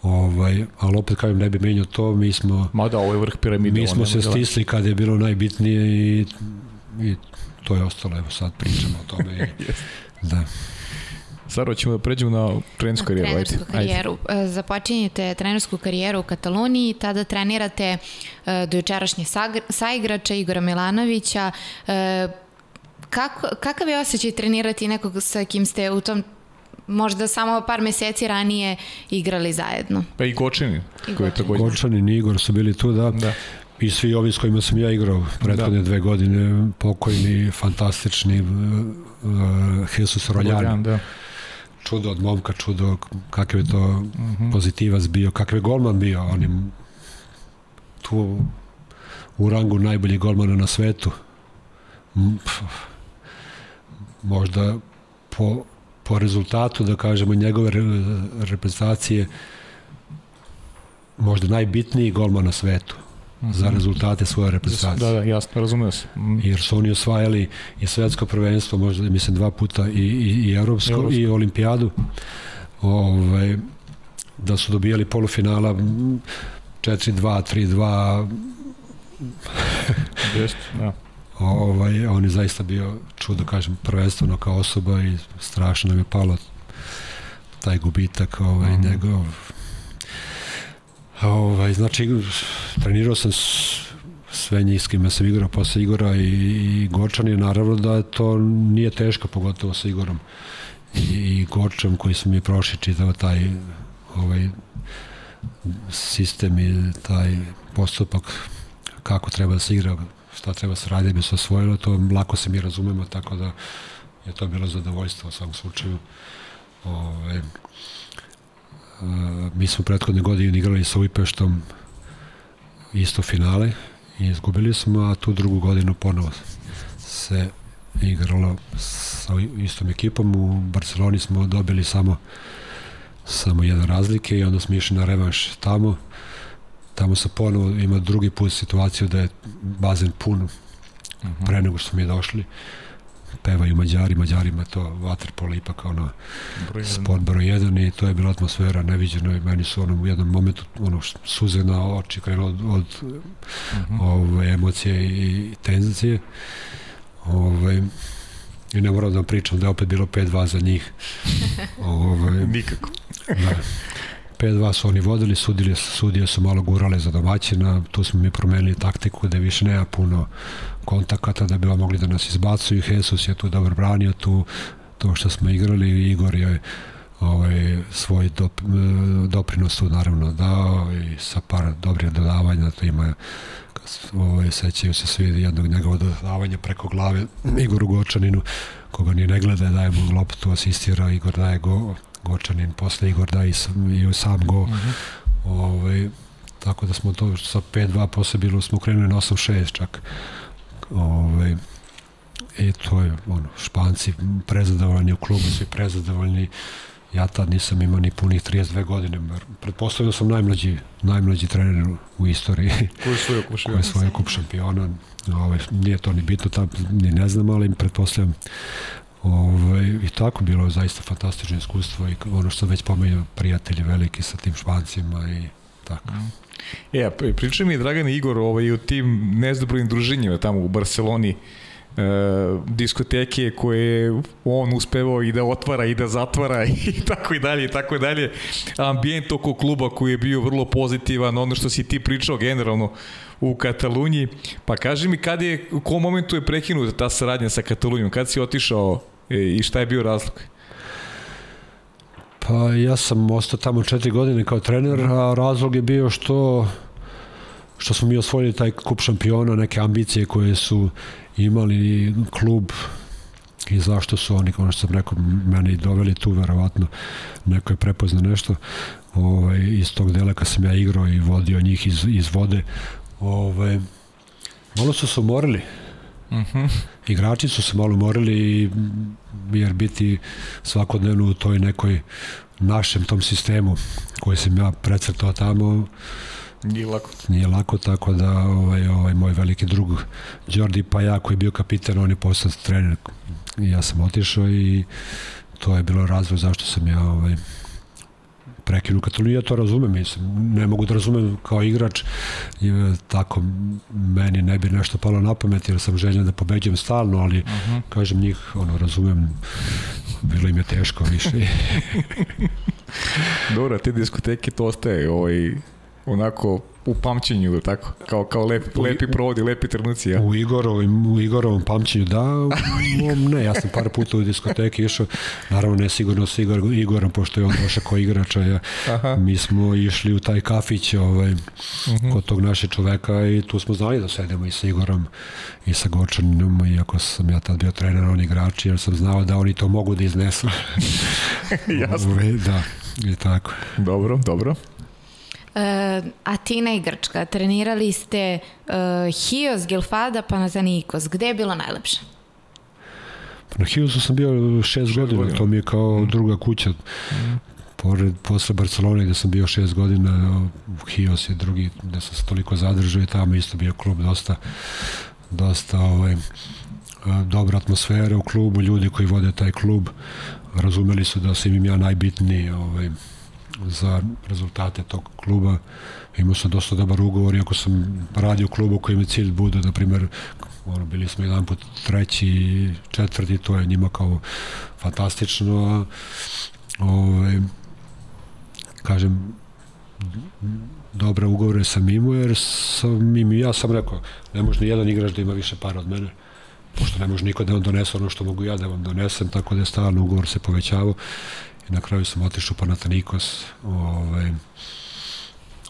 Ovaj, ali opet kažem, ne bi menio to, mi smo, Ma da, ovo je vrh piramide. mi smo se dela. stisli kad je bilo najbitnije i, i to je ostalo, evo sad pričamo o tome. I, da. Saro, ćemo da pređemo na trenersku karijeru. ajde. trenersku karijeru. Ajde. Započinjete trenersku karijeru u Kataloniji, tada trenirate e, dojučerašnje saigrača Igora Milanovića. Kako, kakav je osjećaj trenirati nekog sa kim ste u tom možda samo par meseci ranije igrali zajedno? Pa i Gočini, I koji takođe. Gočanin i Igor su bili tu, da. Da. I svi ovi s kojima sam ja igrao prethodne da. dve godine, pokojni, fantastični, uh, uh, Jesus Roljan, Roljan, da. čudo od momka, čudo kakav je to Mhm. -huh. pozitivac bio, kakav je golman bio, on je tu u rangu najboljih golmana na svetu. M, pf, Možda po, po rezultatu, da kažemo, njegove re, reprezentacije možda najbitniji golman na svetu za rezultate svoje reprezentacije. Da, da, jasno, razumeo se. Mm. Jer su oni osvajali i svetsko prvenstvo, možda mislim dva puta i, i, i evropsko, Evropsko. i olimpijadu. Ove, da su dobijali polufinala m, 4-2, 3-2, Jeste, da. Ovaj, on je zaista bio čudo, kažem, prvenstveno kao osoba i strašno nam je palo taj gubitak ovaj, mm. njegov ovaj, znači trenirao sam s, sve njih s kime sam igrao posle Igora i, i Gorčan je naravno da to nije teško pogotovo sa Igorom i, i Gorčan koji su mi prošli čitao taj ovaj sistem i taj postupak kako treba da se igra šta treba se radi da bi se osvojilo, to lako se mi razumemo, tako da je to bilo zadovoljstvo u svakom slučaju. Ove, e, mi smo prethodne godine igrali sa Ujpeštom isto finale i izgubili smo, a tu drugu godinu ponovo se igralo sa istom ekipom. U Barceloni smo dobili samo samo jedan razlike i onda smo išli na revanš tamo tamo se ponovo ima drugi put situaciju da je bazen pun uh -huh. pre nego što smo mi došli pevaju Mađari, Mađarima to vaterpolo ipak ono Broj jedan. sport broj 1 i to je bila atmosfera neviđena i meni su ono u jednom momentu ono suze na oči krenulo od, od uh -huh. ove, emocije i tenzicije ove, i ne moram da vam pričam da je opet bilo 5-2 za njih ove, Nikako. da. 5-2 su oni vodili, sudili, sudije su malo gurale za domaćina, tu smo mi promenili taktiku da više nema puno kontakata da bi mogli da nas izbacuju. Jesus je tu dobro branio, tu to što smo igrali, Igor je ovaj, svoj dop, doprinos tu naravno dao i sa par dobrih dodavanja, to ima ovaj, sećaju se svi jednog njegovog dodavanja preko glave Igoru Gočaninu, koga ni ne gleda, daje mu loptu, asistira, Igor daje go, Gočanin, posle Igor da i sam, i sam go. Uh -huh. ovaj, tako da smo to sa 5-2 posle bilo smo krenuli na 8-6 čak. Ovaj, I to je ono, Španci prezadovoljni u klubu, svi prezadovoljni. Ja tad nisam imao ni punih 32 godine. Pretpostavljam sam najmlađi, najmlađi trener u istoriji. Ko je svoj kup šampiona? Ko je svoj kup šampiona. Ovaj, nije to ni bitno, tam, ni ne znam, ali pretpostavljam Ove, ovaj, I tako bilo je zaista fantastično iskustvo i ono što već pomenuo prijatelji veliki sa tim špancima i tako. Mm. E, pričaj mi Dragan Igor ovaj, o tim nezdobrojnim druženjima tamo u Barceloni, e, diskoteke koje on uspevao i da otvara i da zatvara i tako i dalje i tako i dalje. Ambijent oko kluba koji je bio vrlo pozitivan, ono što si ti pričao generalno u Kataluniji. Pa kaži mi kad je, u kom momentu je prekinuta ta saradnja sa Katalunijom? Kad si otišao i šta je bio razlog? Pa ja sam ostao tamo četiri godine kao trener, a razlog je bio što što smo mi osvojili taj kup šampiona, neke ambicije koje su imali klub i zašto su oni, kao što sam rekao, meni doveli tu, verovatno, neko je prepoznao nešto ovaj, iz tog dela kad sam ja igrao i vodio njih iz, iz vode. Ovaj, malo su se umorili. Uh mhm. -huh. Igrači su se malo umorili jer biti svakodnevno u toj nekoj našem tom sistemu koji sam ja precrtao tamo Nije lako. Nije lako, tako da ovaj, ovaj moj veliki drug Đordi pa ja koji je bio kapiten, on je postao trener. I ja sam otišao i to je bilo razlog zašto sam ja ovaj, prekinu Kataloniju, ja to razumem, mislim, ne mogu da razumem kao igrač, i, tako meni ne bi nešto palo na pamet, jer sam željen da pobeđujem stalno, ali, uh mhm. -huh. kažem, njih, ono, razumem, bilo im je teško više. Dobro, te diskoteke to ostaje, ovaj, onako u pamćenju, tako? Kao, kao lep, lepi provodi, lepi trenuci, ja? U Igorovom, u Igorovom pamćenju, da, u, ne, ja sam par puta u diskoteki išao, naravno ne sigurno sa Igor, Igorom, pošto je on došao kao igrača, ja, Aha. mi smo išli u taj kafić ovaj, uh mhm. -huh. kod tog naše čoveka i tu smo znali da sedemo i sa Igorom i sa Gočaninom, iako sam ja tad bio trener, on igrači, jer sam znao da oni to mogu da iznesu. Jasno. da, i tako. Dobro, dobro. Uh, Atina i Grčka. Trenirali ste uh, Hios, Gilfada, Panathinaikos. Gde je bilo najlepše? Pa na Hiosu sam bio šest godina, godina, to mi je kao mm. druga kuća. Mm. Pored, posle Barcelone gde sam bio šest godina, Hios je drugi gde sam se toliko zadržao i tamo isto bio klub dosta dosta ovaj, dobra atmosfera u klubu, ljudi koji vode taj klub razumeli su da sam im ja najbitniji ovaj, za rezultate tog kluba. Imao sam dosta dobar ugovor, iako sam radio u klubu koji mi cilj bude, na primjer, ono, bili smo jedan put treći, četvrti, to je njima kao fantastično. Ovaj, kažem, dobre ugovore sam imao, jer sam im, ja sam rekao, ne može ni jedan igrač da ima više para od mene, pošto ne može niko da vam donese ono što mogu ja da vam donesem, tako da je stalno ugovor se povećavao i na kraju sam otišao pa Panathinaikos ovaj,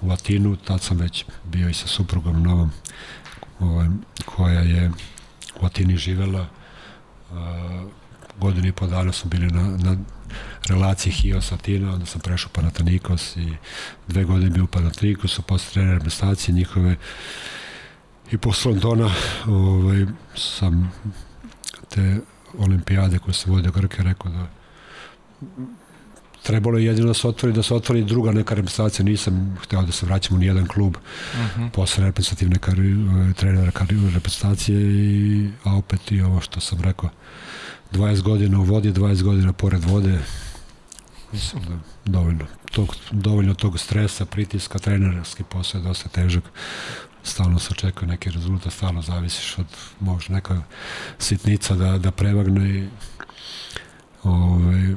u Atinu, tad sam već bio i sa suprugom novom ovaj, koja je u Atini živela. Uh, godinu i po dana smo bili na, na relaciji Hios Atina, onda sam prešao Panathinaikos i dve godine bio u Panathinaikosu, posle trener reprezentacije njihove. I posle Londona ovaj, sam te olimpijade koje se vode Grke rekao da trebalo je jedino da se otvori, da se otvori druga neka reprezentacija, nisam hteo da se vraćam u nijedan klub uh mhm. -huh. posle reprezentativne kari, trenera karijere reprezentacije i, a opet i ovo što sam rekao 20 godina u vodi, 20 godina pored vode mislim da dovoljno tog, dovoljno tog stresa, pritiska, trenerski posao je dosta težak stalno se očekuje neki rezultat, stalno zavisiš od možda neka sitnica da, da prevagne i ovaj,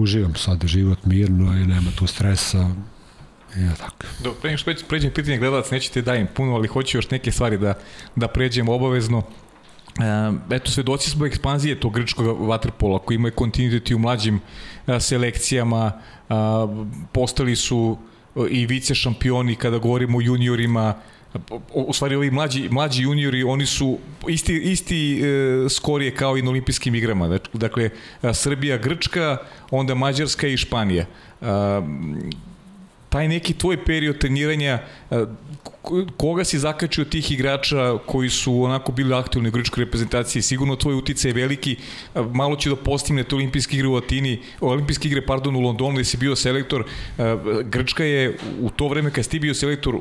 uživam sad život mirno i nema tu stresa i ja tako. Do, pre nego što pređem pitanje gledalac, nećete dajem puno, ali hoću još neke stvari da, da pređemo obavezno. E, eto, svedoci smo ekspanzije tog grčkog vaterpola koji ima kontinuitet u mlađim a, selekcijama, a, postali su e, i vice šampioni kada govorimo o juniorima, u stvari ovi mlađi, mlađi juniori, oni su isti, isti e, skorije kao i na olimpijskim igrama. Dakle, Srbija, Grčka, onda Mađarska i Španija. E, taj neki tvoj period treniranja, e, koga si zakačio tih igrača koji su onako bili aktivni u grčkoj reprezentaciji, sigurno tvoj uticaj je veliki, e, malo će da postigne te olimpijske igre u Atini, olimpijske igre, pardon, u Londonu gde si bio selektor, e, Grčka je u to vreme kad si ti bio selektor u,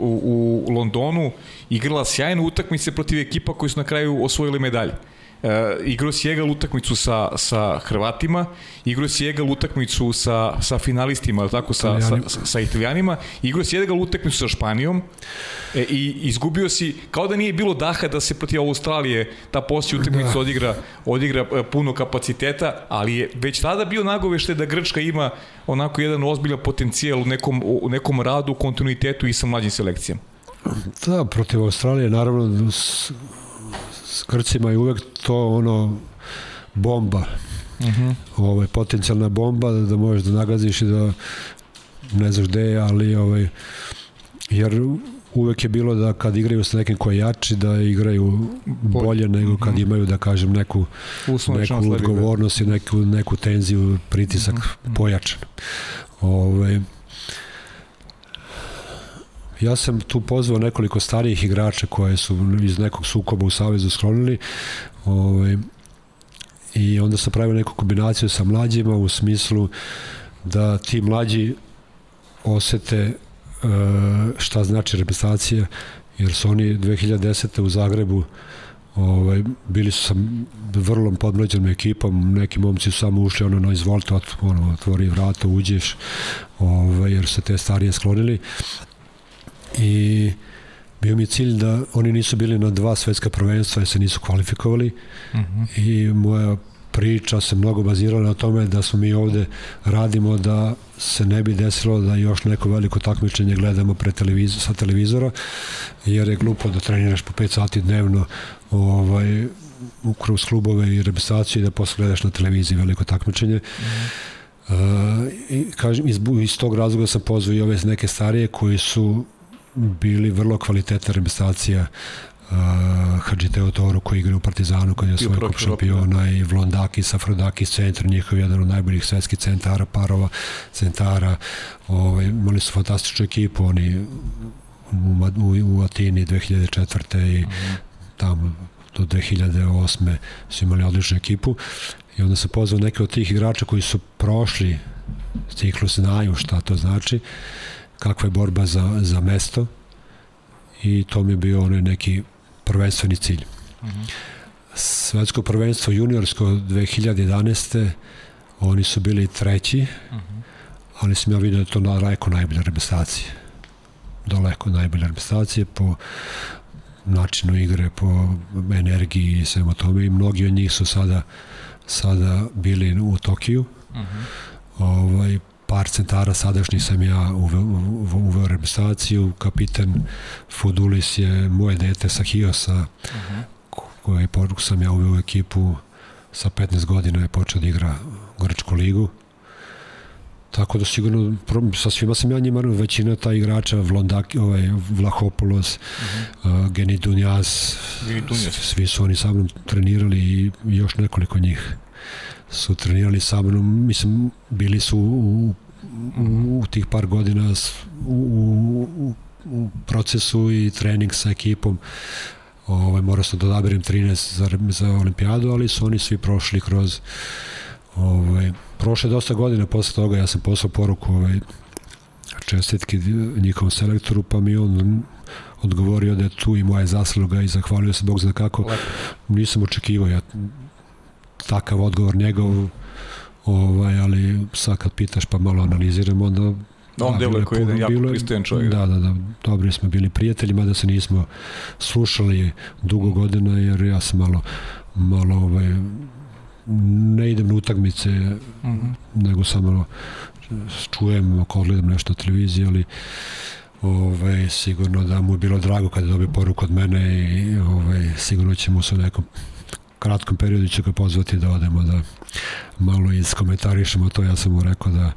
u Londonu igrala sjajne utakmice protiv ekipa koji su na kraju osvojili medalje. Uh, igrao si Egal utakmicu sa, sa Hrvatima, igrao si Egal utakmicu sa, sa finalistima, tako, sa, sa, sa, Italijanima, igrao si Egal utakmicu sa Španijom e, i izgubio si, kao da nije bilo daha da se protiv Australije ta poslije utakmica da. odigra, odigra e, puno kapaciteta, ali je već tada bio nagovešte da Grčka ima onako jedan ozbiljan potencijal u nekom, u nekom radu, kontinuitetu i sa mlađim selekcijama. Da, protiv Australije naravno s Grcima je uvek to ono bomba. Uh mhm. -huh. ovaj, potencijalna bomba da, da možeš da nagaziš i da ne znaš gde je, ali ovaj, jer uvek je bilo da kad igraju sa nekim koji je jači, da igraju bolje nego kad mhm. imaju, da kažem, neku, neku odgovornost i neku, neku tenziju, pritisak mm -hmm. pojačan. Ovaj, ja sam tu pozvao nekoliko starijih igrača koje su iz nekog sukoba u Savezu sklonili ovaj, i onda sam pravio neku kombinaciju sa mlađima u smislu da ti mlađi osete e, šta znači reprezentacija jer su oni 2010. u Zagrebu ovaj, bili su sa vrlo podmlađenom ekipom, neki momci su samo ušli ono, no izvolite, ono, otvori vrata, uđeš, ovaj, jer se te starije sklonili i bio mi je cilj da oni nisu bili na dva svetska prvenstva jer se nisu kvalifikovali uh mhm. -huh. i moja priča se mnogo bazirala na tome da smo mi ovde radimo da se ne bi desilo da još neko veliko takmičenje gledamo pre televizor, sa televizora jer je glupo da treniraš po 5 sati dnevno ovaj, kroz klubove i reprezentaciju i da posle gledaš na televiziji veliko takmičenje. Mm -hmm. Uh, i kažem, iz, iz tog razloga sam pozvao i ove neke starije koji su bili vrlo kvalitetna reprezentacija uh, Hadži Teotoro koji igra u Partizanu koji je svoj kup šampiona da. i Vlondakis, Afrodakis centar, njihov jedan od najboljih svetskih centara, parova centara ovaj, imali su fantastičnu ekipu oni u, u, u Atini 2004. i tamo do 2008. su imali odličnu ekipu i onda se pozvao neke od tih igrača koji su prošli ciklus znaju šta to znači kakva je borba za, za mesto i to mi je bio onaj neki prvenstveni cilj. Svetsko prvenstvo juniorsko 2011. oni su bili treći, ali sam ja vidio da to daleko najbolja reprezentacija. Daleko najbolja reprezentacija po načinu igre, po energiji i svema tome i mnogi od njih su sada sada bili u Tokiju. Uh mhm. -huh. ovaj, par centara sadašnji sam ja uveo, uveo reprezentaciju, kapitan Fudulis je moje dete sa Hiosa, uh -huh. koje poruk sam ja uveo u ekipu, sa 15 godina je počeo da igra Grčku ligu. Tako da sigurno sa svima sam ja njima većina ta igrača Vlondak, ovaj Vlahopoulos, uh -huh. uh, Geni Dunjas, svi su oni sa mnom trenirali i još nekoliko njih su trenirali sa mnom, mislim, bili su u, u, u tih par godina u, u, u procesu i trening sa ekipom ovaj, morao sam da odaberem 13 za, za olimpijadu, ali su oni svi prošli kroz ovaj, prošle dosta godina posle toga ja sam poslao poruku ovaj, čestitki njihovom selektoru, pa mi on odgovorio da je tu i moja zasluga i zahvalio se Bog zna kako. Lepo. Nisam očekivao, ja takav odgovor njegov, ovaj, ali sad kad pitaš pa malo analiziramo, onda Da, on deluje koji je jako bilo, pristojan čovjek. Da, da, da, dobri smo bili prijatelji, mada se nismo slušali dugo godina, jer ja sam malo, malo ovaj, ne idem na utakmice, mm -hmm. nego samo čujem, ako gledam nešto na televiziji, ali ovaj, sigurno da mu je bilo drago kada dobije poruku od mene i ovaj, sigurno ćemo se u nekom kratkom periodu će ga pozvati da odemo da malo iskomentarišemo to, ja sam mu rekao da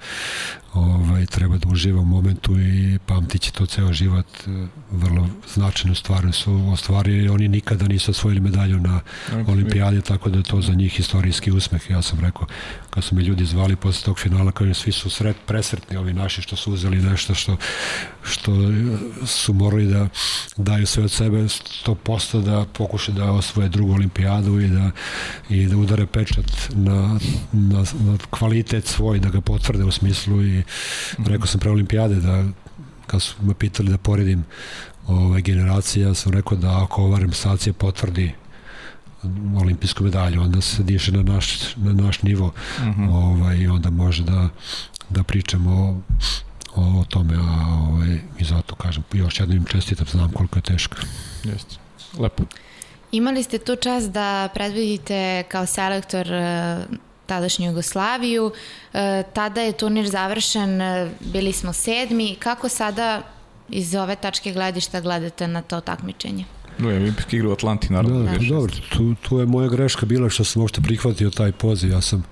ovaj, treba da uživa u momentu i pamtit će to ceo život vrlo značajnu stvar su ostvarili. Oni nikada nisu osvojili medalju na olimpijadi tako da je to za njih istorijski uspeh. Ja sam rekao kad su me ljudi zvali posle tog finala kao svi su sret, presretni ovi naši što su uzeli nešto što, što su morali da daju sve od sebe 100% da pokušaju da osvoje drugu olimpijadu i da, i da udare pečat na, na, na kvalitet svoj da ga potvrde u smislu i rekao sam pre olimpijade da kad su me pitali da poredim ove generacije, ja sam rekao da ako ova reprezentacija potvrdi olimpijsku medalju, onda se diše na naš, na naš nivo uh mhm. -huh. ovaj, i onda može da, da pričamo o, o, o tome, a ovaj, i zato kažem, još jednom im čestitam, znam koliko je teško. Jeste, lepo. Imali ste tu čas da predvidite kao selektor tadašnju Jugoslaviju. E, tada je turnir završen, e, bili smo sedmi. Kako sada iz ove tačke gledišta gledate na to takmičenje? No, je olimpijski igra u Atlanti, naravno. Da, da. dobro, tu, tu je moja greška bila što sam uopšte prihvatio taj poziv. Ja sam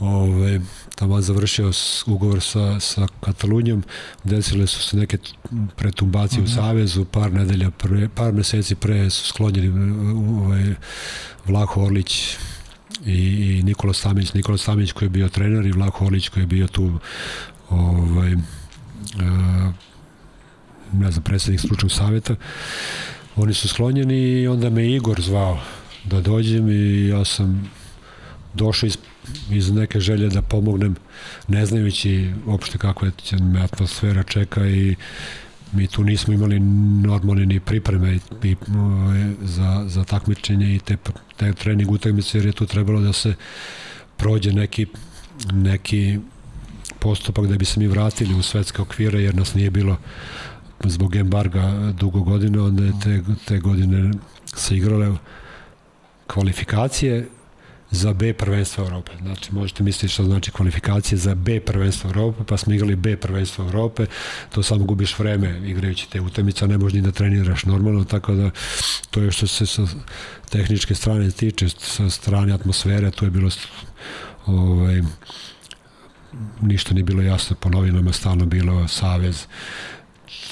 ove, tamo završio ugovor sa, sa Katalunijom, desile su se neke pretumbacije uh -huh. u mhm. Savezu, par nedelja, pre, par meseci pre su sklonjeni ovaj, Vlaho Orlić i, Nikola Stamić, Nikola Stamić koji je bio trener i Vlaho Orlić koji je bio tu ovaj, uh, ne znam, predsednik stručnog saveta. Oni su sklonjeni i onda me Igor zvao da dođem i ja sam došao iz, iz neke želje da pomognem, ne znajući uopšte kako je me atmosfera čeka i mi tu nismo imali normalne ni pripreme i, i, za, za takmičenje i te, te trening utakmice jer je tu trebalo da se prođe neki neki postupak da bi se mi vratili u svetske okvire jer nas nije bilo zbog embarga dugo godine, onda je te, te godine se igrale kvalifikacije za B prvenstvo Evrope. Znači, možete misliti što znači kvalifikacije za B prvenstvo Evrope, pa smo igrali B prvenstvo Evrope, to samo gubiš vreme igrajući te utemice, ne možeš ni da treniraš normalno, tako da to je što se sa tehničke strane tiče, sa strane atmosfere, to je bilo ovaj, ništa nije bilo jasno po novinama, stalno bilo Savez,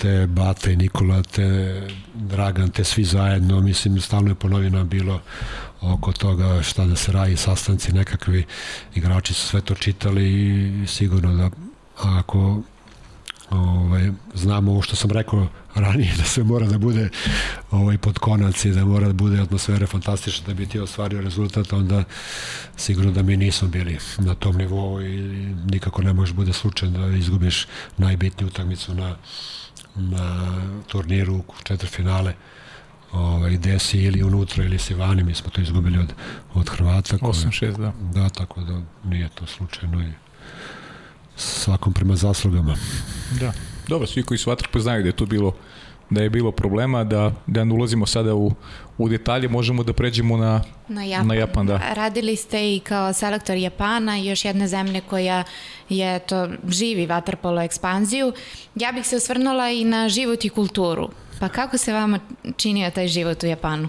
te Bata i Nikola, te Dragan, te svi zajedno, mislim, stalno je po novinama bilo oko toga šta da se radi, sastanci nekakvi, igrači su sve to čitali i sigurno da ako ovaj, znamo ovo što sam rekao ranije, da sve mora da bude ovaj, pod konac i da mora da bude atmosfera fantastična da bi ti ostvario rezultat, onda sigurno da mi nismo bili na tom nivou i nikako ne može bude slučaj da izgubiš najbitniju utakmicu na, na turniru u četvrfinale ovaj, gde si ili unutra ili si vani, mi smo to izgubili od, od Hrvata. 8-6, da. Da, tako da nije to slučajno i svakom prema zaslugama. Da. Dobro, svi koji su vatrpo znaju da je tu bilo da je bilo problema, da, da ne ulazimo sada u, u detalje, možemo da pređemo na, na Japan. Na Japan da. Radili ste i kao selektor Japana, još jedne zemlje koja je to živi vaterpolo ekspanziju. Ja bih se osvrnula i na život i kulturu. Pa kako se vama činio taj život u Japanu?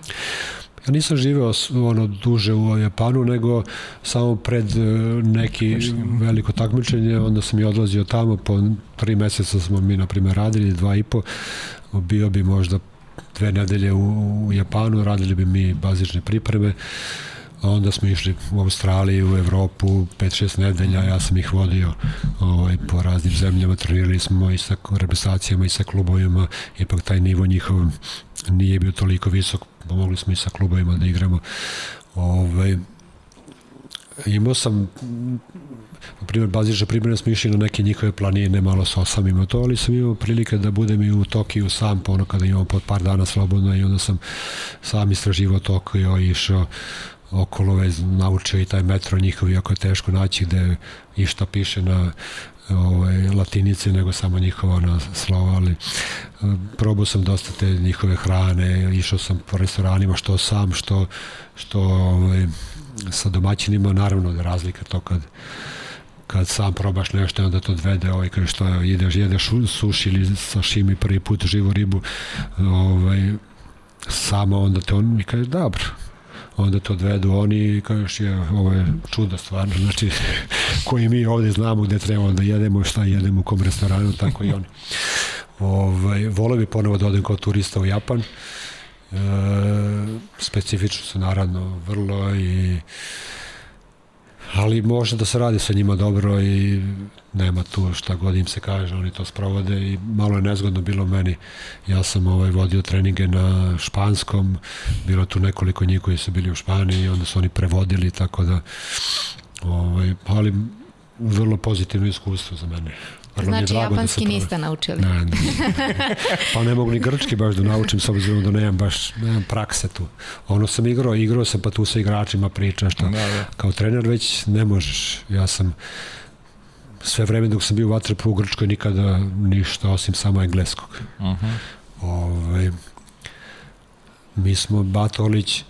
Ja nisam živeo ono duže u Japanu, nego samo pred e, neki veliko takmičenje, onda sam i odlazio tamo, po tri meseca smo mi, na primjer, radili, dva i po, bio bi možda dve nedelje u, u Japanu, radili bi mi bazične pripreme, onda smo išli u Australiju, u Evropu, 5-6 nedelja, ja sam ih vodio ovaj, po raznim zemljama, trenirali smo i sa reprezentacijama i sa klubovima, ipak taj nivo njihov nije bio toliko visok, pomogli smo i sa klubovima da igramo. Ovaj, imao sam na primjer, bazične primjere smo išli na neke njihove planine, malo sa osamima to, ali sam imao prilike da budem i u Tokiju sam, po ono kada imamo pod par dana slobodno i onda sam sam istraživao Tokio i išao okolo vez naučio i taj metro njihov, iako je teško naći gde išta piše na ovaj, latinice nego samo njihova na slova, ali eh, probao sam dosta te njihove hrane, išao sam po restoranima što sam, što, što ovaj, sa domaćinima, naravno da razlika to kad kad sam probaš nešto onda to odvede ovaj kaže što ideš jedeš suši ili sašimi prvi put živu ribu? Ovaj samo onda te on mi kaže dobro onda to odvedu oni i kažeš je, ovo je čudo stvarno, znači koji mi ovde znamo gde trebamo da jedemo, šta jedemo u kom restoranu, tako i oni. Ovaj, vole bi ponovo da odem kao turista u Japan, e, specifično su naravno vrlo i ali može da se radi sa njima dobro i nema tu šta god im se kaže, oni to sprovode i malo je nezgodno bilo meni. Ja sam ovaj vodio treninge na španskom, bilo tu nekoliko njih koji su bili u Španiji i onda su oni prevodili, tako da ovaj, ali vrlo pozitivno iskustvo za mene. Vrlo znači, drago da japanski da niste naučili. Ne, ne. Pa ne mogu ni grčki baš da naučim, s obzirom da nemam baš nemam prakse tu. Ono sam igrao, igrao sam pa tu sa igračima pričam što da, da. kao trener već ne možeš. Ja sam sve vreme dok sam bio u Vatrepu u Grčkoj nikada ništa osim samo engleskog. Uh -huh. Ove, ovaj, mi smo Batolić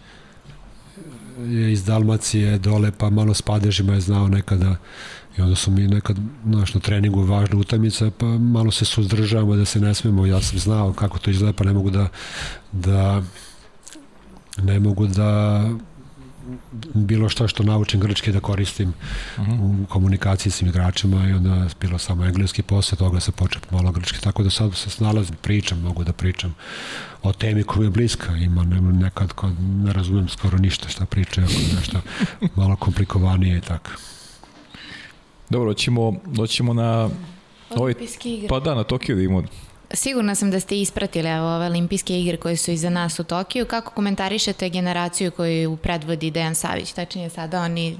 je iz Dalmacije dole, pa malo s padežima je znao nekada i onda su mi nekad, znaš, na treningu važna utakmica, pa malo se suzdržavamo da se ne smemo, ja sam znao kako to izgleda, pa ne mogu da, da ne mogu da bilo što što naučim grčki da koristim uh -huh. u komunikaciji s igračima i onda bilo samo engleski, posle toga se počeo malo grčki, tako da sad se snalazim, pričam, mogu da pričam o temi koja je bliska, ima nekad kad ne razumem skoro ništa šta pričaju, nešto malo komplikovanije i tako. Dobro, doćemo, doćemo na Olimpijske igre. Pa da, na Tokio da imamo Sigurna sam da ste ispratili evo, ove olimpijske igre koje su iza nas u Tokiju. Kako komentarišete generaciju koju predvodi Dejan Savić? Tačnije sada oni,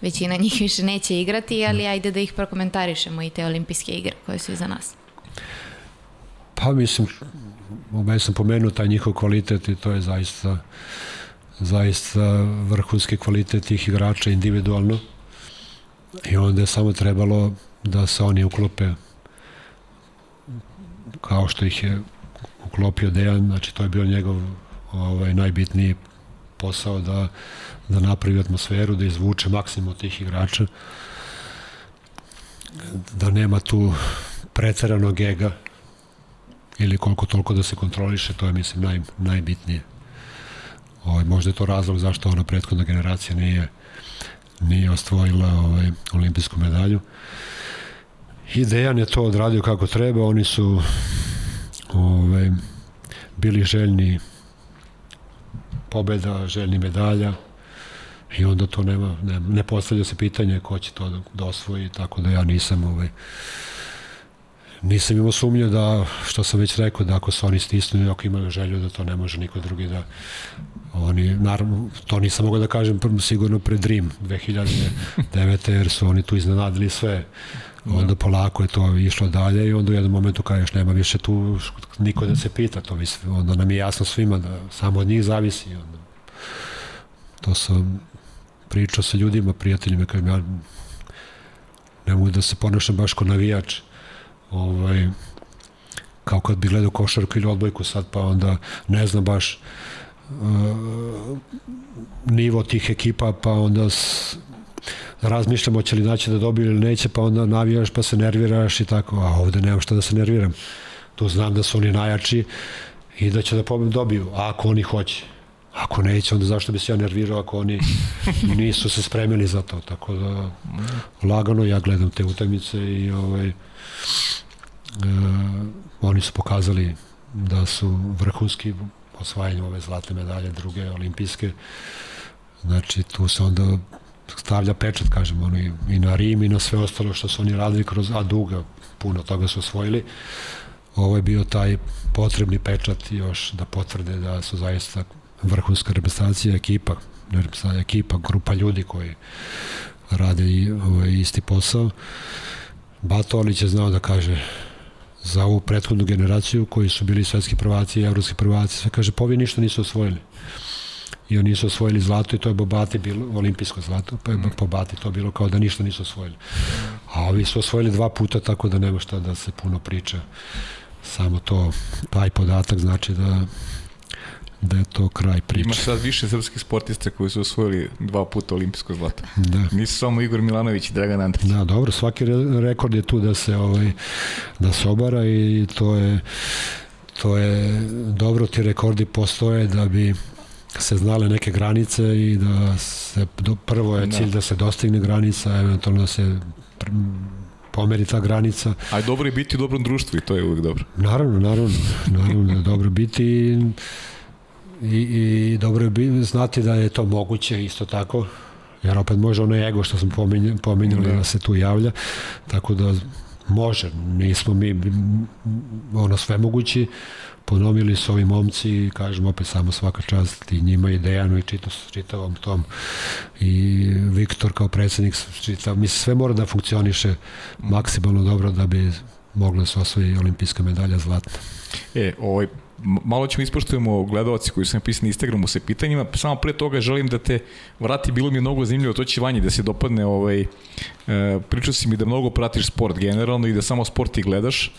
većina njih više neće igrati, ali ajde da ih prokomentarišemo i te olimpijske igre koje su iza nas. Pa mislim, već sam pomenuo taj njihov kvalitet i to je zaista zaista vrhunski kvalitet tih igrača individualno i onda je samo trebalo da se oni uklope kao što ih je uklopio Dejan, znači to je bio njegov ovaj, najbitniji posao da, da napravi atmosferu, da izvuče maksimum tih igrača, da nema tu preteranog ega ili koliko toliko da se kontroliše, to je mislim naj, najbitnije. Ovaj, možda je to razlog zašto ona prethodna generacija nije nije osvojila ovaj, olimpijsku medalju. I Dejan je to odradio kako treba, oni su ovaj, bili željni pobeda, željni medalja i onda to nema, ne, ne postavlja se pitanje ko će to da, da osvoji, tako da ja nisam ovaj, nisam imao sumnju da, što sam već rekao, da ako su oni stisnuli, ako imaju želju da to ne može niko drugi da oni, naravno, to nisam mogao da kažem sigurno pred Rim 2009. jer su oni tu iznenadili sve onda polako je to išlo dalje i onda u jednom momentu kažeš nema više tu niko da se pita to mislim, onda nam je jasno svima da samo od njih zavisi onda. to sam pričao sa ljudima, prijateljima kažem ja ne mogu da se ponašam baš kao navijač ovaj, kao kad bi gledao košarku ili odbojku sad pa onda ne znam baš uh, nivo tih ekipa pa onda s, razmišljamo će li naći da dobiju ili neće, pa onda navijaš pa se nerviraš i tako, a ovde nemam šta da se nerviram. Tu znam da su oni najjači i da će da pobed dobiju, a ako oni hoće. Ako neće, onda zašto bi se ja nervirao ako oni nisu se spremili za to. Tako da lagano ja gledam te utakmice i ovaj, oni su pokazali da su vrhunski osvajanju ove zlatne medalje, druge olimpijske. Znači tu se onda stavlja pečat, kažem, oni, i na Rim i na sve ostalo što su oni radili kroz Aduga, puno toga su osvojili. Ovo je bio taj potrebni pečat još da potvrde da su zaista vrhunska reprezentacija, ekipa, reprezentacija, ekipa, grupa ljudi koji rade i ovaj, isti posao. Bato Olić je znao da kaže za ovu prethodnu generaciju koji su bili svetski prvaci i evropski prvaci, sve kaže, povi ništa nisu osvojili i oni su osvojili zlato i to je Bobati bilo olimpijsko zlato, pa je mm. Bobati to bilo kao da ništa nisu osvojili. A ovi su osvojili dva puta, tako da nema šta da se puno priča. Samo to, taj podatak znači da da je to kraj priče. Ima sad više srpskih sportista koji su osvojili dva puta olimpijsko zlato. Da. Nisu samo Igor Milanović i Dragan Andrić. Da, dobro, svaki rekord je tu da se ovaj da se obara i to je to je dobro ti rekordi postoje da bi se znale neke granice i da se do, prvo je da. cilj da. da se dostigne granica, eventualno da se pomeri ta granica. A je dobro je biti u dobrom društvu i to je uvijek dobro. Naravno, naravno, naravno da je dobro biti i, i, dobro je znati da je to moguće isto tako, jer opet može ono ego što smo pominjali, pominjali da. da se tu javlja, tako da može, nismo mi ono sve mogući, ponovili su ovi momci i kažem opet samo svaka čast i njima i Dejanu i čitav, čitavom tom i Viktor kao predsednik čitav, mislim sve mora da funkcioniše maksimalno dobro da bi mogla se osvoji olimpijska medalja zlatna. E, ovaj, malo ćemo ispoštujemo gledalci koji su napisani na Instagramu sa pitanjima, samo pre toga želim da te vrati, bilo mi je mnogo zanimljivo, to će vanje da se dopadne, ovaj, e, pričao si mi da mnogo pratiš sport generalno i da samo sport i gledaš,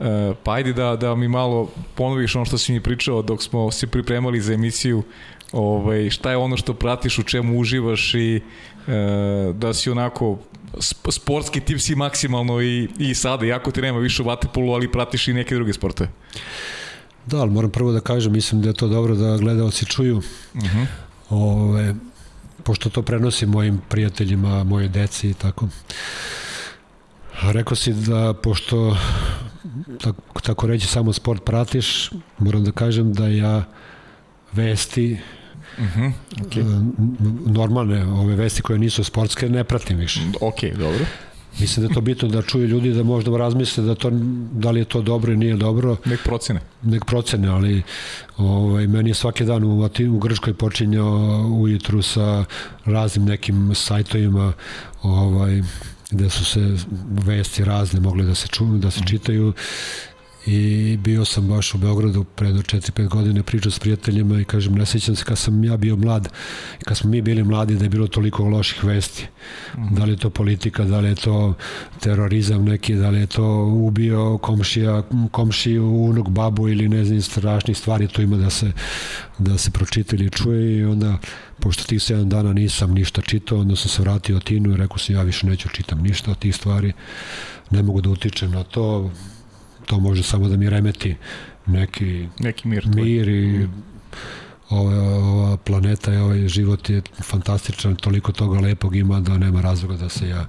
E, pa ajde da, da mi malo ponoviš ono što si mi pričao dok smo se pripremali za emisiju ovaj, šta je ono što pratiš, u čemu uživaš i e, da si onako sportski tip si maksimalno i, i sada, jako ti nema više u vatepolu, ali pratiš i neke druge sportove. Da, ali moram prvo da kažem, mislim da je to dobro da gledalci čuju. Uh mhm. -huh. Ove, pošto to prenosim mojim prijateljima, moje deci i tako. Rekao si da, pošto tako, tako reći samo sport pratiš, moram da kažem da ja vesti Uh mhm, -huh, okay. normalne ove vesti koje nisu sportske ne pratim više. Ok, dobro. Mislim da je to bitno da čuju ljudi da možda razmisle da to da li je to dobro ili nije dobro. Nek procene. Nek procene, ali ovaj meni je svaki dan u, u Grčkoj počinjao ujutru sa raznim nekim sajtovima ovaj gde su se vesti razne mogle da se čuju, da se čitaju i bio sam baš u Beogradu pre 4-5 godine pričao s prijateljima i kažem ne sećam se kad sam ja bio mlad. I kad smo mi bili mladi da je bilo toliko loših vesti. Mm. da li je to politika, da li je to terorizam neki, da li je to ubio komšija, komšiju unuk, babu ili ne znam strašnih stvari to ima da se da se pročita ili čuje i onda pošto tih 7 dana nisam ništa čitao onda sam se vratio Tinu i rekao sam ja više neću čitam ništa od tih stvari. Ne mogu da utičem na to to može samo da mi remeti neki, neki mir, mir i ova, ova planeta i ovaj život je fantastičan, toliko toga lepog ima da nema razloga da se ja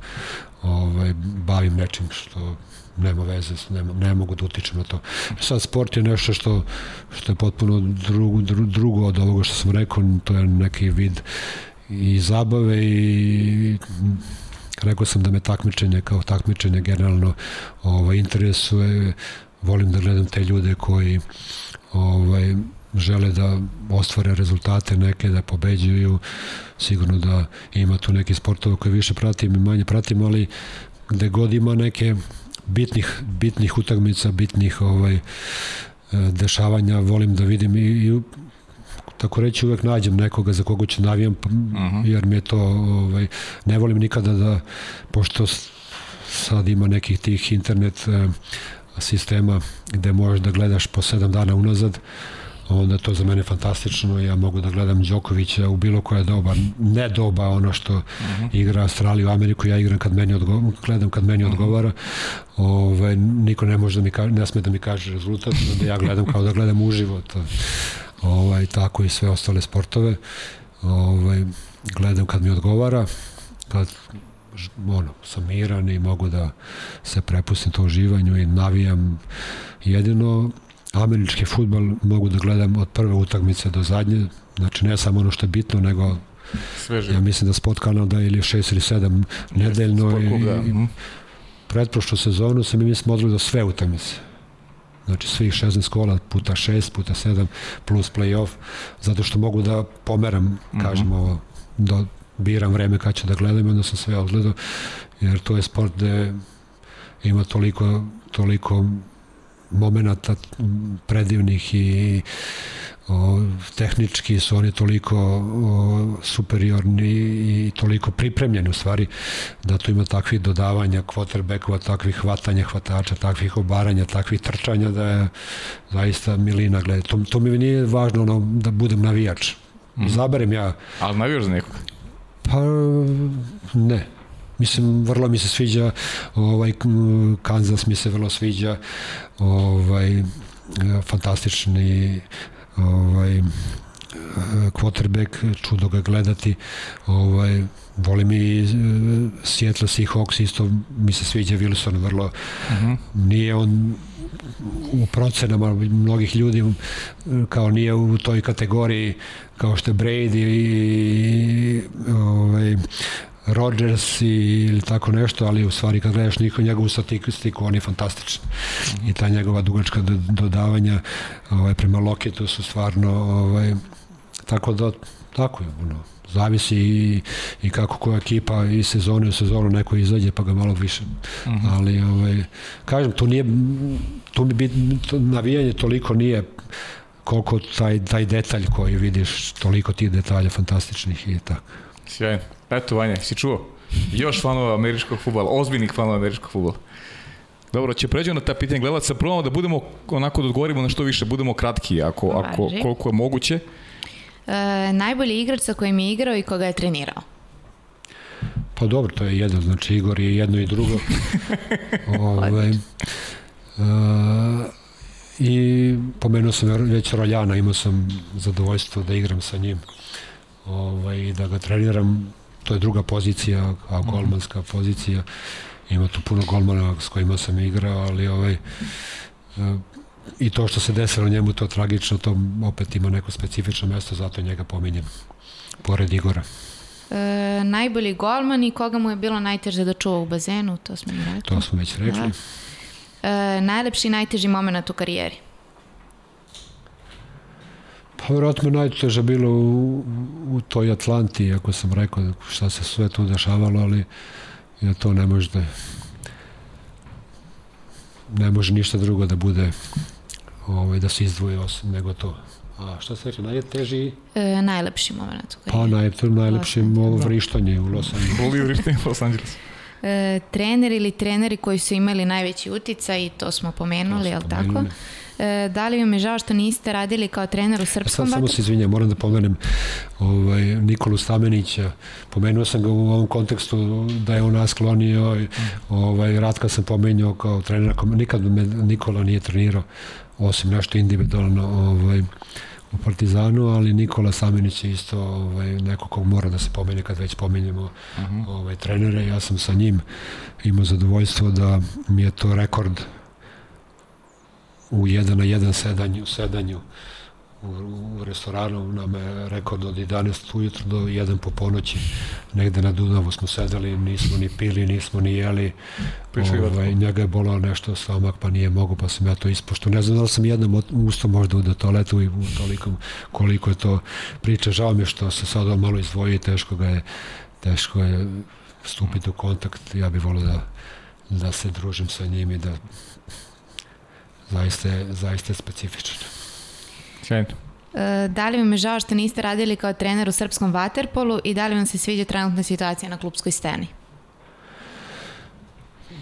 ovaj, bavim nečim što nema veze, ne, ne mogu da utičem na to. Sad sport je nešto što, što je potpuno drugo, drugo od ovoga što sam rekao, to je neki vid i zabave i Rekao sam da me takmičenje kao takmičenje generalno ovaj, interesuje. Volim da gledam te ljude koji ovaj, žele da ostvare rezultate neke, da pobeđuju. Sigurno da ima tu neki sportova koje više pratim i manje pratim, ali gde god ima neke bitnih, bitnih utakmica, bitnih ovaj, dešavanja, volim da vidim i, i tako reći uvek nađem nekoga za koga ću navijam uh -huh. jer mi je to ovaj, ne volim nikada da pošto sad ima nekih tih internet eh, sistema gde možeš da gledaš po sedam dana unazad onda to za mene fantastično ja mogu da gledam Đokovića u bilo koje doba ne doba ono što uh mhm. -huh. igra Australiju, Ameriku ja igram kad meni odgovara gledam kad meni uh mhm. -huh. odgovara ovaj, niko ne može da mi kaže, ne sme da mi kaže rezultat da ja gledam kao da gledam uživo to ovaj, tako i sve ostale sportove. Ovaj, gledam kad mi odgovara, kad ono, sam miran i mogu da se prepustim to uživanju i navijam jedino američki futbal mogu da gledam od prve utakmice do zadnje, znači ne samo ono što je bitno, nego Sveže. ja mislim da sport Kanada ili 6 ili 7 nedeljno i, i mhm. pretprošlu sezonu sam i mislim odgledao da sve utakmice Znači svih 16 kola puta 6, puta 7 plus play-off, zato što mogu da pomeram, mm -hmm. kažem ovo, da biram vreme kad ću da gledam i onda sam sve odgledao, jer to je sport gde ima toliko, toliko momenata predivnih i o, tehnički su oni toliko o, superiorni i toliko pripremljeni u stvari da tu ima takvih dodavanja quarterbackova, takvih hvatanja hvatača, takvih obaranja, takvih trčanja da je zaista milina gleda. To, to mi nije važno ono, da budem navijač. Mm. Zaberem ja. Ali navijaš za nekog? Pa ne. Mislim, vrlo mi se sviđa ovaj Kansas mi se vrlo sviđa ovaj fantastični ovaj, quarterback, čudo ga gledati, ovaj, volim i uh, Seattle Seahawks isto mi se sviđa Wilson vrlo uh mhm. -huh. nije on u procenama mnogih ljudi kao nije u toj kategoriji kao što je Brady i ovaj, Rodgers ili tako nešto, ali u stvari kad gledaš niko njegovu statistiku, on je fantastičan. I ta njegova dugačka dodavanja ovaj, prema Loketu su stvarno ovaj, tako da tako je, ono, zavisi i, i kako koja ekipa i sezone u sezonu neko izađe pa ga malo više. Mm -hmm. Ali ovaj, kažem, tu nije tu mi bit, to, navijanje toliko nije koliko taj, taj detalj koji vidiš, toliko tih detalja fantastičnih i tako. Sjajno. Eto, Vanja, si čuo? Još fanova američkog futbola, ozbiljnih fanova američkog futbola. Dobro, će pređemo na ta pitanja gledalaca, probamo da budemo, onako da odgovorimo na što više, budemo kratki, ako, ako koliko je moguće. E, najbolji igrač sa kojim je igrao i koga je trenirao? Pa dobro, to je jedan, znači Igor je jedno i drugo. Ove, ovaj, uh, I pomenuo sam već Roljana, imao sam zadovoljstvo da igram sa njim ovaj, da ga treniram, to je druga pozicija, a mhm. golmanska pozicija. Ima tu puno golmana s kojima sam igrao, ali ovaj, e, i to što se desilo njemu to tragično, to opet ima neko specifično mesto, zato njega pominjem, pored Igora. E, najbolji golman i koga mu je bilo najteže da čuva u bazenu, to smo mi rekli. To smo već rekli. Da. E, najlepši i najteži moment u karijeri? Pa vjerojatno najteže bilo u, u toj Atlanti, ako sam rekao šta se sve tu dešavalo, ali ja to ne može da ne može ništa drugo da bude ovaj, da se izdvoje osim nego to. A šta se reče, najteži? E, najlepši moment. Pa naj, najlepši ovo vrištanje u Los Angeles. Voli vrištanje u Los Angeles. E, trener ili treneri koji su imali najveći uticaj, to smo pomenuli, je li tako? E, da li vam je žao što niste radili kao trener u Srpskom Sad samo se izvinjam, moram da pomenem ovaj, Nikolu Stamenića. Pomenuo sam ga u ovom kontekstu da je on nas klonio. Ovaj, Ratka sam pomenuo kao trenera. Nikad me Nikola nije trenirao, osim nešto individualno ovaj, u Partizanu, ali Nikola Samenić je isto ovaj, neko kog mora da se pomene kad već pomenjemo uh mhm. -huh. ovaj, trenere. Ja sam sa njim imao zadovoljstvo da mi je to rekord u jedan na jedan sedanju, sedanju u, u restoranu nam je rekao od 11 ujutro do 1 po ponoći negde na Dunavu smo sedeli, nismo ni pili, nismo ni jeli ovaj, njega je bolao nešto stomak pa nije mogu pa sam ja to ispošto ne znam da li sam jednom ustao možda u toaletu i u tolikom koliko je to priča. Žao mi je što se sada malo izdvoji teško ga je teško je stupiti u kontakt. Ja bih volio da da se družim sa njim i da zaista je, zaista je specifičan. Sjajno. E, da li vam je žao što niste radili kao trener u srpskom vaterpolu i da li vam se sviđa trenutna situacija na klubskoj sceni?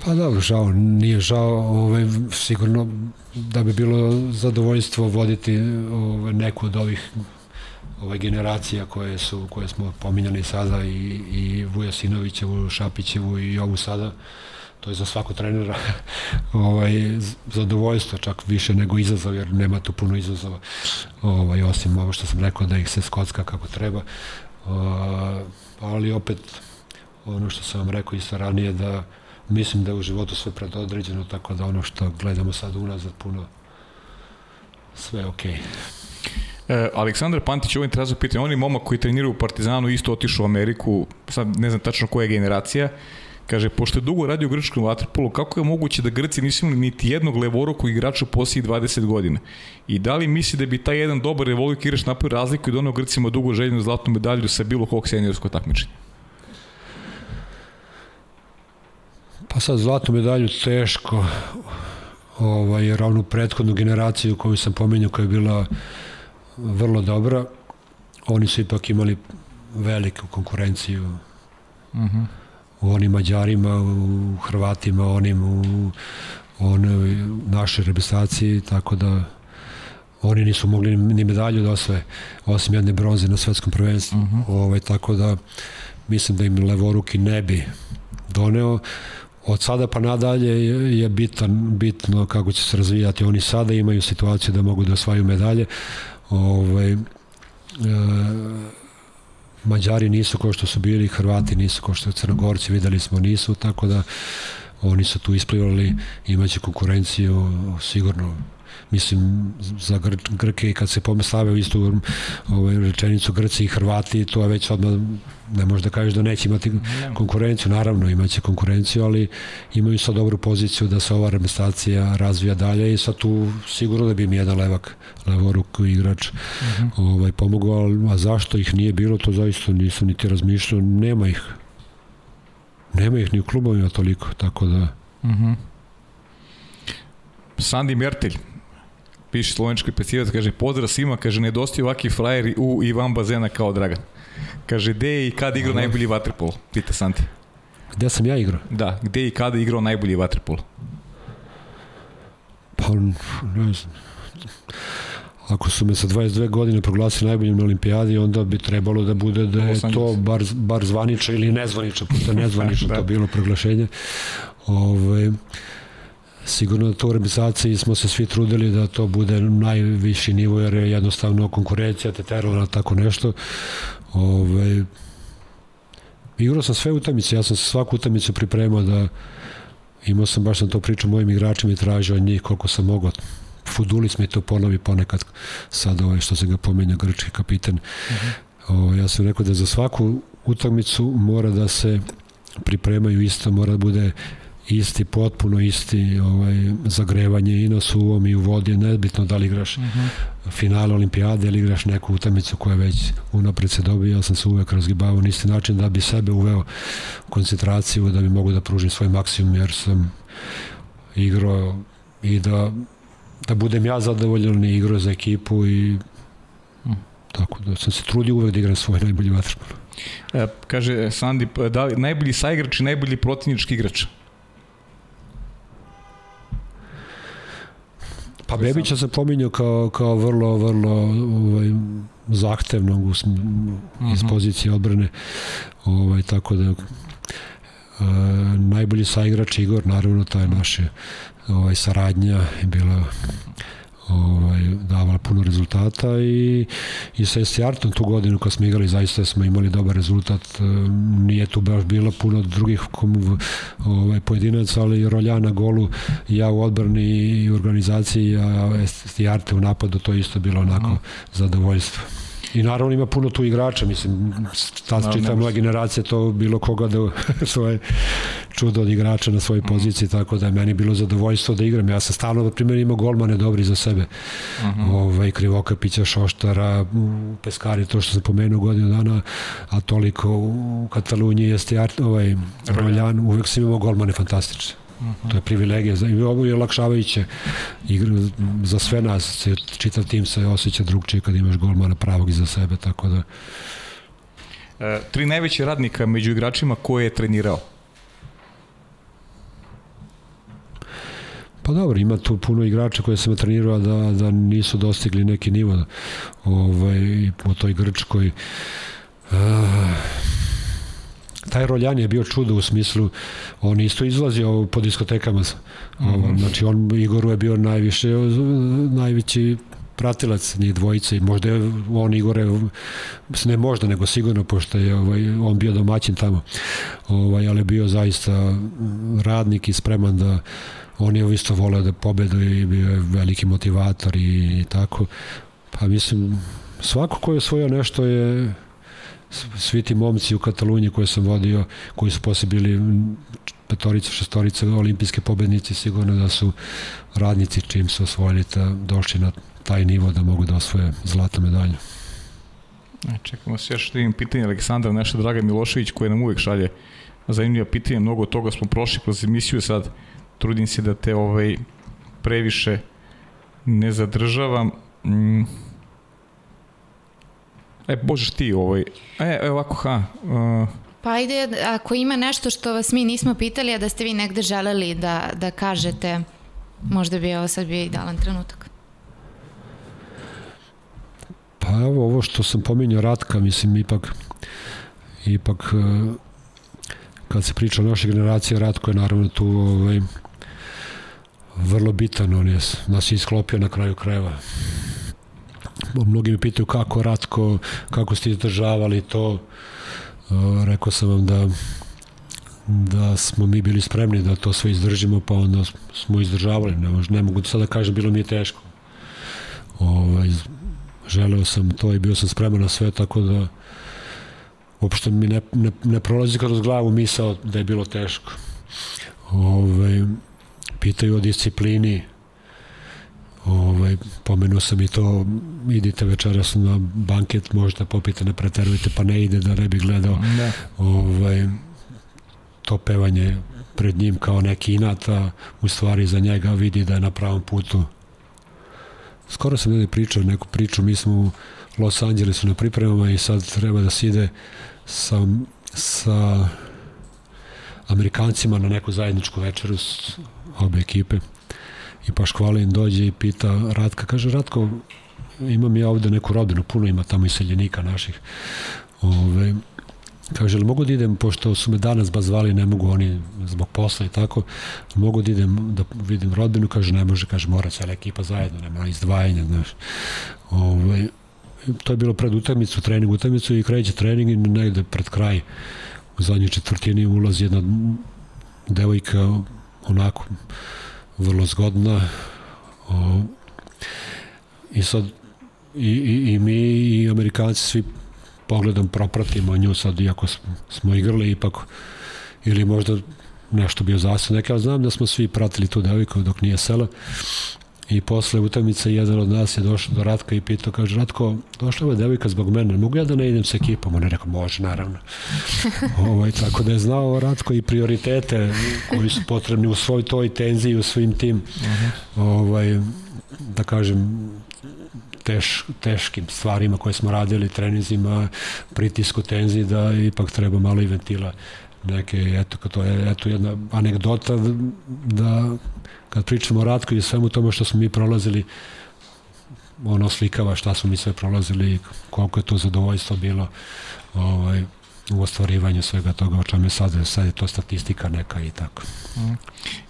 Pa dobro, žao, nije žao, ovaj, sigurno da bi bilo zadovoljstvo voditi ovaj, neku od ovih ovaj, generacija koje su koje smo pominjali sada i, i Vuja Sinovićevu, Šapićevu i ovu sada to je za svako trenera ovaj, zadovoljstvo, čak više nego izazov, jer nema tu puno izazova, ovaj, osim ovo što sam rekao da ih se skocka kako treba. Uh, ali opet, ono što sam vam rekao isto ranije, da mislim da je u životu sve predodređeno, tako da ono što gledamo sad unazad puno, sve okej. Okay. E, Aleksandar Pantić, ovaj trazu pitanje, on je momak koji trenira u Partizanu, isto otišao u Ameriku, sad ne znam tačno koja je generacija, Kaže, pošto je dugo radio u grčkom vaterpolu, kako je moguće da Grci nisu imali niti jednog levorukog igrača u posljednjih 20 godina? I da li misli da bi taj jedan dobar levoruk igrač napravio razliku i donao Grcima dugo željenu zlatnu medalju sa bilo kog seniorskog takmičenja? Pa sad zlatnu medalju teško, ovaj, jer onu prethodnu generaciju koju sam pomenjao koja je bila vrlo dobra, oni su ipak imali veliku konkurenciju. Mhm. Uh -huh u onim Mađarima, u Hrvatima, onim u onoj našoj reprezentaciji, tako da oni nisu mogli ni medalju da osvoje, osim jedne bronze na svetskom prvenstvu. Uh mhm. -huh. ovaj, tako da mislim da im levoruki ne bi doneo. Od sada pa nadalje je bitan, bitno kako će se razvijati. Oni sada imaju situaciju da mogu da osvaju medalje. Ovaj, e, Mađari nisu kao što su bili, Hrvati nisu kao što Crnogorci, videli smo nisu, tako da oni su tu isplivali, imaće konkurenciju sigurno mislim za Gr Grke kad se pomestave u istu ovaj, rečenicu Grci i Hrvati to je već odmah ne možeš da kažeš da neće imati konkurenciju naravno imaće konkurenciju ali imaju sad dobru poziciju da se ova reprezentacija razvija dalje i sad tu sigurno da bi im jedan levak levoruk igrač uh mhm. -huh. ovaj, pomogao a zašto ih nije bilo to zaista nisu niti razmišljao nema ih nema ih ni u klubovima toliko tako da uh mhm. -huh. Sandi Mertelj piše slovenčki pecivac, kaže, pozdrav svima, kaže, nedostaje ovakvi frajeri u i van bazena kao Dragan. Kaže, gde i kada igrao najbolji vaterpol? Pita Santi. Gde sam ja igrao? Da, gde i kada igrao najbolji vaterpol? Pa, ne znam. Ako su me sa 22 godine proglasili najboljim na olimpijadi, onda bi trebalo da bude da je to bar, bar zvanično ili nezvanično, je nezvanično da. to bilo proglašenje. Ove, ovaj, sigurno da to u realizaciji smo se svi trudili da to bude najviši nivo jer je jednostavno konkurencija te terala na tako nešto. Ovaj, igrao sam sve utakmice, ja sam svaku utakmicu pripremao da imao sam baš na to priču mojim igračima i tražio od njih koliko sam mogao Fudulis mi to ponovi ponekad sad ovaj, što se ga pomenja grčki kapiten. Uh mhm. -huh. o, ja sam rekao da za svaku utakmicu mora da se pripremaju isto, mora da bude isti, potpuno isti ovaj, zagrevanje i na suvom i u vodi, nebitno da li igraš uh mhm. -huh. finale olimpijade ili igraš neku utakmicu koja već unapred se dobija, ja sam se uvek razgibavao na isti način da bi sebe uveo koncentraciju, da bi mogu da pružim svoj maksimum, jer sam igrao i da da budem ja zadovoljan i igrao za ekipu i hmm. tako da sam se trudio uvek da igram svoj najbolji vaterpolo. E, kaže Sandi, da li najbolji saigrač i najbolji protivnički igrač? Pa Bebića sam pominjao kao, kao vrlo, vrlo ovaj, zahtevnog u, uh -huh. iz mhm. pozicije odbrane. Ovaj, tako da Uh, najbolji saigrač Igor, naravno, taj naše ovaj, saradnja je bila ovaj, davala puno rezultata i, i sa Estiartom tu godinu kad smo igrali zaista smo imali dobar rezultat. Nije tu baš bilo puno drugih ovaj, pojedinaca ali Rolja na golu ja u odbrani i organizaciji a Estiarte u napadu to isto bilo onako zadovoljstvo I naravno ima puno tu igrača, mislim, ta čita moja generacija to bilo koga da svoje čudo od igrača na svojoj mhm. poziciji, tako da je meni bilo zadovoljstvo da igram. Ja sam stalno, na primjer, imao golmane dobri za sebe. Mhm. -huh. ovaj, Krivokapića, Šoštara, Peskari, to što sam pomenuo godinu dana, a toliko u Kataluniji jeste ovaj, Roljan, uvek sam imao golmane fantastične. -huh. To je privilegija i ovo je olakšavajuće igra za sve nas. Čitav tim se osjeća drugčije kad imaš golmana pravog iza sebe, tako da... E, tri najveće radnika među igračima koje je trenirao? Pa dobro, ima tu puno igrača koje sam trenirao da, da nisu dostigli neki nivo ovaj, po toj Grčkoj. Uh, taj Roljan je bio čudo u smislu, on isto izlazio po diskotekama. Mm -hmm. Znači, on, Igoru je bio najviše, najveći pratilac njih dvojice i možda je on Igore ne možda nego sigurno pošto je ovaj, on bio domaćin tamo ovaj, ali je bio zaista radnik i spreman da on je isto voleo da pobedu i bio je veliki motivator i, i tako pa mislim svako ko je osvojio nešto je svi ti momci u Kataluniji koje sam vodio, koji su posle bili petorica, šestorica olimpijske pobednici, sigurno da su radnici čim su osvojili ta, došli na taj nivo da mogu da osvoje zlatnu medalju. E, čekamo se još da imam pitanje Aleksandra, naša draga Milošević koja nam uvek šalje zanimljiva pitanja, mnogo toga smo prošli kroz emisiju sad trudim se da te ovaj previše ne zadržavam. Mm E, božeš ti ovaj. E, e ovako, ha. Uh, Pa ajde, ako ima nešto što vas mi nismo pitali, a da ste vi negde želeli da, da kažete, možda bi ovo sad bio idealan trenutak. Pa evo, ovo što sam pominjao Ratka, mislim, ipak, ipak, e, kad se priča o našoj generaciji, Ratko je naravno tu ovaj, vrlo bitan, on je nas isklopio na kraju krajeva mnogi me pitaju kako Ratko, kako ste izdržavali to. Rekao sam vam da da smo mi bili spremni da to sve izdržimo, pa onda smo izdržavali. Ne, ne mogu da sada kažem, bilo mi je teško. Ovaj, želeo sam to i bio sam spreman na sve, tako da uopšte mi ne, ne, ne prolazi kroz glavu misao da je bilo teško. Ove, ovaj, pitaju o disciplini, Ovaj, pomenuo sam i to, idite večeras na banket, možete popite, ne preterujte, pa ne ide da ne bi gledao da. ovaj, to pevanje pred njim kao neki inata, u stvari za njega vidi da je na pravom putu. Skoro sam ljudi pričao neku priču, mi smo u Los Angelesu na pripremama i sad treba da se ide sa, sa Amerikancima na neku zajedničku večeru s obe ekipe i Paškvalin dođe i pita Ratka, kaže Ratko, imam ja ovde neku rodinu, puno ima tamo iseljenika naših. Ove, kaže, ali mogu da idem, pošto su me danas bazvali, ne mogu oni zbog posla i tako, mogu da idem da vidim rodbinu, kaže, ne može, kaže, mora cijela ekipa zajedno, nema izdvajanja, znaš. Ovaj, to je bilo pred utakmicu, trening utakmicu i kreće trening i negde pred kraj u zadnjoj četvrtini ulazi jedna devojka onako vrlo zgodna. O, i sad i, i, i mi i Amerikanci svi pogledom propratimo nju sad iako smo igrali ipak ili možda nešto bio zasad neke, ali znam da smo svi pratili tu devojku dok nije sela I posle utakmice jedan od nas je došao do Ratka i pitao, kaže, Ratko, došla je devojka zbog mene, mogu ja da ne idem sa ekipom? On je rekao, može, naravno. ovaj, tako da je znao Ratko i prioritete koji su potrebni u svoj toj tenziji, u svim tim, ovaj, da kažem, teš, teškim stvarima koje smo radili, trenizima, pritisku, tenziji, da ipak treba malo i ventila neke, eto, to je eto jedna anegdota da kad pričamo o Ratku i svemu tome što smo mi prolazili, ono slikava šta smo mi sve prolazili i koliko je to zadovoljstvo bilo ovaj, u ostvarivanju svega toga o čemu je sad, sad je to statistika neka i tako. Mm.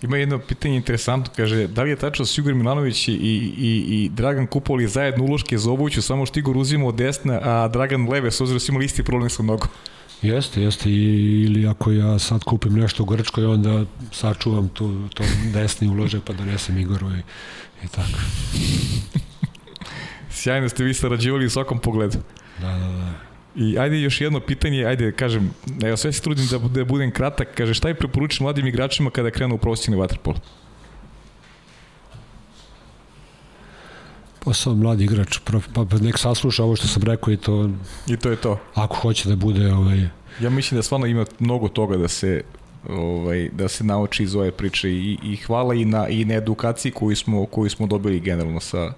Ima jedno pitanje interesantno, kaže, da li je tačno da Sigur Milanović i, i, i Dragan Kupoli zajedno uloške za obuću, samo što Igor uzima od desna, a Dragan leve, s obzirom da su imali isti problem sa nogom? Jeste, jeste. I, ili ako ja sad kupim nešto u Grčkoj, onda sačuvam tu, to desni uložak pa donesem Igoru i, i tako. Sjajno ste vi sarađivali u svakom pogledu. Da, da, da. I ajde još jedno pitanje, ajde kažem, evo sve se trudim da, da budem kratak, kaže šta je preporučiš mladim igračima kada krenu u profesionalni vaterpolo? Pa sam mladi igrač, pa nek sasluša ovo što sam rekao i to... I to je to. Ako hoće da bude... Ovaj... Ja mislim da stvarno ima mnogo toga da se ovaj da se nauči iz ove priče i, i hvala i na i na edukaciji koju smo koju smo dobili generalno sa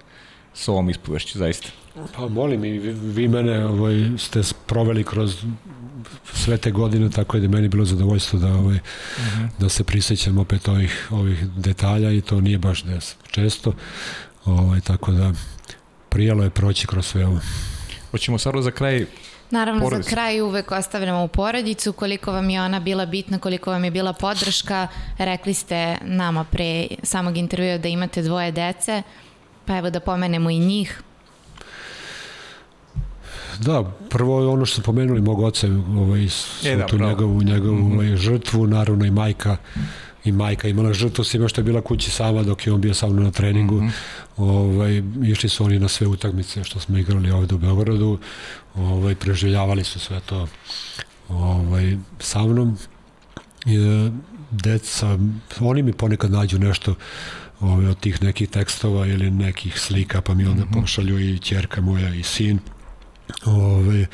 sa ovom ispovešću zaista. Pa molim i vi, vi mene ovaj ste proveli kroz sve te godine tako je da meni bilo zadovoljstvo da ovaj uh mhm. -huh. da se prisećam opet ovih ovih detalja i to nije baš des često. Ovaj, tako da prijelo je proći kroz sve ovo. Hoćemo sad za kraj Naravno, porodicu. za kraj uvek ostavljamo u porodicu, koliko vam je ona bila bitna, koliko vam je bila podrška. Rekli ste nama pre samog intervjua da imate dvoje dece, pa evo da pomenemo i njih. Da, prvo je ono što ste pomenuli mog oca, ovaj, e, da, tu njegovu, njegovu mm -hmm. ovaj, žrtvu, naravno i majka i majka imala žrtvu svima što je bila kući sama dok je on bio sa mnom na treningu. Mm -hmm. ovaj, išli su oni na sve utakmice što smo igrali ovde u Beogradu. Ovaj, preživljavali su sve to ovaj, sa mnom. I, deca, oni mi ponekad nađu nešto ovaj, od tih nekih tekstova ili nekih slika, pa mi onda mm -hmm. pošalju i ćerka moja i sin. Ovaj,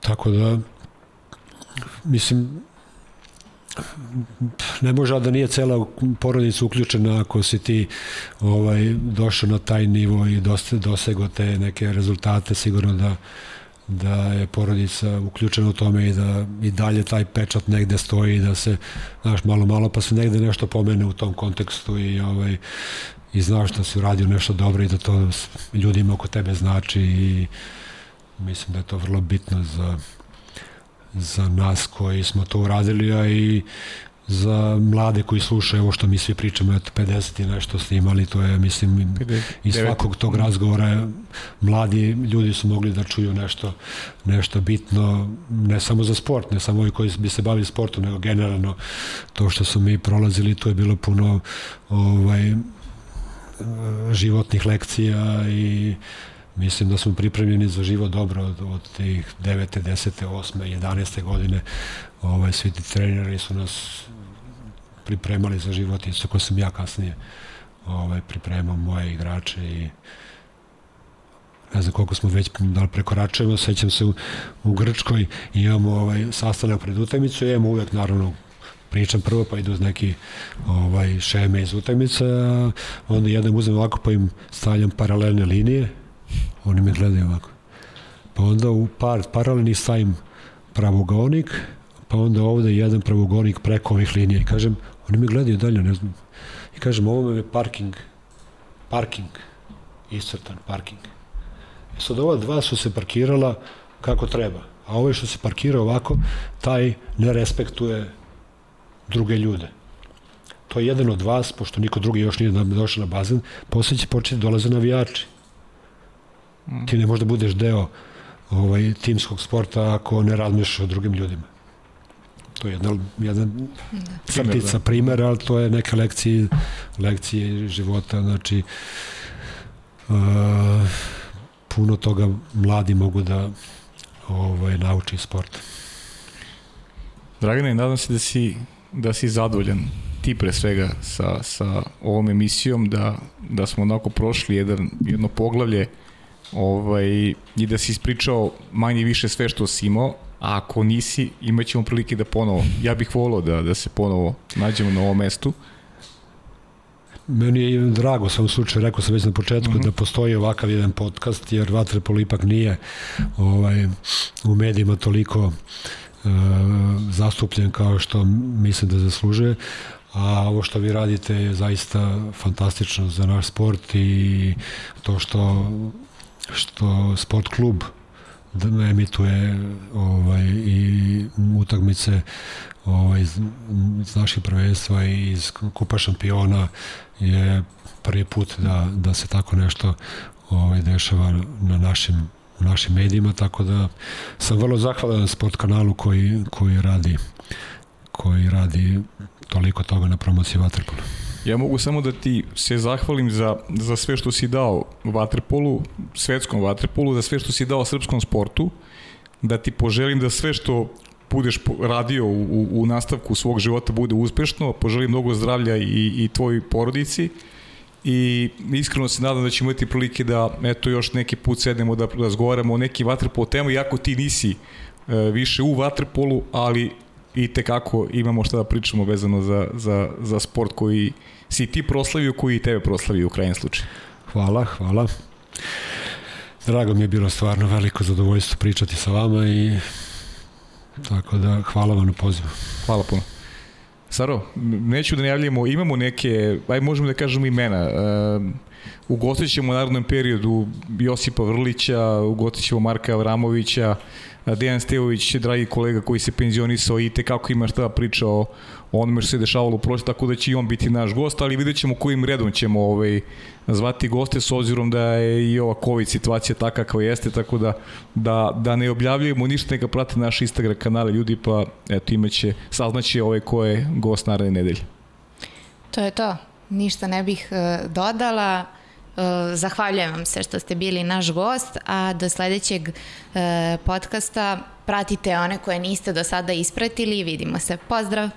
tako da, mislim, ne može da nije cela porodica uključena ako si ti ovaj došao na taj nivo i dosego te neke rezultate sigurno da da je porodica uključena u tome i da i dalje taj pečat negde stoji da se znaš malo malo pa se negde nešto pomene u tom kontekstu i ovaj i znaš da si uradio nešto dobro i da to ljudima oko tebe znači i mislim da je to vrlo bitno za za nas koji smo to uradili, a i za mlade koji slušaju ovo što mi svi pričamo, eto 50 i nešto snimali, to je mislim i svakog tog razgovora mladi ljudi su mogli da čuju nešto nešto bitno, ne samo za sport, ne samo ovi koji bi se bavili sportom, nego generalno to što su mi prolazili, to je bilo puno ovaj životnih lekcija i Mislim da smo pripremljeni za živo dobro od, od tih 9. 10. 8. 11. godine. Ovaj, svi ti treneri su nas pripremali za život, isto ko sam ja kasnije ovaj, pripremao moje igrače i ne znam koliko smo već da li prekoračujemo, sećam se u, u Grčkoj imamo ovaj, sastanak pred utakmicu, imamo uvek naravno pričam prvo pa idu uz neki ovaj, šeme iz utakmice, a onda jedan uzem ovako pa im stavljam paralelne linije Oni me gledaju ovako. Pa onda u par paralelni stavim pravogonik, pa onda ovde jedan pravogonik preko ovih linija i kažem, oni me gledaju dalje, ne znam. I kažem, ovo je parking, parking, iscrtan parking. I sad ova dva su se parkirala kako treba. A ovaj što se parkira ovako, taj ne respektuje druge ljude. To je jedan od vas, pošto niko drugi još nije došao na bazen, posle će početi da dolaze navijači. Ti ne možda budeš deo ovaj, timskog sporta ako ne razmišljaš o drugim ljudima. To je jedna, jedna da. crtica, da. primer, ali to je neka lekcije, lekcije života, znači uh, puno toga mladi mogu da ovaj, nauči sport. Dragane, nadam se da si, da si zadovoljan ti pre svega sa, sa ovom emisijom, da, da smo onako prošli jedan, jedno poglavlje ovaj, i da si ispričao manje više sve što si imao, a ako nisi, imat ćemo prilike da ponovo, ja bih volao da, da se ponovo nađemo na ovom mestu. Meni je drago, sam u slučaju, rekao sam već na početku, mhm. -huh. da postoji ovakav jedan podcast, jer Vatrepol ipak nije ovaj, u medijima toliko uh, zastupljen kao što mislim da zaslužuje, a ovo što vi radite je zaista fantastično za naš sport i to što što sport klub da emituje ovaj, i utakmice ovaj, iz, naših prvenstva i iz Kupa šampiona je prvi put da, da se tako nešto ovaj, dešava na našim našim medijima, tako da sam vrlo zahvalan sport kanalu koji, koji radi koji radi toliko toga na promociji Waterpola. Ja mogu samo da ti se zahvalim za, za sve što si dao Waterpolu, svetskom Waterpolu, za sve što si dao srpskom sportu, da ti poželim da sve što budeš radio u, u, u nastavku svog života bude uspešno, poželim mnogo zdravlja i, i tvojoj porodici i iskreno se nadam da ćemo imati prilike da eto još neki put sednemo da razgovaramo o neki vaterpol temu, iako ti nisi e, više u vaterpolu, ali i tekako imamo šta da pričamo vezano za, za, za sport koji si ti proslavio, koji i tebe proslavio u krajnjem slučaju. Hvala, hvala. Drago mi je bilo stvarno veliko zadovoljstvo pričati sa vama i tako da hvala vam na pozivu. Hvala puno. Saro, neću da najavljamo, imamo neke, aj možemo da kažemo imena. Uh, ugostit ćemo u narodnom periodu Josipa Vrlića, ugostit ćemo Marka Avramovića, Dejan Stevović, dragi kolega koji se penzionisao i tekako ima šta da priča o, onome što se dešavalo u prošle, tako da će i on biti naš gost, ali vidjet ćemo kojim redom ćemo ovaj, zvati goste s obzirom da je i ova COVID situacija taka kao jeste, tako da, da, da ne objavljujemo ništa, neka prate naš Instagram kanale ljudi, pa eto imaće, saznaće ovaj ko je gost naredne nedelje. To je to. Ništa ne bih uh, dodala. Uh, zahvaljujem vam se što ste bili naš gost, a do sledećeg uh, podcasta pratite one koje niste do sada ispratili i vidimo se. Pozdrav!